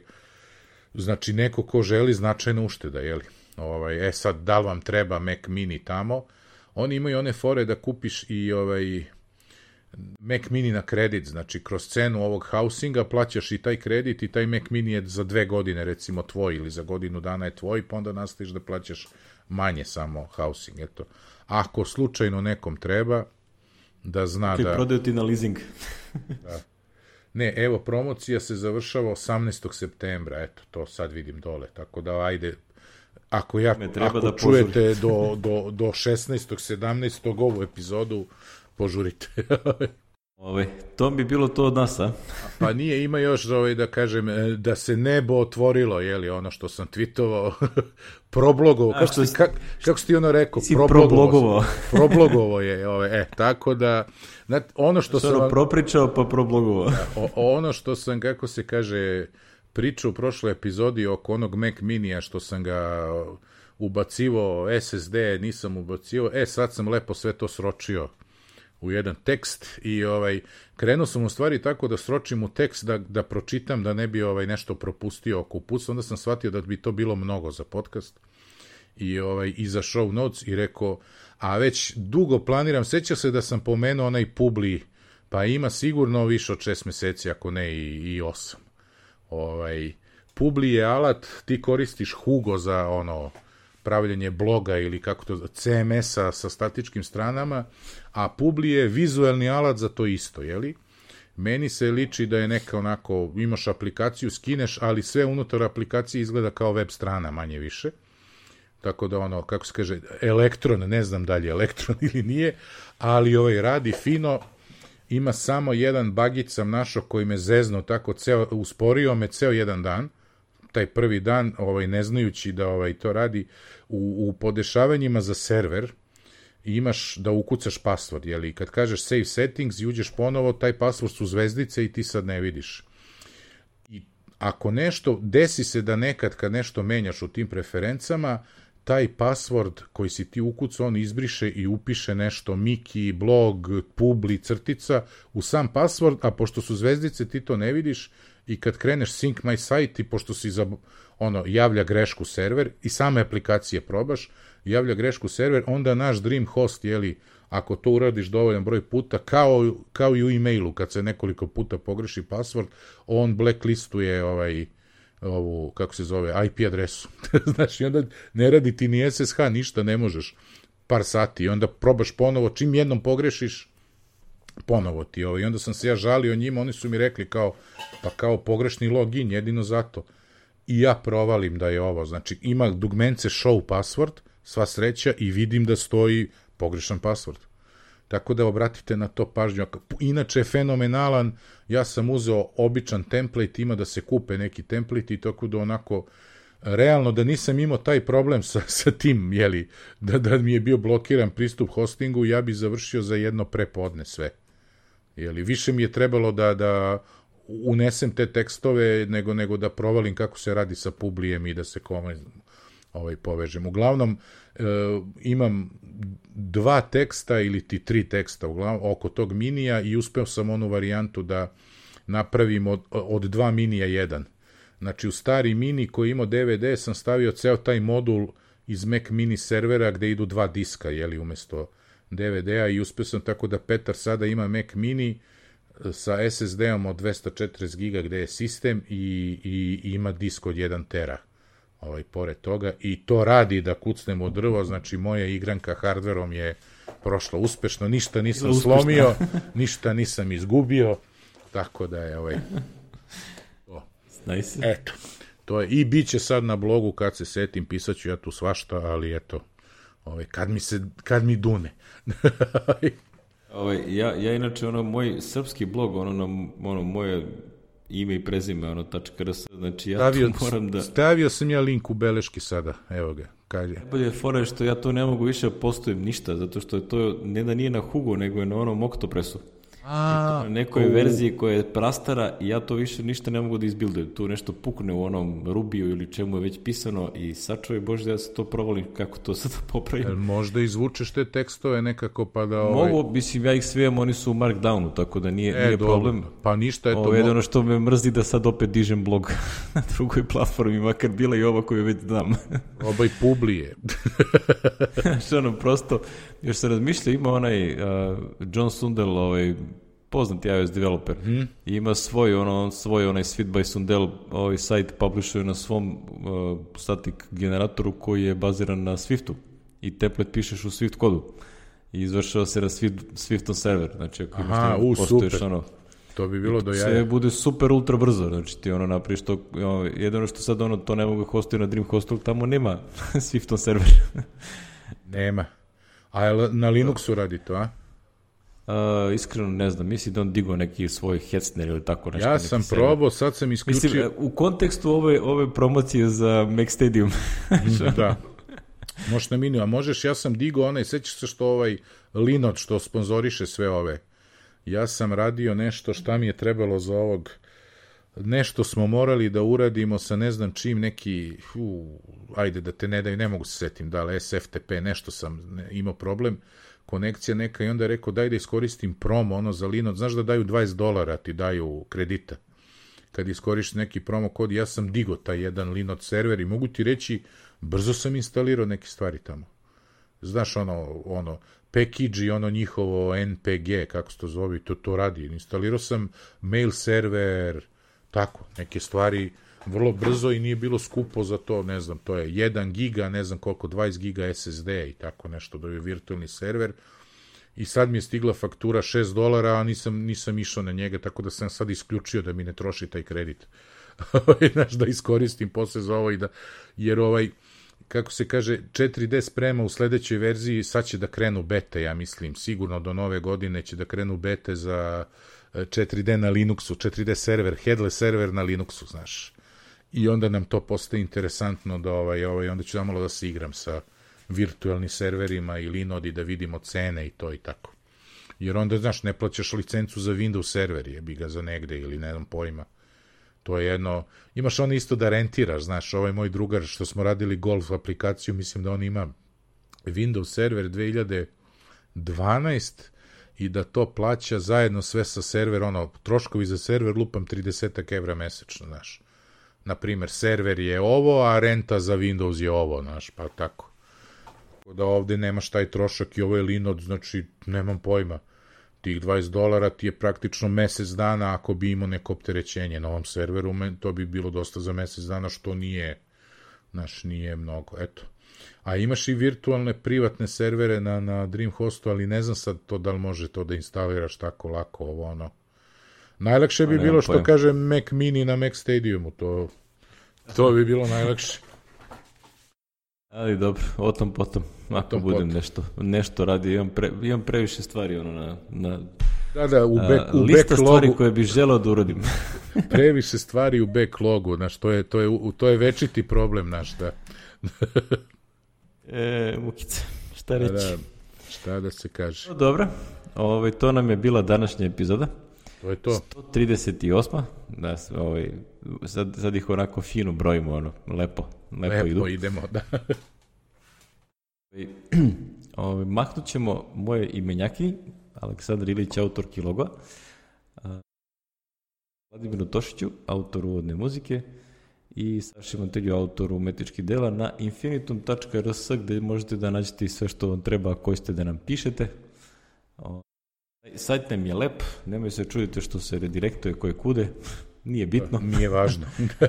znači neko ko želi značajna ušteda, je li? Ovaj, e sad, da li vam treba Mac Mini tamo? Oni imaju one fore da kupiš i ovaj Mac Mini na kredit, znači kroz cenu ovog housinga plaćaš i taj kredit i taj Mac Mini je za dve godine recimo tvoj ili za godinu dana je tvoj, pa onda nastaviš da plaćaš manje samo housing, eto. Ako slučajno nekom treba, da zna Kaj da... prodaju ti na leasing. da. Ne, evo, promocija se završava 18. septembra, eto, to sad vidim dole, tako da ajde, ako ja, ako da čujete do, do, do 16. 17. ovu epizodu, požurite. Ove, to bi bilo to od nas, a? pa nije, ima još, ovaj, da kažem, e, da se nebo otvorilo, je li, ono što sam twitovao, problogovo, kako, što si, kak, kako si ti ono rekao? Si Problogovo problogovo je, ovaj, e, tako da, znate, ono što Što sam... propričao pa problogovao. O, ono što sam, kako se kaže, pričao u prošloj epizodi oko onog Mac Minija što sam ga ubacivo SSD, nisam ubacivo, e sad sam lepo sve to sročio u jedan tekst i ovaj krenuo sam u stvari tako da sročim u tekst da, da pročitam da ne bi ovaj nešto propustio oko uputstva, onda sam shvatio da bi to bilo mnogo za podcast i ovaj i za show notes i rekao a već dugo planiram. Seća se da sam pomenuo onaj publi pa ima sigurno više od šest meseci ako ne i, i osam ovaj publi je alat ti koristiš Hugo za ono pravljenje bloga ili kako to CMS-a sa statičkim stranama, a Publi je vizuelni alat za to isto, je li? Meni se liči da je neka onako, imaš aplikaciju, skineš, ali sve unutar aplikacije izgleda kao web strana, manje više. Tako da ono, kako se kaže, elektron, ne znam da li je elektron ili nije, ali ovaj radi fino, ima samo jedan bagić sam našao koji me zezno tako ceo, usporio me ceo jedan dan, taj prvi dan, ovaj, ne znajući da ovaj, to radi, u, u podešavanjima za server, imaš da ukucaš password, jeli, kad kažeš save settings i uđeš ponovo, taj password su zvezdice i ti sad ne vidiš. I ako nešto, desi se da nekad kad nešto menjaš u tim preferencama, taj password koji si ti ukucao, on izbriše i upiše nešto Miki, blog, publi, crtica u sam password, a pošto su zvezdice ti to ne vidiš i kad kreneš sync my site i pošto si za, ono, javlja grešku server i same aplikacije probaš, javlja grešku server, onda naš dream host, jeli, ako to uradiš dovoljan broj puta, kao, kao i u e-mailu, kad se nekoliko puta pogreši password, on blacklistuje ovaj, ovu, kako se zove, IP adresu. znači, onda ne radi ti ni SSH, ništa ne možeš par sati i onda probaš ponovo, čim jednom pogrešiš, ponovo ti ovo. I onda sam se ja žalio njima, oni su mi rekli kao, pa kao pogrešni login, jedino zato. I ja provalim da je ovo, znači ima dugmence show password, sva sreća i vidim da stoji pogrešan password. Tako da obratite na to pažnju. Inače je fenomenalan, ja sam uzeo običan template, ima da se kupe neki template i tako da onako realno da nisam imao taj problem sa, sa tim, jeli, da, da mi je bio blokiran pristup hostingu, ja bi završio za jedno prepodne sve. Jeli, više mi je trebalo da, da unesem te tekstove nego, nego da provalim kako se radi sa publijem i da se kome ovaj, povežem. Uglavnom, e, imam dva teksta ili ti tri teksta uglavnom, oko tog minija i uspeo sam onu varijantu da napravim od, od dva minija jedan. Znači, u stari mini koji imao DVD sam stavio ceo taj modul iz Mac mini servera gde idu dva diska, jeli, umesto DVD-a i uspeo sam tako da Petar sada ima Mac mini e, sa SSD-om od 240 giga gde je sistem i, i, i ima disk od 1 tera ovaj, pored toga i to radi da kucnemo drvo, znači moja igranka hardverom je prošla uspešno, ništa nisam uspešno. slomio, ništa nisam izgubio, tako da je ovaj... To. Nice. Eto, to je, i bit će sad na blogu kad se setim, pisat ću ja tu svašta, ali eto, ovaj, kad mi se, kad mi dune. ovaj, ja, ja inače, ono, moj srpski blog, ono, na, ono, moje ime i prezime, ono, .rs, znači ja stavio, moram da... Stavio sam ja link u beleški sada, evo ga, kaže. Najbolje je fora što ja to ne mogu više da postojem ništa, zato što je to ne da nije na Hugo, nego je na onom Octopressu. A, na nekoj u... verziji koja je prastara i ja to više ništa ne mogu da izbildujem. Tu nešto pukne u onom Rubiju ili čemu je već pisano i sačuvaj Bože da ja se to provalim kako to sad popravim. Jel možda izvučeš te tekstove nekako pa da... Ovaj... Mogu, mislim, ja ih sve imam, oni su u Markdownu, tako da nije, e, nije dobro. problem. Pa ništa je to... Ovo je jedno što me mrzi da sad opet dižem blog na drugoj platformi, makar bila i ova koju već dam. Obaj publije. što ono, prosto, još se razmišlja, ima onaj uh, John Sundell, ovaj, poznati iOS developer. I ima svoj, ono, svoj onaj Sweet by Sundell ovaj sajt publishuje na svom uh, static generatoru koji je baziran na Swiftu. I template pišeš u Swift kodu. I izvršava se na Swift, Swiftom server. Znači, ako imaš Aha, u, super. Ono, to bi bilo do jaja. Sve bude super ultra brzo, znači ti ono napraviš to, ono, jedino što sad ono to ne mogu hostiti na Dreamhostu, tamo nema Swifton server. nema. A na Linuxu radi to, a? Uh, iskreno ne znam, misli da on digao neki svoj Hetzner ili tako nešto. Ja sam probao, sad sam isključio... Mislim, u kontekstu ove, ove promocije za Mac Stadium. da. Možeš na minu, a možeš, ja sam digao onaj, sećaš se što ovaj Linot što sponzoriše sve ove. Ja sam radio nešto šta mi je trebalo za ovog nešto smo morali da uradimo sa ne znam čim neki fu, ajde da te ne daju, ne mogu se setim da li SFTP, nešto sam imao problem konekcija neka i onda je rekao daj da iskoristim promo ono za Linot, znaš da daju 20 dolara ti daju kredita kad iskoristiš neki promo kod, ja sam digo taj jedan Linot server i mogu ti reći brzo sam instalirao neke stvari tamo. Znaš ono, ono package i ono njihovo NPG, kako se to zove, to, to radi. Instalirao sam mail server, tako, neke stvari vrlo brzo i nije bilo skupo za to, ne znam, to je 1 giga, ne znam koliko, 20 giga SSD i tako nešto, da je virtualni server. I sad mi je stigla faktura 6 dolara, a nisam, nisam išao na njega, tako da sam sad isključio da mi ne troši taj kredit. Znaš, da iskoristim posle za ovo i da, jer ovaj, kako se kaže, 4D sprema u sledećoj verziji, sad će da krenu bete, ja mislim, sigurno do nove godine će da krenu bete za 4D e, na Linuxu, 4D server, headless server na Linuxu, znaš i onda nam to postaje interesantno da ovaj, ovaj, onda ću malo da se igram sa virtualni serverima i Linodi da vidimo cene i to i tako. Jer onda, znaš, ne plaćaš licencu za Windows server, jebi ga za negde ili ne znam pojma. To je jedno, imaš on isto da rentiraš, znaš, ovaj moj drugar što smo radili golf aplikaciju, mislim da on ima Windows server 2012 i da to plaća zajedno sve sa server, ono, troškovi za server lupam 30 evra mesečno, znaš. Naprimer, server je ovo, a renta za Windows je ovo, znaš, pa tako. Da ovde nemaš taj trošak i ovo je Linod, znači, nemam pojma. Tih 20 dolara ti je praktično mesec dana ako bi imao neko opterećenje na ovom serveru, to bi bilo dosta za mesec dana, što nije, znaš, nije mnogo, eto. A imaš i virtualne privatne servere na, na Dreamhostu, ali ne znam sad to da li može to da instaliraš tako lako, ovo ono. Najlakše bi bilo što pojem. kaže Mac Mini na Mac Stadiumu, to, to bi bilo najlakše. Ali dobro, o tom potom, ako tom budem potom. nešto, nešto radi, imam, pre, imam previše stvari ono na, na da, da, u, back, u lista backlogu, stvari koje bih želeo da uradim. previše stvari u backlogu, znaš, to je, to je, to je večiti problem naš, da. e, mukice, šta reći? Da, da, šta da se kaže. No, dobro, ovaj, to nam je bila današnja epizoda. To je to. 138. Da, ovaj, sad, sad ih onako fino brojimo, ono, lepo, lepo, lepo idu. idemo, da. ovaj, mahnut ćemo moje imenjaki, Aleksandar Ilić, autor Kiloga, Vladimiru Tošiću, autor uvodne muzike, i Saši Montelju, autor umetničkih dela na infinitum.rs gde možete da nađete sve što vam treba ako ste da nam pišete. Sajt nam je lep, nemoj se čudite što se redirektuje koje kude, nije bitno. Nije važno.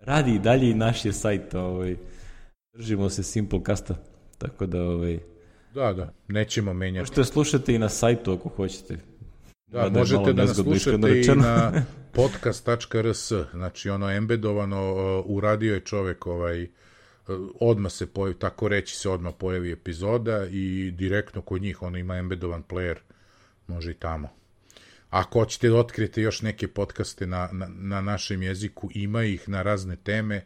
Radi i dalje i naš je sajt, ovaj, držimo se Simplecasta, tako da ovaj, Da, da, nećemo menjati. Možete slušati i na sajtu ako hoćete. Da, Mada možete da nas slušate i na podcast.rs, znači ono embedovano, uradio je čovek ovaj, odma se pojavi, tako reći se odma pojavi epizoda i direktno kod njih ono ima embedovan player, može i tamo. Ako hoćete da otkrijete još neke podcaste na, na, na našem jeziku, ima ih na razne teme,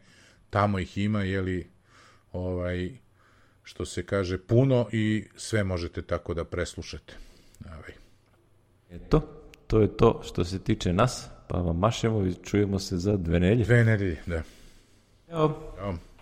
tamo ih ima, jeli, ovaj, što se kaže, puno i sve možete tako da preslušate. Ovaj. Eto, to je to što se tiče nas, pa vam mašemo i čujemo se za dve nedelje. Dve nedelje, da. Ćao. Ćao.